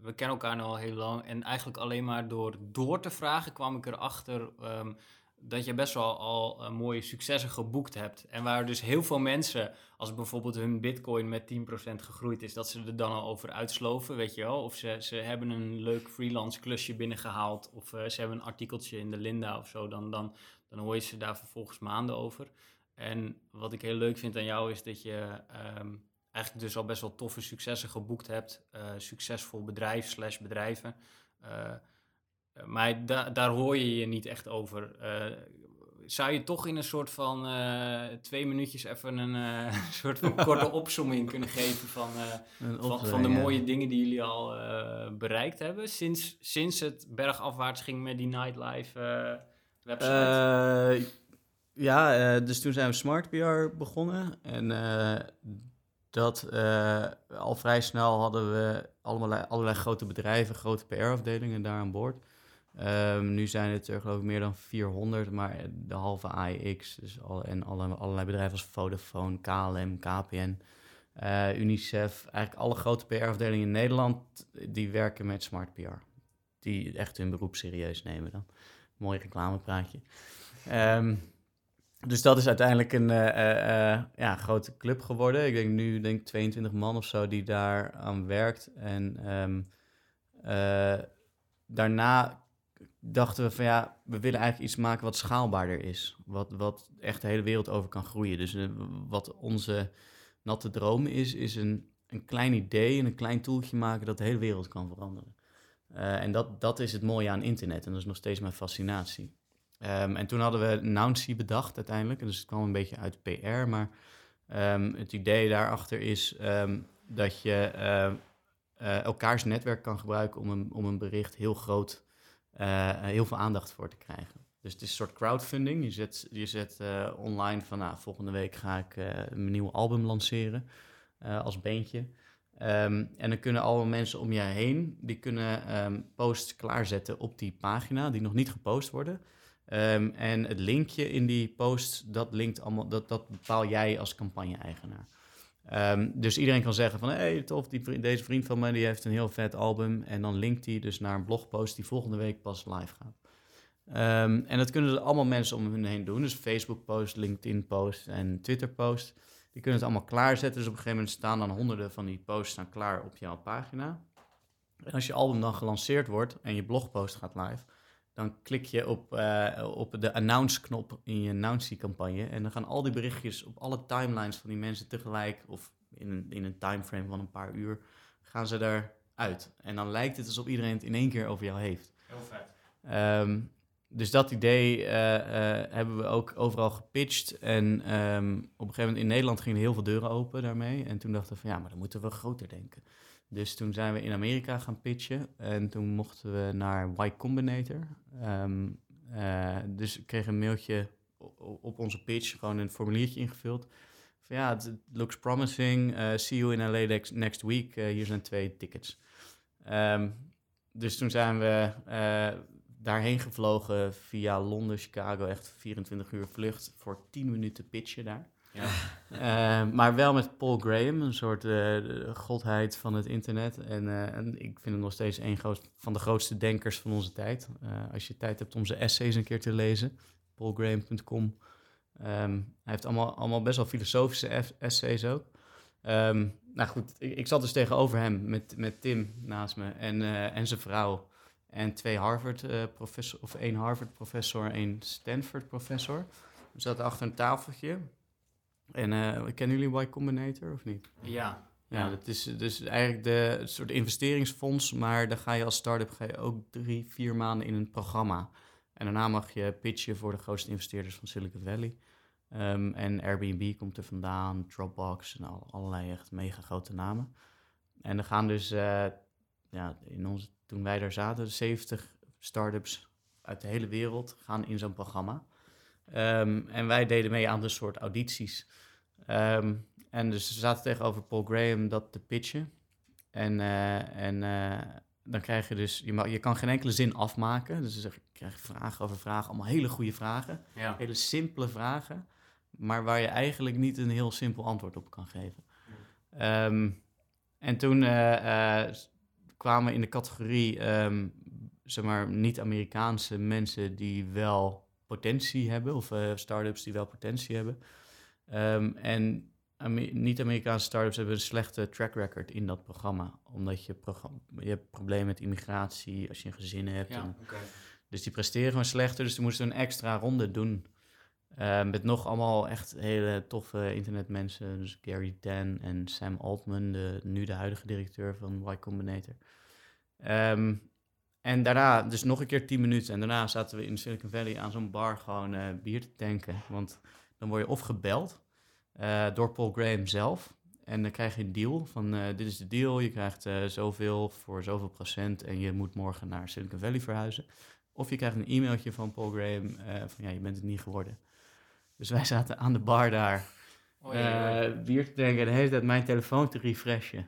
we kennen elkaar nu al heel lang en eigenlijk alleen maar door door te vragen kwam ik erachter ehm dat je best wel al eh, mooie successen geboekt hebt. En waar dus heel veel mensen, als bijvoorbeeld hun bitcoin met 10% gegroeid is, dat ze er dan al over uitsloven, weet je wel. Of ze, ze hebben een leuk freelance klusje binnengehaald of eh, ze hebben een artikeltje in de Linda of zo, dan, dan, dan hoor je ze daar vervolgens maanden over. En wat ik heel leuk vind aan jou is dat je... ehm, eigenlijk dus al best wel toffe successen geboekt hebt. eh, succesvol bedrijf slash bedrijven. Maar da- daar hoor je je niet echt over. Eh, zou je toch in een soort van eh, twee minuutjes even een eh, soort van korte opsomming kunnen geven van, van, de ja. mooie dingen die jullie al bereikt hebben sinds, sinds het bergafwaarts ging met die nightlife website? Ja, dus toen zijn we Smart PR begonnen. En dat al vrij snel hadden we allemaal, allerlei grote bedrijven, grote PR-afdelingen daar aan boord. Ehm, nu zijn het er geloof ik meer dan 400, maar de halve AIX dus al, en alle, allerlei bedrijven als Vodafone, KLM, KPN, eh, UNICEF. Eigenlijk alle grote PR-afdelingen in Nederland, die werken met Smart PR. Die echt hun beroep serieus nemen dan. Mooi reclamepraatje. Ehm, dus dat is uiteindelijk een eh, eh, ja, grote club geworden. Ik denk nu denk ik 22 man of zo die daar aan werkt. En ehm, eh, daarna dachten we van ja, we willen eigenlijk iets maken wat schaalbaarder is. Wat, wat echt de hele wereld over kan groeien. Dus eh, wat onze natte droom is, is een, een klein idee en een klein toeltje maken dat de hele wereld kan veranderen. Eh, en dat, dat is het mooie aan internet en dat is nog steeds mijn fascinatie. Ehm, en toen hadden we Nouncy bedacht uiteindelijk. Dus het kwam een beetje uit PR, maar ehm, het idee daarachter is ehm, dat je eh, elkaars netwerk kan gebruiken om een, om een bericht heel groot, heel veel aandacht voor te krijgen. Dus het is een soort crowdfunding. Je zet, je zet eh, online van, nou, volgende week ga ik eh, mijn nieuwe album lanceren eh, als beentje. Ehm, en dan kunnen alle mensen om je heen, die kunnen ehm, posts klaarzetten op die pagina, die nog niet gepost worden. Ehm, en het linkje in die post, dat, linkt allemaal, dat, dat bepaal jij als campagne-eigenaar. Ehm, dus iedereen kan zeggen van, hé, hey, tof, die, vriend- deze vriend van mij die heeft een heel vet album. En dan linkt hij dus naar een blogpost die volgende week pas live gaat. Ehm, en dat kunnen allemaal mensen om hun heen doen. Dus Facebook-post, LinkedIn-post en Twitter-post. Die kunnen het allemaal klaarzetten. Dus op een gegeven moment staan dan honderden van die posts staan klaar op jouw pagina. En als je album dan gelanceerd wordt en je blogpost gaat live, dan klik je op, eh, op de announce-knop in je announce-campagne. En dan gaan al die berichtjes op alle timelines van die mensen tegelijk, of in een, in een timeframe van een paar uur, gaan ze eruit. En dan lijkt het alsof iedereen het in één keer over jou heeft. Heel vet. Ehm, dus dat idee eh, eh, hebben we ook overal gepitcht. En ehm, op een gegeven moment in Nederland gingen heel veel deuren open daarmee. En toen dachten we van ja, maar dan moeten we groter denken. Dus toen zijn we in Amerika gaan pitchen. En toen mochten we naar Y Combinator. Ehm, eh, dus ik kreeg een mailtje op onze pitch, gewoon een formuliertje ingevuld. Van ja, it looks promising. Eh, see you in LA next, week. Eh, hier zijn twee tickets. Ehm, dus toen zijn we daarheen gevlogen via Londen, Chicago. Echt 24 uur vlucht voor 10 minuten pitchen daar. Ja. Eh, maar wel met Paul Graham, een soort eh, godheid van het internet. En, eh, en ik vind hem nog steeds een groot, van de grootste denkers van onze tijd. Als je tijd hebt om zijn essays een keer te lezen, paulgraham.com. Ehm, hij heeft allemaal, allemaal best wel filosofische essays ook. Ehm, nou goed, ik, zat dus tegenover hem met, met Tim naast me en, en zijn vrouw. En twee Harvard-professor, of één Harvard-professor, één Stanford-professor. We zaten achter een tafeltje. En eh, kennen jullie Y Combinator of niet? Ja. Ja, dat is dus eigenlijk de het soort investeringsfonds, maar dan ga je als start-up ga je ook drie, vier maanden in een programma. En daarna mag je pitchen voor de grootste investeerders van Silicon Valley. Ehm, en Airbnb komt er vandaan, Dropbox en al, allerlei echt mega grote namen. En er gaan dus, eh, ja, in onze, toen wij daar zaten, 70 start-ups uit de hele wereld gaan in zo'n programma. Ehm, en wij deden mee aan de soort audities. Ehm, en dus we zaten tegenover Paul Graham dat te pitchen. En, eh, en eh, dan krijg je dus, je, mag, je kan geen enkele zin afmaken. Dus dan krijg vragen over vragen, allemaal hele goede vragen. Ja. Hele simpele vragen, maar waar je eigenlijk niet een heel simpel antwoord op kan geven. Ehm, en toen eh, kwamen we in de categorie, zeg maar, niet-Amerikaanse mensen die wel potentie hebben, of eh start-ups die wel potentie hebben. Ehm, en Ame- niet-Amerikaanse start-ups hebben een slechte track record in dat programma, omdat je, programma, je hebt problemen met immigratie als je een gezin hebt. Ja, en dus die presteren gewoon slechter. Dus toen moesten een extra ronde doen. Eh, met nog allemaal echt hele toffe internetmensen. Dus Gary Tan en Sam Altman, de, nu de huidige directeur van Y Combinator. Ehm, en daarna, dus nog een keer 10 minuten. En daarna zaten we in Silicon Valley aan zo'n bar gewoon eh, bier te tanken. Want dan word je of gebeld eh, door Paul Graham zelf. En dan krijg je een deal van eh, dit is de deal. Je krijgt zoveel voor zoveel procent en je moet morgen naar Silicon Valley verhuizen. Of je krijgt een e-mailtje van Paul Graham van ja, je bent het niet geworden. Dus wij zaten aan de bar daar Oh, ja, ja, ja. bier te drinken en de hele tijd mijn telefoon te refreshen.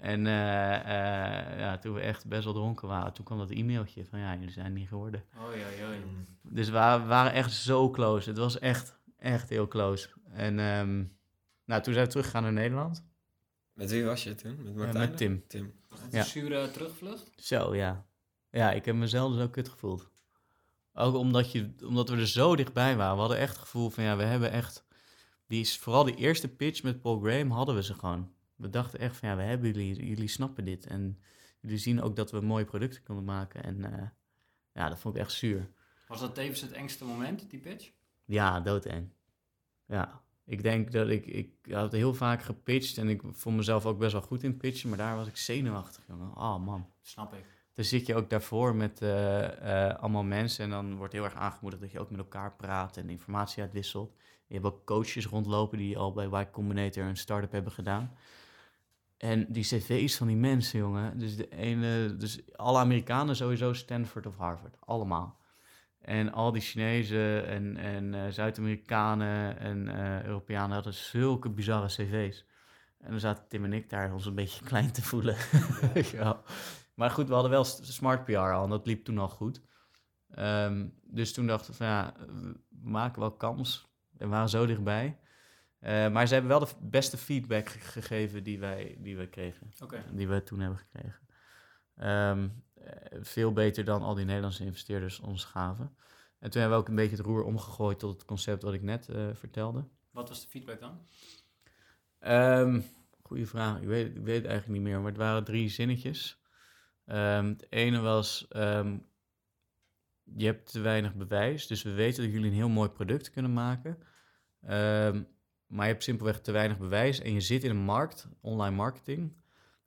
En eh, eh, ja, toen we echt best wel dronken waren, toen kwam dat e-mailtje van ja, jullie zijn niet geworden. Oh, ja, ja, ja. Dus we wa- we waren echt zo close. Het was echt, echt heel close. En ehm, nou, toen zijn we teruggegaan naar Nederland. Met wie was je toen? Met Eh, Martijn? met Tim. Tim. Ja. een zure terugvlucht? Zo, ja. Ja, ik heb mezelf zo kut gevoeld. Ook omdat, je, omdat we er zo dichtbij waren. We hadden echt het gevoel van, ja, we hebben echt... Die, is- vooral die eerste pitch met Paul Graham hadden we ze gewoon. We dachten echt van, ja, we hebben jullie. Jullie snappen dit. En jullie zien ook dat we mooie producten kunnen maken. En eh, ja, dat vond ik echt zuur. Was dat tevens het engste moment, die pitch? Ja, doodeng. Ja, ik denk dat ik... Ik had heel vaak gepitcht en ik vond mezelf ook best wel goed in pitchen. Maar daar was ik zenuwachtig, jongen. Oh, man. Snap ik. Dan zit je ook daarvoor met eh, eh, allemaal mensen en dan wordt heel erg aangemoedigd dat je ook met elkaar praat en informatie uitwisselt. Je hebt ook coaches rondlopen die al bij Y Combinator een start-up hebben gedaan. En die cv's van die mensen, jongen. Dus de ene, dus alle Amerikanen sowieso Stanford of Harvard, allemaal. En al die Chinezen en, en eh, Zuid-Amerikanen en eh, Europeanen hadden zulke bizarre cv's. En dan zaten Tim en ik daar ons een beetje klein te voelen. Wel. Maar goed, we hadden wel smart PR al en dat liep toen al goed. Ehm, dus toen dachten we van ja, we maken wel kans. En waren zo dichtbij. Eh, maar ze hebben wel de beste feedback ge- gegeven die wij, die wij kregen. Die we toen hebben gekregen. Ehm, eh, veel beter dan al die Nederlandse investeerders ons gaven. En toen hebben we ook een beetje het roer omgegooid tot het concept wat ik net eh, vertelde. Wat was de feedback dan? Ehm goeie vraag. Ik weet, ik weet het eigenlijk niet meer, maar het waren drie zinnetjes. Ehm, het ene was, je hebt te weinig bewijs, dus we weten dat jullie een heel mooi product kunnen maken. Maar je hebt simpelweg te weinig bewijs en je zit in een markt, online marketing,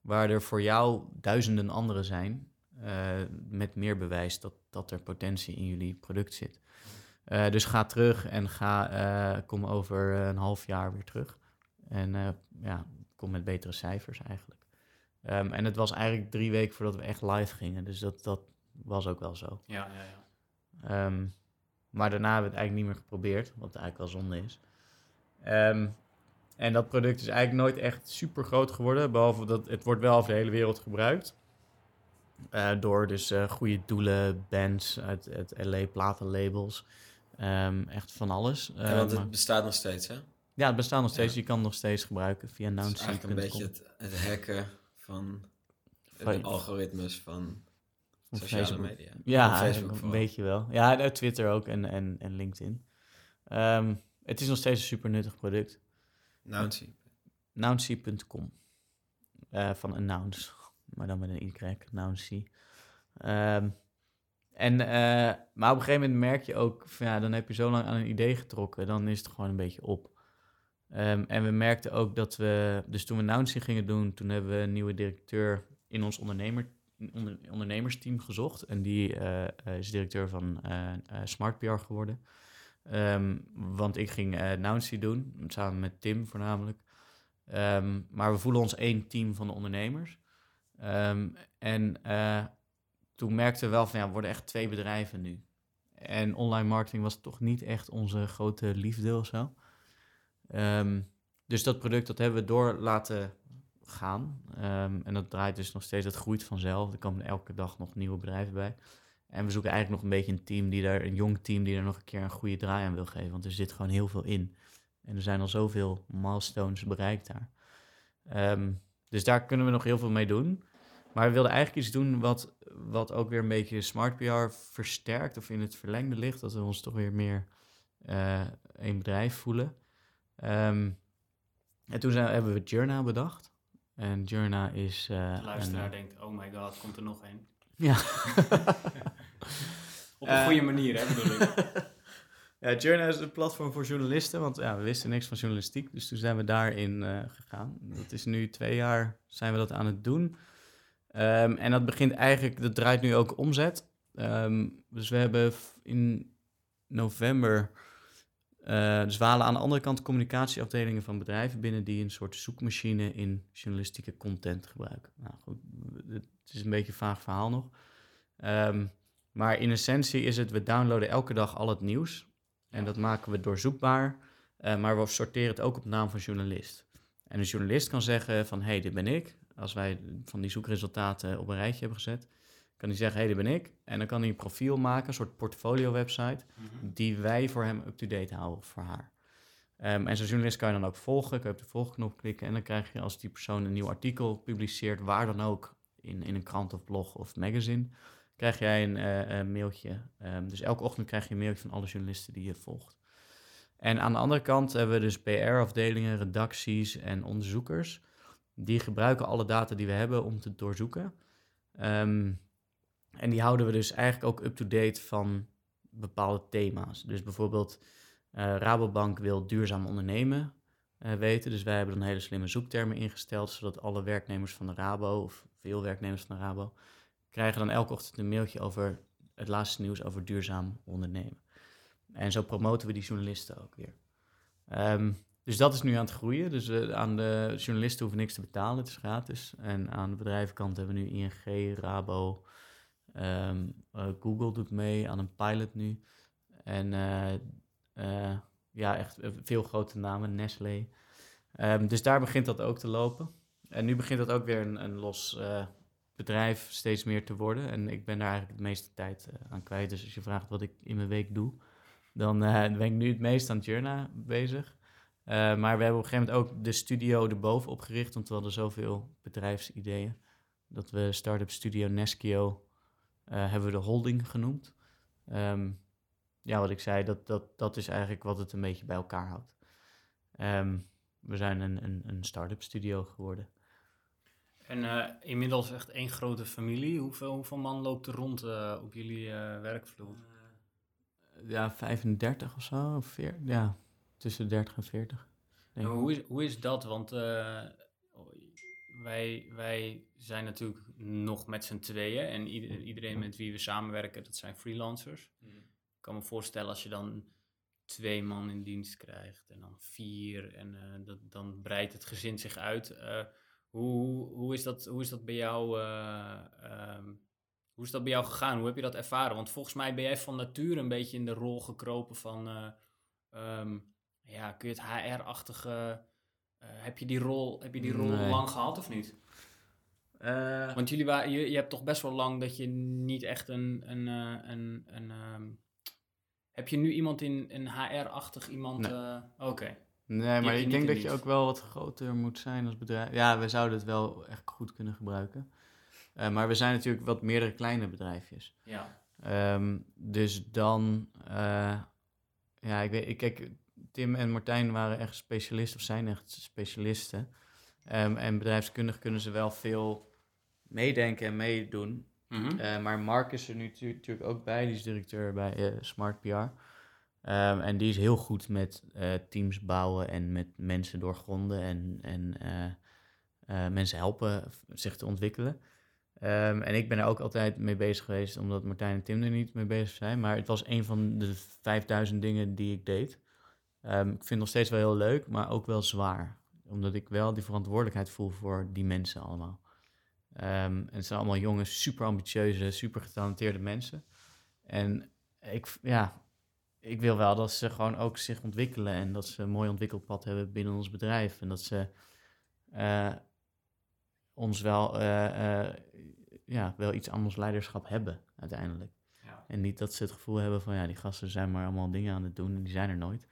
waar er voor jou duizenden anderen zijn eh, met meer bewijs dat, dat er potentie in jullie product zit. Eh, dus ga terug en ga, eh, kom over een half jaar weer terug. En ja, kom met betere cijfers eigenlijk. Ehm, en het was eigenlijk drie weken voordat we echt live gingen. Dus dat, dat was ook wel zo. Ja, ja, ja. Ehm, maar daarna hebben we het eigenlijk niet meer geprobeerd, wat eigenlijk wel zonde is. Ehm, en dat product is eigenlijk nooit echt super groot geworden, behalve dat het wordt wel over de hele wereld gebruikt. Eh, door dus eh, goede doelen, bands uit, uit LA, platenlabels, Ehm, echt van alles. Ja, Eh, want maar- het bestaat nog steeds, hè? ja, het bestaat nog steeds. Ja. Je kan het nog steeds gebruiken via Het is eigenlijk een beetje het, het hacken van de algoritmes van Van sociale Facebook. media. Ja, eigenlijk een beetje wel. Ja, en Twitter ook en, en, en LinkedIn. Ehm, het is nog steeds een super nuttig product. Nouncy. Nouncy.com. Eh, van announce, maar dan met een Y, Nouncy. Ehm, en, eh, maar op een gegeven moment merk je ook, van, ja, dan heb je zo lang aan een idee getrokken, dan is het gewoon een beetje op. Ehm, en we merkten ook dat we, dus toen we Nouncy gingen doen, toen hebben we een nieuwe directeur in ons ondernemer, onder, ondernemersteam gezocht. En die eh, eh, is directeur van eh, Smart PR geworden. Ehm, want ik ging Nouncy doen, samen met Tim voornamelijk. Ehm, maar we voelen ons één team van de ondernemers. Ehm, en eh, toen merkten we wel van ja, we worden echt twee bedrijven nu. En online marketing was toch niet echt onze grote liefde of zo. Dus dat product dat hebben we door laten gaan. En dat draait dus nog steeds, dat groeit vanzelf. Er komen elke dag nog nieuwe bedrijven bij. En we zoeken eigenlijk nog een beetje een team die daar, een jong team die er nog een keer een goede draai aan wil geven. Want er zit gewoon heel veel in. En er zijn al zoveel milestones bereikt daar. Ehm, dus daar kunnen we nog heel veel mee doen. Maar we wilden eigenlijk iets doen wat, wat ook weer een beetje smart PR versterkt of in het verlengde ligt. Dat we ons toch weer meer eh een bedrijf voelen. Ehm, en toen zijn, hebben we Journa bedacht. En Journa is... eh, De luisteraar een, denkt, oh my god, komt er nog een. ja. Op een Eh. goede manier, hè, bedoel ik. Ja, Journa is een platform voor journalisten, want ja, we wisten niks van journalistiek, dus toen zijn we daarin eh, gegaan. Dat is nu twee jaar zijn we dat aan het doen. Ehm, en dat begint eigenlijk, dat draait nu ook omzet. Ehm, dus we hebben in november, eh dus we halen aan de andere kant communicatieafdelingen van bedrijven binnen die een soort zoekmachine in journalistieke content gebruiken. Nou goed, het is een beetje een vaag verhaal nog. Ehm, maar in essentie is het, we downloaden elke dag al het nieuws. En dat maken we doorzoekbaar. eh, maar we sorteren het ook op naam van journalist. En een journalist kan zeggen van, hé, hey, dit ben ik. Als wij van die zoekresultaten op een rijtje hebben gezet, kan hij zeggen, hé, hey, dit ben ik. En dan kan hij een profiel maken, een soort portfolio-website, die wij voor hem up-to-date houden, of voor haar. Ehm, en zo'n journalist kan je dan ook volgen, kan je op de volgknop klikken en dan krijg je als die persoon een nieuw artikel publiceert, waar dan ook, in, in een krant of blog of magazine, krijg jij een, eh, een mailtje. Ehm, dus elke ochtend krijg je een mailtje van alle journalisten die je volgt. En aan de andere kant hebben we dus PR-afdelingen, redacties en onderzoekers. Die gebruiken alle data die we hebben om te doorzoeken. Ehm, en die houden we dus eigenlijk ook up-to-date van bepaalde thema's. Dus bijvoorbeeld eh, Rabobank wil duurzaam ondernemen eh, weten. Dus wij hebben dan hele slimme zoektermen ingesteld, zodat alle werknemers van de Rabo, of veel werknemers van de Rabo, krijgen dan elke ochtend een mailtje over het laatste nieuws over duurzaam ondernemen. En zo promoten we die journalisten ook weer. Ehm, dus dat is nu aan het groeien. Dus eh, aan de journalisten hoeven niks te betalen, het is gratis. En aan de bedrijvenkant hebben we nu ING, Rabo, ehm, eh, Google doet mee aan een pilot nu. En eh, ja, echt veel grote namen, Nestlé. Ehm, dus daar begint dat ook te lopen. En nu begint dat ook weer een, een los bedrijf steeds meer te worden. En ik ben daar eigenlijk de meeste tijd eh, aan kwijt. Dus als je vraagt wat ik in mijn week doe, dan eh, ben ik nu het meest aan Journa bezig. Eh, maar we hebben op een gegeven moment ook de studio erboven opgericht, want we hadden zoveel bedrijfsideeën. Dat we Startup Studio Neskio hebben we de holding genoemd. Ehm, ja, wat ik zei, dat, dat, dat is eigenlijk wat het een beetje bij elkaar houdt. Ehm, we zijn een, een, een start-up studio geworden. En eh, inmiddels echt één grote familie. Hoeveel, hoeveel man loopt er rond eh, op jullie eh, werkvloer? Ja, 35 of zo, of 40, ja, tussen 30 en 40. denk ik. hoe, is, hoe is dat? Want eh, wij, wij zijn natuurlijk nog met z'n tweeën. En ieder- iedereen met wie we samenwerken, dat zijn freelancers. Ik kan me voorstellen als je dan twee man in dienst krijgt en dan vier. En eh, dat, dan breidt het gezin zich uit. Hoe, hoe, is dat, hoe is dat bij jou... eh, ehm, hoe is dat bij jou gegaan? Hoe heb je dat ervaren? Want volgens mij ben jij van nature een beetje in de rol gekropen van... eh, ehm, ja, kun je het HR-achtige... eh, heb je die rol, heb je die rol Nee. lang gehad of niet? Want jullie waren, je, je hebt toch best wel lang dat je niet echt een... een, een, een ehm, heb je nu iemand in een HR-achtig iemand? Nee. Oké. Nee, maar ik denk dat je ook wel wat groter moet zijn als bedrijf. Ja, we zouden het wel echt goed kunnen gebruiken. Eh, maar we zijn natuurlijk wat meerdere kleine bedrijfjes. Ja. Ehm, dus dan, eh, ja, ik weet, ik, kijk, Tim en Martijn waren echt specialisten, of zijn echt specialisten. Ehm, en bedrijfskundig kunnen ze wel veel meedenken en meedoen. Mhm. Eh, maar Mark is er nu tu- natuurlijk ook bij, die is directeur bij Smart PR. Ehm, en die is heel goed met eh, teams bouwen en met mensen doorgronden en, en eh, eh, mensen helpen zich te ontwikkelen. Ehm, en ik ben er ook altijd mee bezig geweest, omdat Martijn en Tim er niet mee bezig zijn. Maar het was een van de 5000 dingen die ik deed. Ehm, ik vind het nog steeds wel heel leuk, maar ook wel zwaar. Omdat ik wel die verantwoordelijkheid voel voor die mensen allemaal. En het zijn allemaal jonge, super ambitieuze, super getalenteerde mensen. En ik, ja, ik wil wel dat ze gewoon ook zich ontwikkelen en dat ze een mooi ontwikkelpad hebben binnen ons bedrijf. En dat ze eh, ons wel, eh, eh, ja, wel iets aan ons leiderschap hebben uiteindelijk. Ja. En niet dat ze het gevoel hebben van ja, die gasten zijn maar allemaal dingen aan het doen en die zijn er nooit.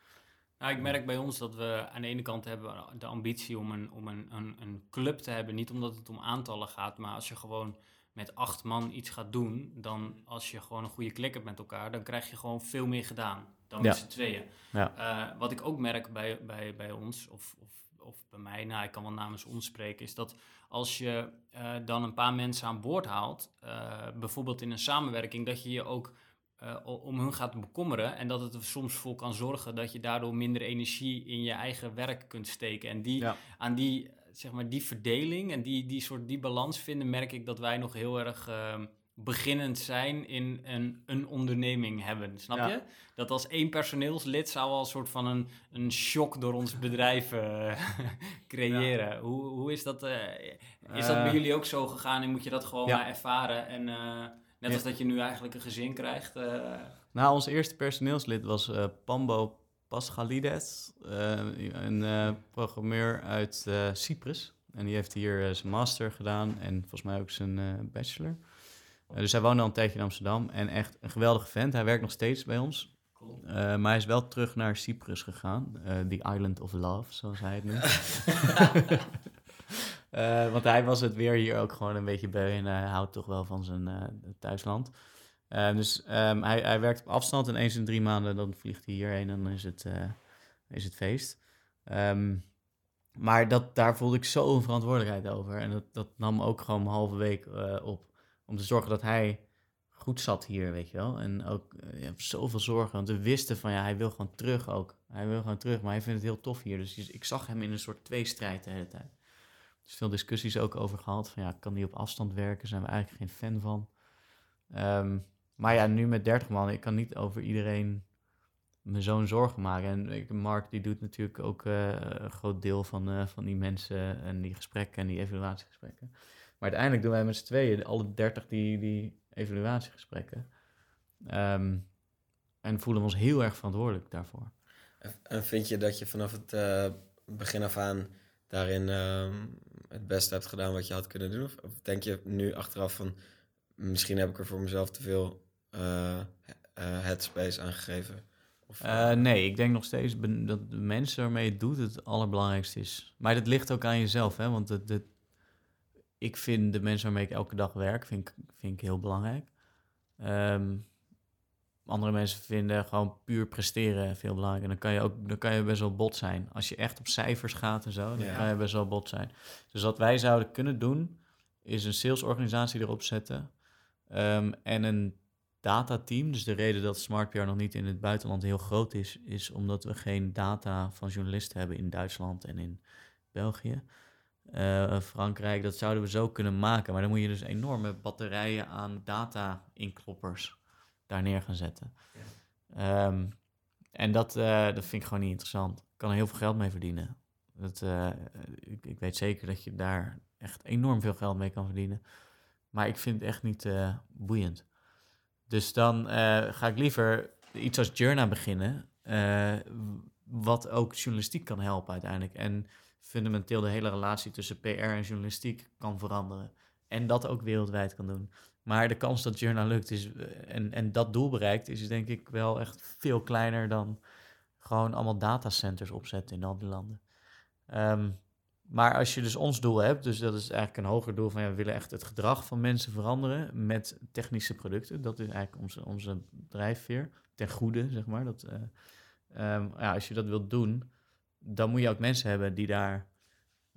Nou, ik merk bij ons dat we aan de ene kant hebben de ambitie om een, om een, een, een club te hebben. Niet omdat het om aantallen gaat, maar als je gewoon met acht man iets gaat doen, dan als je gewoon een goede klik hebt met elkaar, dan krijg je gewoon veel meer gedaan dan Ja. met z'n tweeën. Ja. Eh, wat ik ook merk bij, bij, bij ons, of, of, of bij mij, nou, ik kan wel namens ons spreken, is dat als je eh, dan een paar mensen aan boord haalt, eh, bijvoorbeeld in een samenwerking, dat je je ook om hun gaat bekommeren. En dat het er soms voor kan zorgen dat je daardoor minder energie in je eigen werk kunt steken. En die, Ja. aan die, zeg maar, die verdeling en die, die soort die balans vinden, merk ik dat wij nog heel erg ehm, beginnend zijn in een, een onderneming hebben. Snap Ja. je? Dat als één personeelslid zou al een soort van een, een shock door ons bedrijf eh, creëren. Hoe, hoe is dat? eh, is dat bij Eh, jullie ook zo gegaan en moet je dat gewoon maar ervaren? En net als dat je nu eigenlijk een gezin krijgt. Nou, ons eerste personeelslid was Pambo Pascalides, eh, een eh, programmeur uit eh, Cyprus. En die heeft hier zijn master gedaan en volgens mij ook zijn bachelor. Dus hij woonde al een tijdje in Amsterdam en echt een geweldige vent. Hij werkt nog steeds bij ons. Maar hij is wel terug naar Cyprus gegaan. eh The Island of Love, zoals hij het noemt. Want hij was het weer hier ook gewoon een beetje beu en hij houdt toch wel van zijn thuisland. Eh, dus ehm, hij, hij werkt op afstand en eens in drie maanden dan vliegt hij hierheen en dan is het, eh, is het feest. Ehm, maar dat, daar voelde ik zo'n verantwoordelijkheid over. En dat, dat nam ook gewoon een halve week eh, op. Om te zorgen dat hij goed zat hier, weet je wel. En ook eh, zoveel zorgen. Want we wisten van ja, hij wil gewoon terug ook. Hij wil gewoon terug, maar hij vindt het heel tof hier. Dus ik zag hem in een soort tweestrijd de hele tijd. Dus veel discussies ook over gehad. Van ja, kan die op afstand werken? Zijn we eigenlijk geen fan van. Ehm, maar ja, nu met 30 man, ik kan niet over iedereen me zo'n zorgen maken. En Mark die doet natuurlijk ook eh, een groot deel van, eh, van die mensen en die gesprekken en die evaluatiegesprekken. Maar uiteindelijk doen wij met z'n tweeën alle 30 die, die evaluatiegesprekken. Ehm, en voelen we ons heel erg verantwoordelijk daarvoor. En- vind je dat je vanaf het eh, begin af aan daarin ehm, het beste hebt gedaan wat je had kunnen doen? Of, denk je nu achteraf van misschien heb ik er voor mezelf te veel headspace aan gegeven? Of, Eh, nee, ik denk nog steeds dat de mensen waarmee je het doet het allerbelangrijkste is. Maar dat ligt ook aan jezelf, hè? Want het, het- ik vind de mensen waarmee ik elke dag werk, vind ik, vind ik heel belangrijk. Ehm, andere mensen vinden gewoon puur presteren veel belangrijk. En dan kan je ook dan kan je best wel bot zijn. Als je echt op cijfers gaat en zo, dan Ja. kan je best wel bot zijn. Dus wat wij zouden kunnen doen, is een salesorganisatie erop zetten. ehm, en een datateam. Dus de reden dat SmartPR nog niet in het buitenland heel groot is, is omdat we geen data van journalisten hebben in Duitsland en in België. Eh, Frankrijk, dat zouden we zo kunnen maken. Maar dan moet je dus enorme batterijen aan data-inkloppers daar neer gaan zetten. Ehm, en dat, eh, dat vind ik gewoon niet interessant. Ik kan er heel veel geld mee verdienen. Dat, eh, ik, ik weet zeker dat je daar echt enorm veel geld mee kan verdienen. Maar ik vind het echt niet boeiend. Dus dan eh, ga ik liever iets als Journa beginnen, eh, wat ook journalistiek kan helpen uiteindelijk. En fundamenteel de hele relatie tussen PR en journalistiek kan veranderen. En dat ook wereldwijd kan doen. Maar de kans dat Journa lukt is, eh, en, en dat doel bereikt, is denk ik wel echt veel kleiner dan gewoon allemaal datacenters opzetten in al die landen. Ehm, maar als je dus ons doel hebt, dus dat is eigenlijk een hoger doel van ja, we willen echt het gedrag van mensen veranderen met technische producten. Dat is eigenlijk onze, onze drijfveer, ten goede, zeg maar. Dat, eh, ehm, ja, als je dat wilt doen, dan moet je ook mensen hebben die daar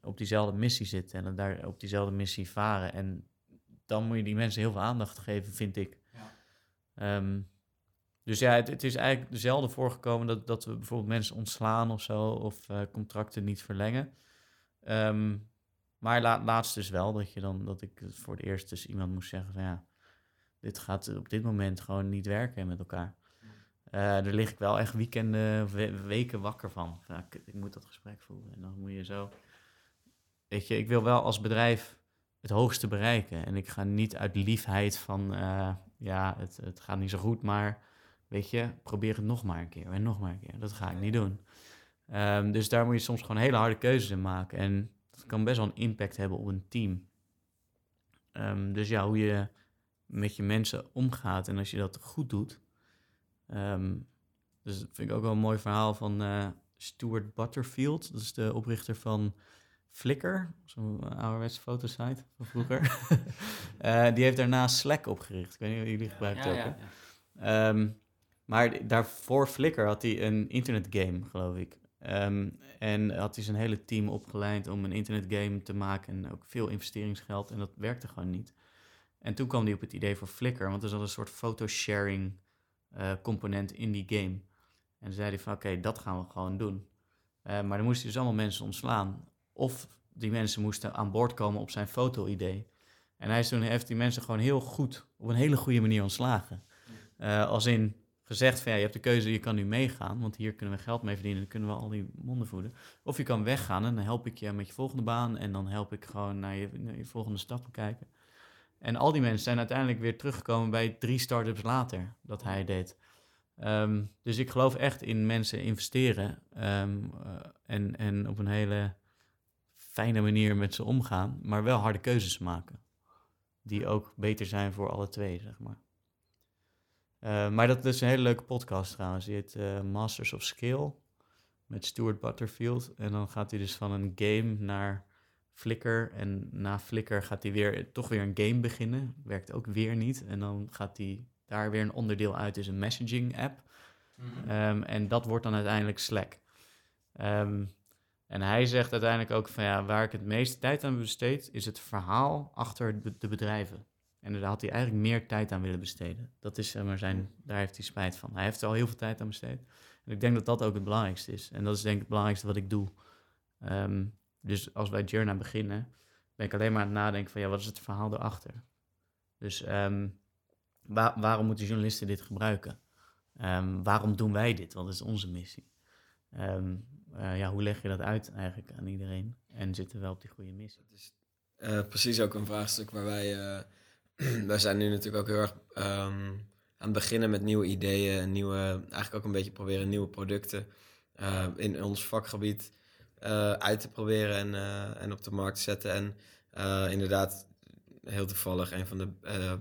op diezelfde missie zitten en daar op diezelfde missie varen. En dan moet je die mensen heel veel aandacht geven, vind ik. Ja. Ehm, dus ja, het, het is eigenlijk zelden voorgekomen dat, dat we bijvoorbeeld mensen ontslaan of zo, of eh, contracten niet verlengen. Ehm, maar la, laatst dus wel, dat, je dan, dat ik voor het eerst dus iemand moest zeggen van ja, dit gaat op dit moment gewoon niet werken met elkaar. Eh, daar lig ik wel echt weekenden, we- weken wakker van. Ja, ik moet dat gesprek voeren. En dan moet je zo... Weet je, ik wil wel als bedrijf het hoogste bereiken. En ik ga niet uit liefheid van, eh, ja, het, het gaat niet zo goed, maar weet je, probeer het nog maar een keer en nog maar een keer. Dat ga ik niet doen. Ehm, dus daar moet je soms gewoon hele harde keuzes in maken. En dat kan best wel een impact hebben op een team. Ehm, dus ja, hoe je met je mensen omgaat en als je dat goed doet. Ehm, dus dat vind ik ook wel een mooi verhaal van eh, Stuart Butterfield. Dat is de oprichter van Flickr, zo'n ouderwetse fotosite van vroeger. Eh, die heeft daarna Slack opgericht. Ik weet niet of jullie gebruiken ja, ook. ja, ja. Maar daarvoor Flickr had hij een internetgame, geloof ik. Ehm, en had hij zijn hele team opgeleid om een internetgame te maken. En ook veel investeringsgeld. En dat werkte gewoon niet. En toen kwam hij op het idee voor Flickr. Want er zat een soort photosharing eh, component in die game. En zei hij van, oké, dat gaan we gewoon doen. Eh, maar dan moesten dus allemaal mensen ontslaan. Of die mensen moesten aan boord komen op zijn foto-idee. En hij is toen heeft die mensen gewoon heel goed, op een hele goede manier ontslagen. Eh, als in gezegd van ja, je hebt de keuze, je kan nu meegaan, want hier kunnen we geld mee verdienen, dan kunnen we al die monden voeden. Of je kan weggaan en dan help ik je met je volgende baan en dan help ik gewoon naar je, je volgende stappen kijken. En al die mensen zijn uiteindelijk weer teruggekomen bij drie start-ups later dat hij deed. Ehm, dus ik geloof echt in mensen investeren ehm, eh, en, en op een hele fijne manier met ze omgaan, maar wel harde keuzes maken. Die ook beter zijn voor alle twee, zeg maar. Uh, maar dat is een hele leuke podcast trouwens. Die heet uh, Masters of Skill met Stuart Butterfield. En dan gaat hij dus van een game naar Flickr. En na Flickr gaat hij weer, toch weer een game beginnen. Werkt ook weer niet. En dan gaat hij daar weer een onderdeel uit, is een messaging app. Mm -hmm. um, en dat wordt dan uiteindelijk Slack. Um, en hij zegt uiteindelijk ook van ja, waar ik het meeste tijd aan besteed, is het verhaal achter de, de bedrijven. En daar had hij eigenlijk meer tijd aan willen besteden. Dat is, maar zijn, daar heeft hij spijt van. Hij heeft er al heel veel tijd aan besteed. En ik denk dat dat ook het belangrijkste is. En dat is denk ik het belangrijkste wat ik doe. Um, dus als wij Journa beginnen, ben ik alleen maar aan het nadenken van ja, wat is het verhaal erachter? Dus waar, waarom moeten journalisten dit gebruiken? Um, waarom doen wij dit? Wat is onze missie? Uh, ja, hoe leg je dat uit eigenlijk aan iedereen? En zitten we op die goede missie? Dat is uh, precies ook een vraagstuk waar wij... wij zijn nu natuurlijk ook heel erg um, aan het beginnen met nieuwe ideeën nieuwe, eigenlijk ook een beetje proberen nieuwe producten uh, in ons vakgebied uh, uit te proberen en, uh, en op de markt te zetten. En inderdaad, heel toevallig, een van de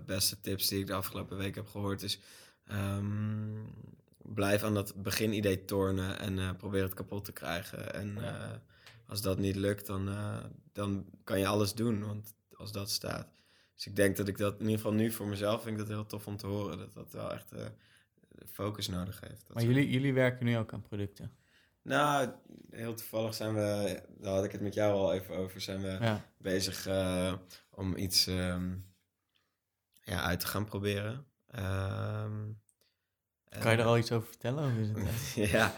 beste tips die ik de afgelopen week heb gehoord is: um, blijf aan dat beginidee tornen en probeer het kapot te krijgen. En als dat niet lukt, dan, dan kan je alles doen, want als dat staat. Dus ik denk dat ik dat in ieder geval nu voor mezelf vind ik dat heel tof om te horen. Dat dat wel echt uh, focus nodig heeft. Dat Maar jullie, jullie werken nu ook aan producten? Nou, heel toevallig zijn we, daar had ik het met jou al even over, zijn we Ja. bezig uh, om iets um, ja, uit te gaan proberen. Um, kan je er al iets over vertellen? Of is het ja.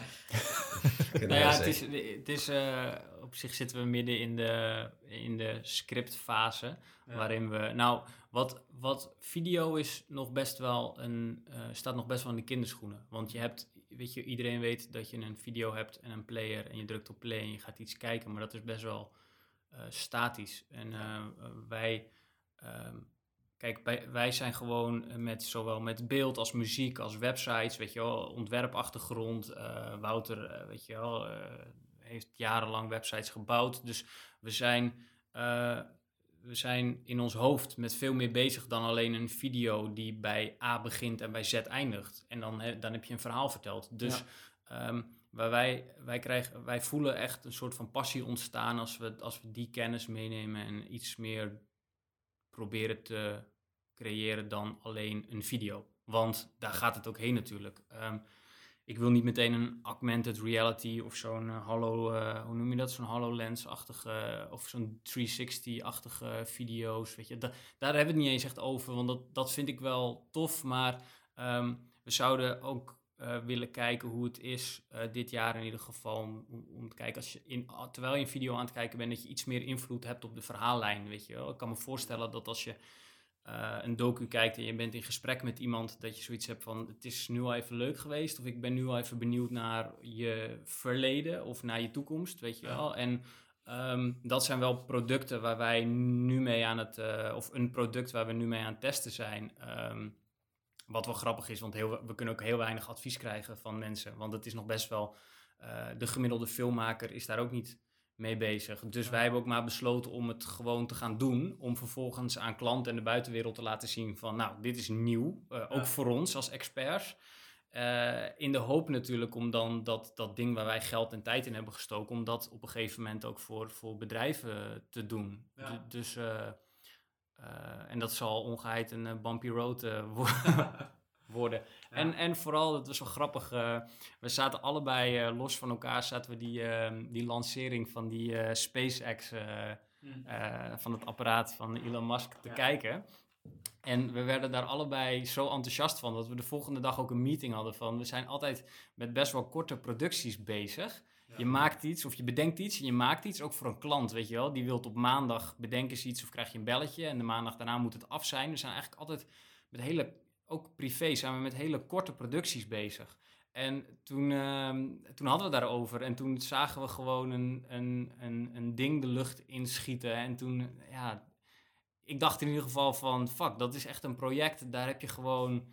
nou ja, het is, het is uh, op zich zitten we midden in de, in de scriptfase. Ja. Waarin we. Nou, wat, wat video is nog best wel een. Uh, staat nog best wel in de kinderschoenen. Want je hebt. Weet je, iedereen weet dat je een video hebt en een player. En je drukt op play en je gaat iets kijken. Maar dat is best wel uh, statisch. En wij. Um, Kijk, wij, zijn gewoon met zowel met beeld als muziek als websites, weet je wel, ontwerpachtergrond. Uh, Wouter, uh, weet je wel, uh, heeft jarenlang websites gebouwd. Dus we zijn, we zijn in ons hoofd met veel meer bezig dan alleen een video die bij A begint en bij Z eindigt. En dan, he, dan heb je een verhaal verteld. Dus ja. um, waar wij, wij, krijgen, wij voelen echt een soort van passie ontstaan als we, als we die kennis meenemen en iets meer proberen te creëren dan alleen een video. Want daar gaat het ook heen natuurlijk. Um, ik wil niet meteen een augmented reality of zo'n uh, hollow, uh, hoe noem je dat, zo'n HoloLens-achtige of zo'n 360-achtige video's, weet je. Da daar hebben we het niet eens echt over, want dat, dat vind ik wel tof, maar um, we zouden ook uh, willen kijken hoe het is dit jaar in ieder geval, om, om te kijken als je in, terwijl je een video aan het kijken bent, dat je iets meer invloed hebt op de verhaallijn, weet je wel. Ik kan me voorstellen dat als je uh, een docu kijkt en je bent in gesprek met iemand, dat je zoiets hebt van: het is nu al even leuk geweest, of ik ben nu al even benieuwd naar je verleden of naar je toekomst, weet je wel. En um, dat zijn wel producten waar wij nu mee aan het, of een product waar we nu mee aan het testen zijn. Um, wat wel grappig is, want heel, we kunnen ook heel weinig advies krijgen van mensen, want het is nog best wel. Uh, de gemiddelde filmmaker is daar ook niet mee bezig. Dus ja. wij hebben ook maar besloten om het gewoon te gaan doen. Om vervolgens aan klanten en de buitenwereld te laten zien van... nou, dit is nieuw, uh, ook ja. voor ons als experts. Uh, in de hoop natuurlijk om dan dat, dat ding waar wij geld en tijd in hebben gestoken... om dat op een gegeven moment ook voor, voor bedrijven te doen. Ja. Dus... Uh, en dat zal ongeheid een bumpy road worden. Ja. En, en vooral, dat was wel grappig, uh, we zaten allebei uh, los van elkaar, zaten we die, uh, die lancering van die SpaceX, mm. van het apparaat van Elon Musk te ja. kijken. En we werden daar allebei zo enthousiast van dat we de volgende dag ook een meeting hadden van we zijn altijd met best wel korte producties bezig. Je maakt iets of je bedenkt iets en je maakt iets ook voor een klant, weet je wel. Die wilt op maandag bedenken ze iets of krijg je een belletje en de maandag daarna moet het af zijn. We zijn eigenlijk altijd met hele, ook privé zijn we met hele korte producties bezig. En toen, ehm, toen hadden we daarover en toen zagen we gewoon een, een, een, een ding de lucht inschieten. En toen, ja, ik dacht in ieder geval van, fuck, dat is echt een project. Daar heb je gewoon,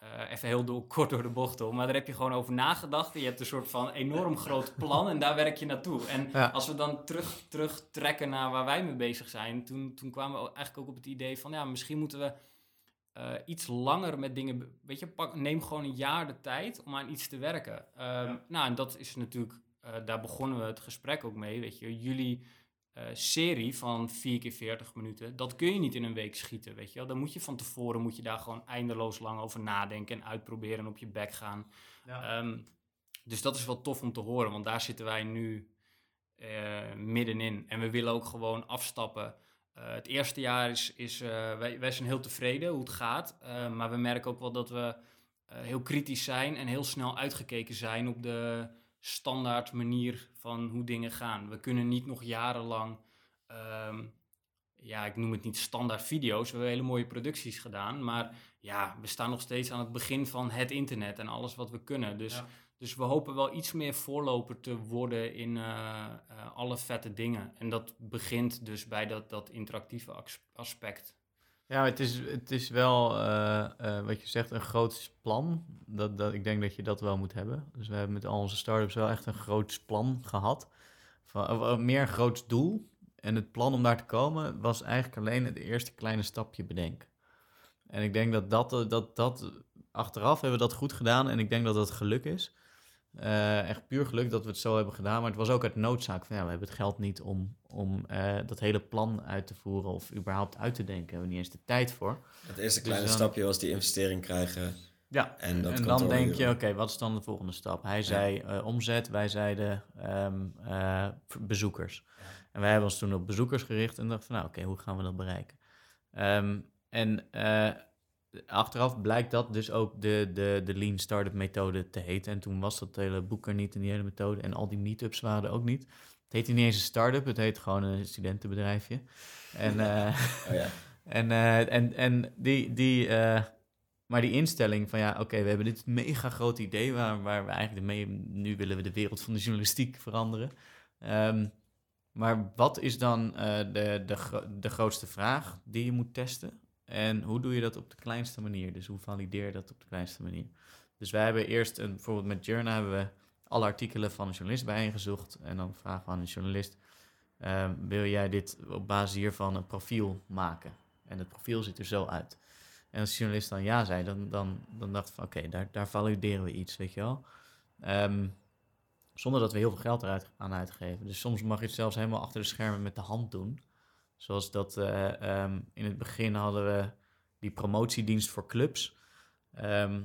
eh, even heel door, kort door de bocht om, maar daar heb je gewoon over nagedacht. En je hebt een soort van enorm groot plan en daar werk je naartoe. En Ja. als we dan terug, terugtrekken naar waar wij mee bezig zijn, toen, toen kwamen we eigenlijk ook op het idee van, ja, misschien moeten we eh, iets langer met dingen. Weet je, pak, neem gewoon een jaar de tijd om aan iets te werken. Ehm, Nou, en dat is natuurlijk. eh, daar begonnen we het gesprek ook mee. Weet je, jullie eh, serie van 4 keer 40 minuten, dat kun je niet in een week schieten. Weet je wel, dan moet je van tevoren moet je daar gewoon eindeloos lang over nadenken en uitproberen en op je bek gaan. Ehm, dus dat is wel tof om te horen, want daar zitten wij nu eh, middenin. En we willen ook gewoon afstappen. Eh, het eerste jaar is, is wij, wij zijn heel tevreden hoe het gaat. maar we merken ook wel dat we heel kritisch zijn en heel snel uitgekeken zijn op de standaard manier van hoe dingen gaan. We kunnen niet nog jarenlang, ehm, ja, ik noem het niet standaard video's. We hebben hele mooie producties gedaan, maar ja, we staan nog steeds aan het begin van het internet en alles wat we kunnen. Dus, Ja. dus we hopen wel iets meer voorloper te worden in eh, eh, alle vette dingen. En dat begint dus bij dat, dat interactieve as- aspect. Ja, het is, het is wel, eh, eh, wat je zegt, een groot plan. Dat, dat, ik denk dat je dat wel moet hebben. Dus we hebben met al onze startups wel echt een groot plan gehad. Van, of meer een groot doel. En het plan om daar te komen was eigenlijk alleen het eerste kleine stapje bedenken. En ik denk dat dat, eh, dat, dat achteraf hebben we dat goed gedaan. En ik denk dat dat geluk is. Eh, echt puur geluk dat we het zo hebben gedaan. Maar het was ook uit noodzaak van ja, we hebben het geld niet om, om eh, dat hele plan uit te voeren of überhaupt uit te denken. We hebben niet eens de tijd voor. Het eerste Dus kleine dan- stapje was die investering krijgen. Ja, En dat en dan denk je, oké, wat is dan de volgende stap? Hij zei eh, omzet, wij zeiden ehm, eh, bezoekers. En wij hebben ons toen op bezoekers gericht en dachten van, nou oké, hoe gaan we dat bereiken? Ehm, en achteraf blijkt dat dus ook de, de, de Lean Startup methode te heten. En toen was dat hele boek er niet en die hele methode. En al die meetups waren er ook niet. Het heette niet eens een start-up, het heet gewoon een studentenbedrijfje. En... eh, Oh ja. en, eh, en, en die, die, eh, maar die instelling van ja, oké, we hebben dit mega groot idee waar, waar we eigenlijk mee, nu willen we de wereld van de journalistiek veranderen. Ehm, maar wat is dan eh, de, de, de grootste vraag die je moet testen? En hoe doe je dat op de kleinste manier? Dus hoe valideer je dat op de kleinste manier? Dus wij hebben eerst, een, bijvoorbeeld met Journa, hebben we alle artikelen van een journalist bijeengezocht. En dan vragen we aan een journalist, ehm, wil jij dit op basis hiervan een profiel maken? En het profiel ziet er zo uit. En als de journalist dan ja zei, dan, dan, dan dacht ik van oké, daar, daar valideren we iets, weet je wel. Ehm, zonder dat we heel veel geld eruit aan uitgeven. Dus soms mag je het zelfs helemaal achter de schermen met de hand doen. Zoals dat eh, ehm, in het begin hadden we die promotiedienst voor clubs. Ehm,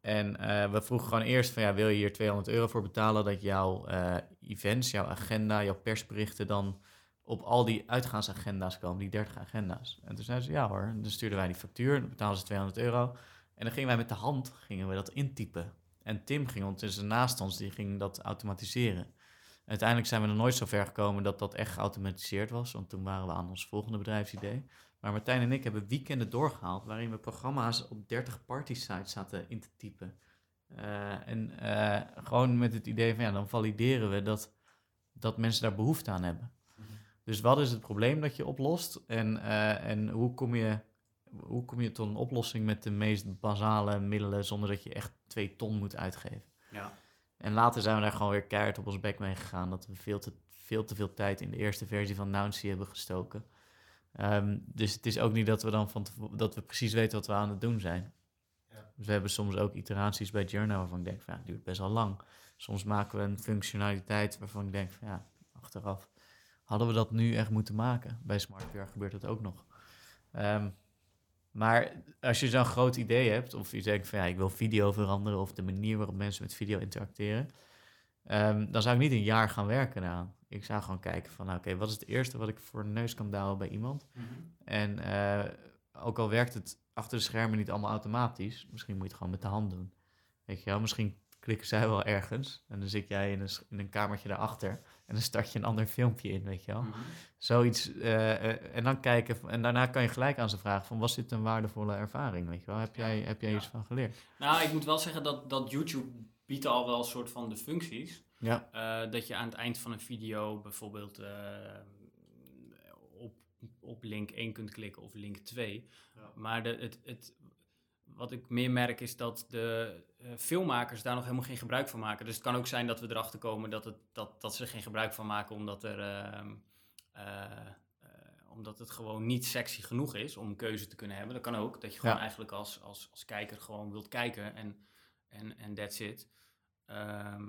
en eh, we vroegen gewoon eerst van ja, wil je hier 200 euro voor betalen dat jouw eh, events, jouw agenda, jouw persberichten dan op al die uitgaansagenda's komen, die 30 agenda's. En toen zeiden ze ja hoor, En dan stuurden wij die factuur, dan betalen ze 200 euro. En dan gingen wij met de hand gingen we dat intypen. En Tim ging ondertussen naast ons, die ging dat automatiseren. Uiteindelijk zijn we nog nooit zo ver gekomen dat dat echt geautomatiseerd was, want toen waren we aan ons volgende bedrijfsidee. Maar Martijn en ik hebben weekenden doorgehaald waarin we programma's op 30 party sites zaten in te typen. Eh, en eh, gewoon met het idee van ja, dan valideren we dat, dat mensen daar behoefte aan hebben. Dus wat is het probleem dat je oplost? En, eh, en hoe, kom je, hoe kom je tot een oplossing met de meest basale middelen zonder dat je echt twee ton moet uitgeven? Ja. En later zijn we daar gewoon weer keihard op ons bek mee gegaan. Dat we veel te, veel te veel tijd in de eerste versie van Nouncy hebben gestoken. Ehm, dus het is ook niet dat we dan van dat we precies weten wat we aan het doen zijn. Dus we hebben soms ook iteraties bij Journal waarvan ik denk van ja, het duurt best wel lang. Soms maken we een functionaliteit waarvan ik denk van ja, achteraf hadden we dat nu echt moeten maken. Bij SmartVR gebeurt dat ook nog. Ehm, maar als je zo'n groot idee hebt, of je denkt van ja, ik wil video veranderen, of de manier waarop mensen met video interacteren, ehm, dan zou ik niet een jaar gaan werken aan. Ik zou gewoon kijken van, nou, oké, wat is het eerste wat ik voor een neus kan douwen bij iemand? En eh, ook al werkt het achter de schermen niet allemaal automatisch, misschien moet je het gewoon met de hand doen. Weet je wel, misschien klikken zij wel ergens en dan zit jij in een, in een kamertje daarachter en dan start je een ander filmpje in, weet je wel. Mhm. Zoiets, eh, eh, en dan kijken, en daarna kan je gelijk aan ze vragen van, was dit een waardevolle ervaring, weet je wel? Heb jij, heb jij Ja. iets van geleerd? Nou, ik moet wel zeggen dat, dat YouTube biedt al wel een soort van de functies. Ja. Eh, dat je aan het eind van een video bijvoorbeeld op, op link 1 kunt klikken of link 2. Maar de, het, het, wat ik meer merk is dat de eh, filmmakers daar nog helemaal geen gebruik van maken. Dus het kan ook zijn dat we erachter komen dat, het, dat, dat ze er geen gebruik van maken omdat, er, ehm, eh, eh, omdat het gewoon niet sexy genoeg is om een keuze te kunnen hebben. Dat kan ook, dat je gewoon Ja. eigenlijk als, als, als kijker gewoon wilt kijken en, en, en that's it. Ehm,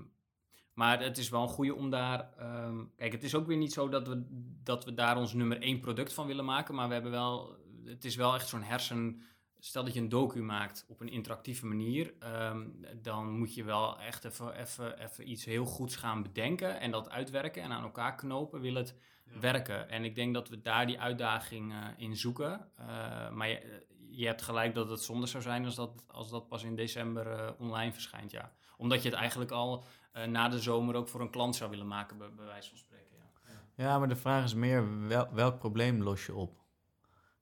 maar het is wel een goede om daar. ehm, kijk, het is ook weer niet zo dat we, dat we daar ons nummer één product van willen maken. Maar we hebben wel. Het is wel echt zo'n hersen. Stel dat je een docu maakt op een interactieve manier. ehm, dan moet je wel echt even, even, even iets heel goeds gaan bedenken. En dat uitwerken en aan elkaar knopen. Wil het werken? En ik denk dat we daar die uitdaging eh, in zoeken. Eh, maar je, je hebt gelijk dat het zonde zou zijn als dat, als dat pas in december eh, online verschijnt. Ja. Omdat je het eigenlijk al eh, na de zomer ook voor een klant zou willen maken, bij, bij wijze van spreken. Ja. Ja, maar de vraag is meer, wel, welk probleem los je op?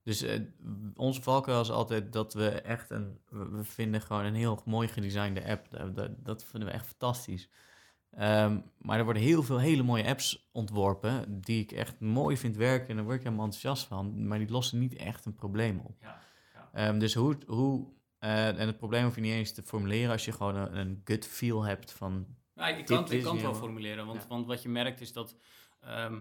Dus eh, onze valkuil is altijd dat we echt een... We vinden gewoon een heel mooi gedesignde app. Dat, vinden we echt fantastisch. Ehm, maar er worden heel veel hele mooie apps ontworpen... die ik echt mooi vind werken en daar word ik helemaal enthousiast van. Maar die lossen niet echt een probleem op. Ja, ja. Ehm, dus hoe... hoe eh, en het probleem hoef je niet eens te formuleren... als je gewoon een, een gut feel hebt van... Nou, ik kan, het- ik kan het wel formuleren, want, Ja. want wat je merkt is dat... ehm,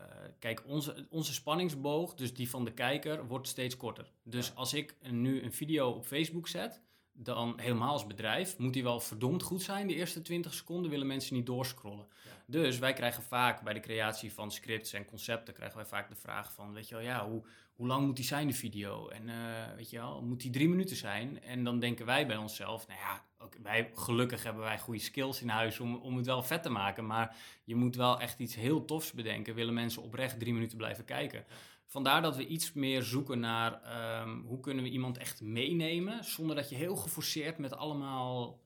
eh, kijk, onze, onze spanningsboog, dus die van de kijker, wordt steeds korter. Dus als ik nu een video op Facebook zet, dan helemaal als bedrijf, moet die wel verdomd goed zijn. De eerste 20 seconden willen mensen niet doorscrollen. Dus wij krijgen vaak bij de creatie van scripts en concepten, krijgen wij vaak de vraag van, weet je wel, ja, hoe, hoe lang moet die zijn, de video? En eh, weet je wel, moet die drie minuten zijn? En dan denken wij bij onszelf, nou ja, ook wij, gelukkig hebben wij goede skills in huis om, om het wel vet te maken. Maar je moet wel echt iets heel tofs bedenken. Willen mensen oprecht drie minuten blijven kijken? Vandaar dat we iets meer zoeken naar ehm, hoe kunnen we iemand echt meenemen, zonder dat je heel geforceerd met allemaal,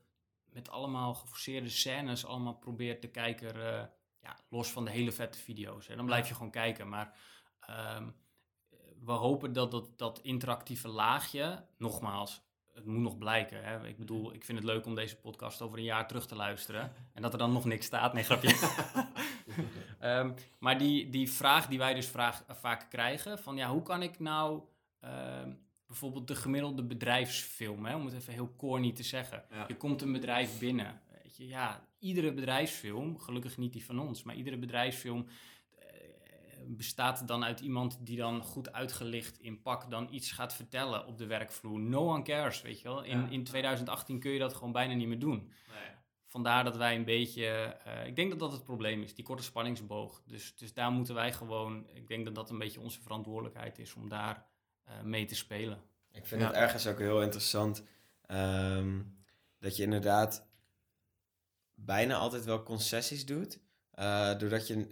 met allemaal geforceerde scènes allemaal probeert de kijker, eh, ja, los van de hele vette video's. Hè. Dan blijf je gewoon kijken. Maar ehm, we hopen dat, dat dat interactieve laagje, nogmaals, het moet nog blijken. Hè. Ik bedoel, ik vind het leuk om deze podcast over een jaar terug te luisteren. En dat er dan nog niks staat. Nee, grapje. Ehm, maar die, die vraag die wij dus vraag, vaak krijgen: van ja, hoe kan ik nou ehm, bijvoorbeeld de gemiddelde bedrijfsfilm, hè, om het even heel corny te zeggen. Ja. Je komt een bedrijf binnen. Weet je, ja, iedere bedrijfsfilm, gelukkig niet die van ons, maar iedere bedrijfsfilm eh, bestaat dan uit iemand die dan goed uitgelicht in pak dan iets gaat vertellen op de werkvloer. No one cares, weet je wel. In, Ja. in 2018 kun je dat gewoon bijna niet meer doen. Vandaar dat wij een beetje, eh, ik denk dat dat het probleem is, die korte spanningsboog. Dus, dus daar moeten wij gewoon, ik denk dat dat een beetje onze verantwoordelijkheid is om daar mee te spelen. Ik vind Ja. het ergens ook heel interessant ehm, dat je inderdaad bijna altijd wel concessies doet. Eh, doordat je,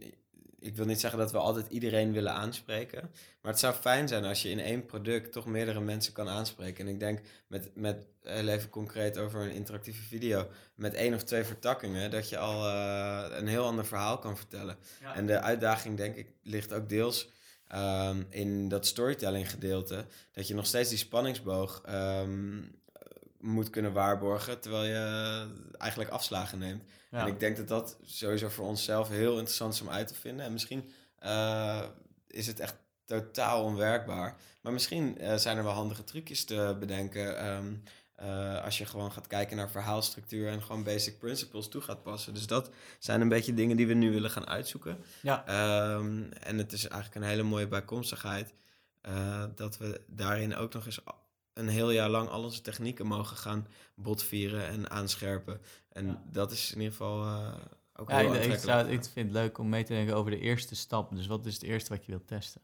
ik wil niet zeggen dat we altijd iedereen willen aanspreken, maar het zou fijn zijn als je in één product toch meerdere mensen kan aanspreken. En ik denk met, met heel even concreet over een interactieve video, met één of twee vertakkingen, dat je al eh, een heel ander verhaal kan vertellen. En de uitdaging, denk ik, ligt ook deels ehm, in dat storytelling gedeelte. Dat je nog steeds die spanningsboog ehm, moet kunnen waarborgen, terwijl je eigenlijk afslagen neemt. Ja. En ik denk dat dat sowieso voor onszelf heel interessant is om uit te vinden. En misschien eh, is het echt totaal onwerkbaar. Maar misschien eh, zijn er wel handige trucjes te bedenken. ehm, eh, als je gewoon gaat kijken naar verhaalstructuur en gewoon basic principles toe gaat passen. Dus dat zijn een beetje dingen die we nu willen gaan uitzoeken. Ja. Ehm, en het is eigenlijk een hele mooie bijkomstigheid eh, dat we daarin ook nog eens een heel jaar lang al onze technieken mogen gaan botvieren en aanscherpen. En Ja. dat is in ieder geval eh, ook Ja, heel ik, ik, aantrekkelijk. zou, ik vind het leuk om mee te denken over de eerste stap. Dus wat is het eerste wat je wilt testen?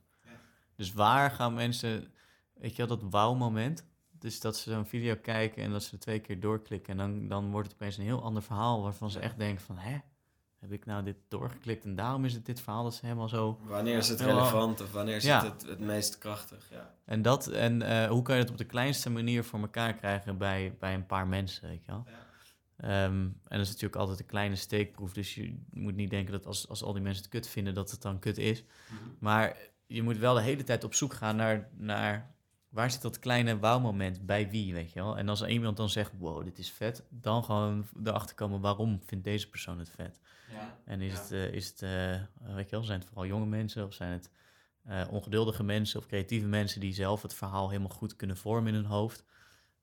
Dus waar gaan mensen, weet je wel, dat wauw-moment. Dus dat ze zo'n video kijken en dat ze er twee keer doorklikken. En dan, dan wordt het opeens een heel ander verhaal waarvan ze echt denken van, hè? heb ik nou dit doorgeklikt en daarom is het dit verhaal dat ze helemaal zo... Wanneer is het Helemaal- relevant of wanneer is Ja. het, het het meest krachtig? Ja. En, dat, en eh, hoe kan je het op de kleinste manier voor elkaar krijgen bij, bij een paar mensen, weet je wel? Ehm, en dat is natuurlijk altijd een kleine steekproef, dus je moet niet denken dat als, als al die mensen het kut vinden, dat het dan kut is. Maar je moet wel de hele tijd op zoek gaan naar, naar waar zit dat kleine wauw-moment bij wie, weet je wel? En als iemand dan zegt, wow, dit is vet, dan gewoon erachter komen waarom vindt deze persoon het vet. Ja. En is Ja. het, eh, is het eh, weet je wel, zijn het vooral jonge mensen of zijn het eh, ongeduldige mensen of creatieve mensen die zelf het verhaal helemaal goed kunnen vormen in hun hoofd?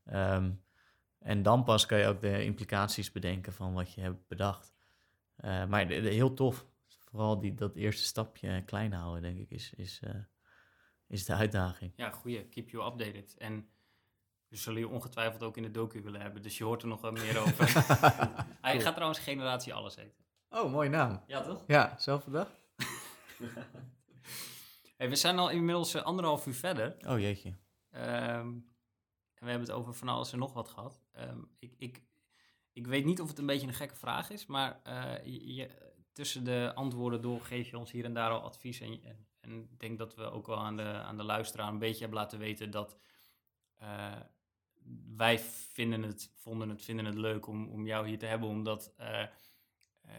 Ehm, en dan pas kan je ook de implicaties bedenken van wat je hebt bedacht. Maar de- de- heel tof. Vooral die, dat eerste stapje klein houden, denk ik, is, is, is de uitdaging. Ja, goeie. Keep you updated. En we zullen je ongetwijfeld ook in de docu willen hebben, dus je hoort er nog wel meer over. Hij gaat trouwens Generatie Alles eten. Oh, mooie naam. Ja, toch? Ja, zelf bedacht? Hey, we zijn al inmiddels eh, anderhalf uur verder. Oh jeetje. Ehm, en we hebben het over van alles en nog wat gehad. Ehm, ik, ik, ik weet niet of het een beetje een gekke vraag is, maar eh, je, je- tussen de antwoorden door geef je ons hier en daar al advies. En, en, en ik denk dat we ook wel aan de, aan de luisteraar een beetje hebben laten weten dat eh, wij vinden het, vonden het, vinden het leuk om, om jou hier te hebben, omdat eh, eh,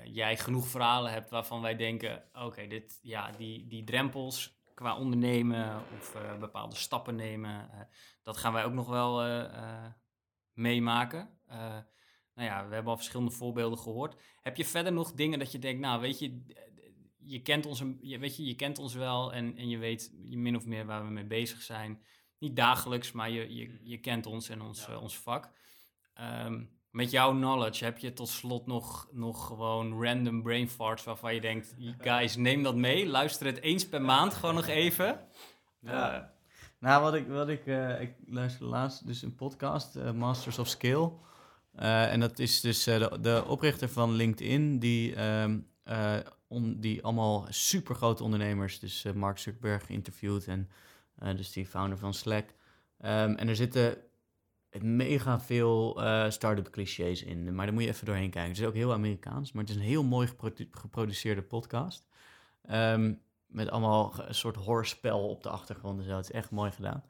jij genoeg verhalen hebt waarvan wij denken, oké, dit, ja, die, die drempels qua ondernemen of bepaalde stappen nemen, dat gaan wij ook nog wel meemaken. Nou ja, we hebben al verschillende voorbeelden gehoord. Heb je verder nog dingen dat je denkt, nou weet je, je kent ons, je, weet je, je kent ons wel en, en je weet min of meer waar we mee bezig zijn. Niet dagelijks, maar je, je, je kent ons en ons, eh, ons vak. Ehm, met jouw knowledge heb je tot slot nog, nog gewoon random brain farts waarvan je denkt, guys, neem dat mee. Luister het eens per maand gewoon nog even. Ja. Nou, wat ik, wat ik, eh, ik luisterde laatst dus een podcast, eh, Masters of Skill. Eh, en dat is dus eh, de, de oprichter van LinkedIn, die, ehm, eh, die allemaal supergrote ondernemers, dus eh, Mark Zuckerberg geïnterviewd en eh, dus die founder van Slack. Ehm, en er zitten mega veel eh start-up clichés in, maar daar moet je even doorheen kijken. Het is ook heel Amerikaans, maar het is een heel mooi geprodu- geproduceerde podcast. Ehm, met allemaal een soort hoorspel op de achtergrond zo. Het is echt mooi gedaan.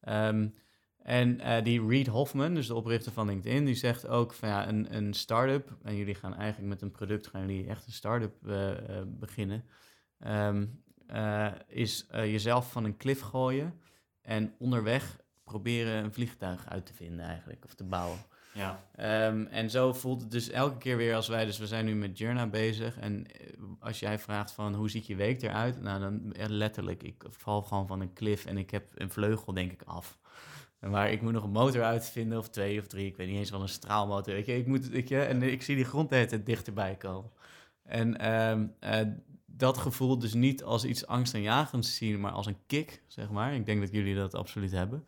Ehm, en eh, die Reed Hoffman, dus de oprichter van LinkedIn, die zegt ook van ja, een, een start-up, en jullie gaan eigenlijk met een product, gaan jullie echt een start-up eh, eh, beginnen, Ehm, eh, is jezelf van een klif gooien en onderweg proberen een vliegtuig uit te vinden eigenlijk, of te bouwen. ja. Ehm, en zo voelt het dus elke keer weer als wij, dus we zijn nu met Journa bezig. En als jij vraagt van hoe ziet je week eruit? Nou, dan letterlijk, ik val gewoon van een klif en ik heb een vleugel denk ik af. Maar ik moet nog een motor uitvinden, of twee of drie, ik weet niet eens wel een straalmotor. Weet je, ik moet, weet je, en ik zie die grond tijd dichterbij komen. En ehm, eh, dat gevoel dus niet als iets angstaanjagends zien, maar als een kick, zeg maar. Ik denk dat jullie dat absoluut hebben.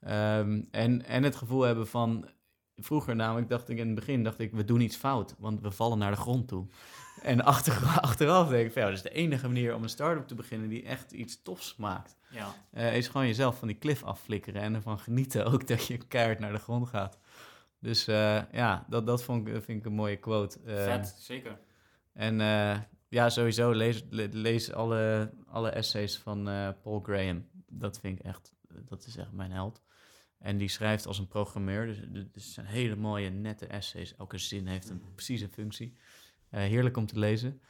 Ehm, en, en het gevoel hebben van, vroeger namelijk dacht ik in het begin, dacht ik, we doen iets fout, want we vallen naar de grond toe. En achter, achteraf denk ik, van, ja, dat is de enige manier om een start-up te beginnen die echt iets tofs maakt. ja. Eh, is gewoon jezelf van die klif afflikkeren en ervan genieten ook dat je keihard naar de grond gaat. Dus eh, ja, dat, dat vond ik, vind ik een mooie quote. Eh, Vet, zeker. En eh, ja, sowieso lees, le- lees alle, alle essays van eh, Paul Graham. Dat vind ik echt, dat is echt mijn held. En die schrijft als een programmeur, dus het zijn hele mooie, nette essays. Elke zin heeft een precieze functie. Eh, heerlijk om te lezen.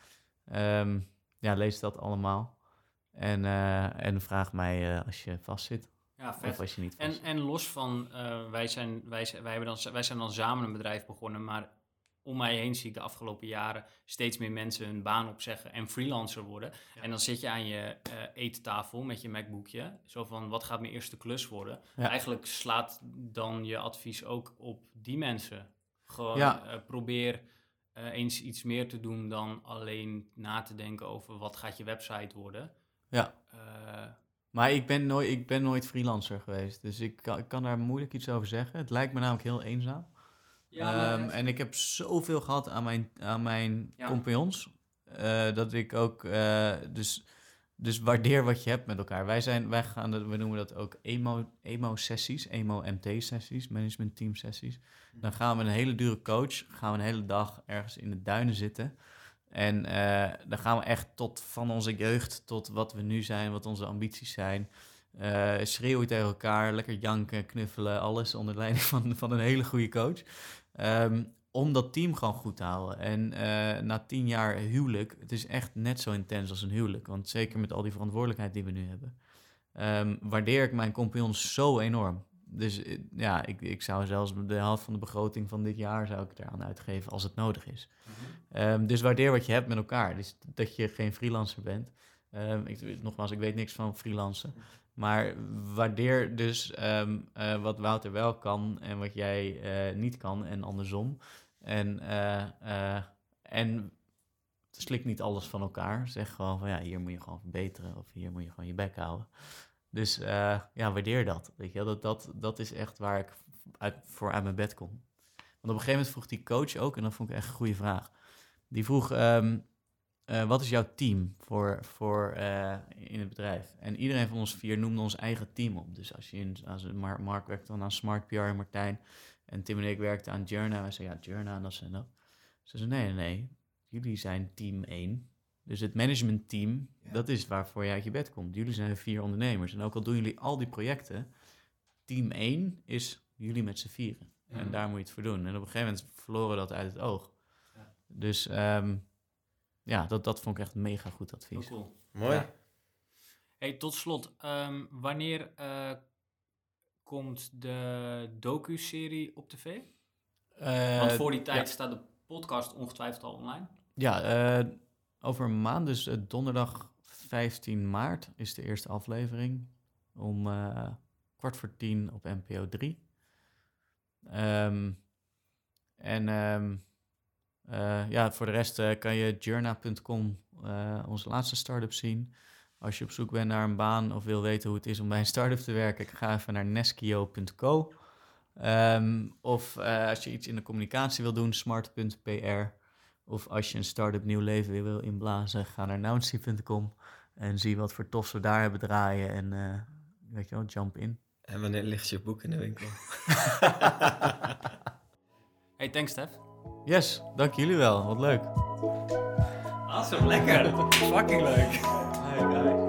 Ehm, ja, lees dat allemaal. En, eh, en vraag mij eh, als je vastzit Ja, vet. of als je niet. En, en los van, wij, zijn, wij, zijn, wij, hebben dan, wij zijn dan samen een bedrijf begonnen, maar om mij heen zie ik de afgelopen jaren steeds meer mensen hun baan opzeggen en freelancer worden. En dan zit je aan je eh, eettafel met je MacBookje, zo van wat gaat mijn eerste klus worden? Ja. Eigenlijk slaat dan je advies ook op die mensen. Gewoon Ja. probeer eh, eens iets meer te doen dan alleen na te denken over wat gaat je website worden. Ja. Eh, Maar ik ben, nooit, ik ben nooit freelancer geweest, dus ik kan, ik kan daar moeilijk iets over zeggen. Het lijkt me namelijk heel eenzaam. maar Ehm, en ik heb zoveel gehad aan mijn, aan mijn Ja. compagnons. eh, dat ik ook eh, dus, dus waardeer wat je hebt met elkaar. Wij, zijn, wij gaan, dat- we noemen dat ook emo, emo-sessies, emo-MT-sessies, management team sessies. Dan gaan we een hele dure coach, gaan we een hele dag ergens in de duinen zitten. En uh, dan gaan we echt tot van onze jeugd tot wat we nu zijn, wat onze ambities zijn. Uh, schreeuwen tegen elkaar, lekker janken, knuffelen, alles onder leiding van, van een hele goede coach. Um, om dat team gewoon goed te houden. En uh, na tien jaar huwelijk, het is echt net zo intens als een huwelijk. Want zeker met al die verantwoordelijkheid die we nu hebben, um, waardeer ik mijn compagnons zo enorm. Dus eh, ja, ik, ik zou zelfs de helft van de begroting van dit jaar zou ik eraan uitgeven als het nodig is. Mm um, dus waardeer wat je hebt met elkaar. Dus dat je geen freelancer bent. Um, ik, nogmaals, ik weet niks van freelancen. Maar waardeer dus um, uh, wat Wouter wel kan en wat jij uh, niet kan en andersom. En, uh, en slik niet alles van elkaar. Zeg gewoon van ja, hier moet je gewoon verbeteren of hier moet je gewoon je bek houden. Dus uh, ja, waardeer dat. Weet je, dat, dat, dat is echt waar ik uit, voor uit mijn bed kom. Want op een gegeven moment vroeg die coach ook, en dat vond ik echt een goede vraag. Die vroeg, uh, wat is jouw team voor, voor in het bedrijf? En iedereen van ons vier noemde ons eigen team op. Dus als je in, als Mark, Mark werkte dan aan Smart PR en Martijn. En Tim en ik werkten aan Journa. En zeiden, ja, Journa en dat en dat. Ze zei, nee, nee, nee. Jullie zijn team 1. Dus het managementteam, ja. dat is waarvoor je uit je bed komt. Jullie zijn vier ondernemers. En ook al doen jullie al die projecten, team 1 is jullie met z'n vieren. Ja. En daar moet je het voor doen. En op een gegeven moment verloren dat uit het oog. Ja. Dus um, ja, dat, dat vond ik echt een mega goed advies. Oh, cool. Mooi. Hey, tot slot, um, wanneer uh, komt de docu-serie op tv? Uh, Want voor die tijd staat de podcast ongetwijfeld al online. Ja, uh, over een maand, dus uh, donderdag 15 maart, is de eerste aflevering. Om uh, kwart voor tien op NPO 3. Um, en um, uh, ja, voor de rest kan je journa.com, onze laatste start-up, zien. Als je op zoek bent naar een baan of wil weten hoe het is om bij een start-up te werken, ga even naar neskio.co. Um, of als je iets in de communicatie wil doen, smart.pr. Of als je een start-up nieuw leven weer wil inblazen, ga naar nouncy.com en zie wat voor tofs we daar hebben draaien en uh, weet je wel, jump in. En wanneer ligt je boek in de winkel? hey, thanks Stef. Yes, dank jullie wel. Wat leuk. Awesome, lekker. Fucking leuk. Hey guys.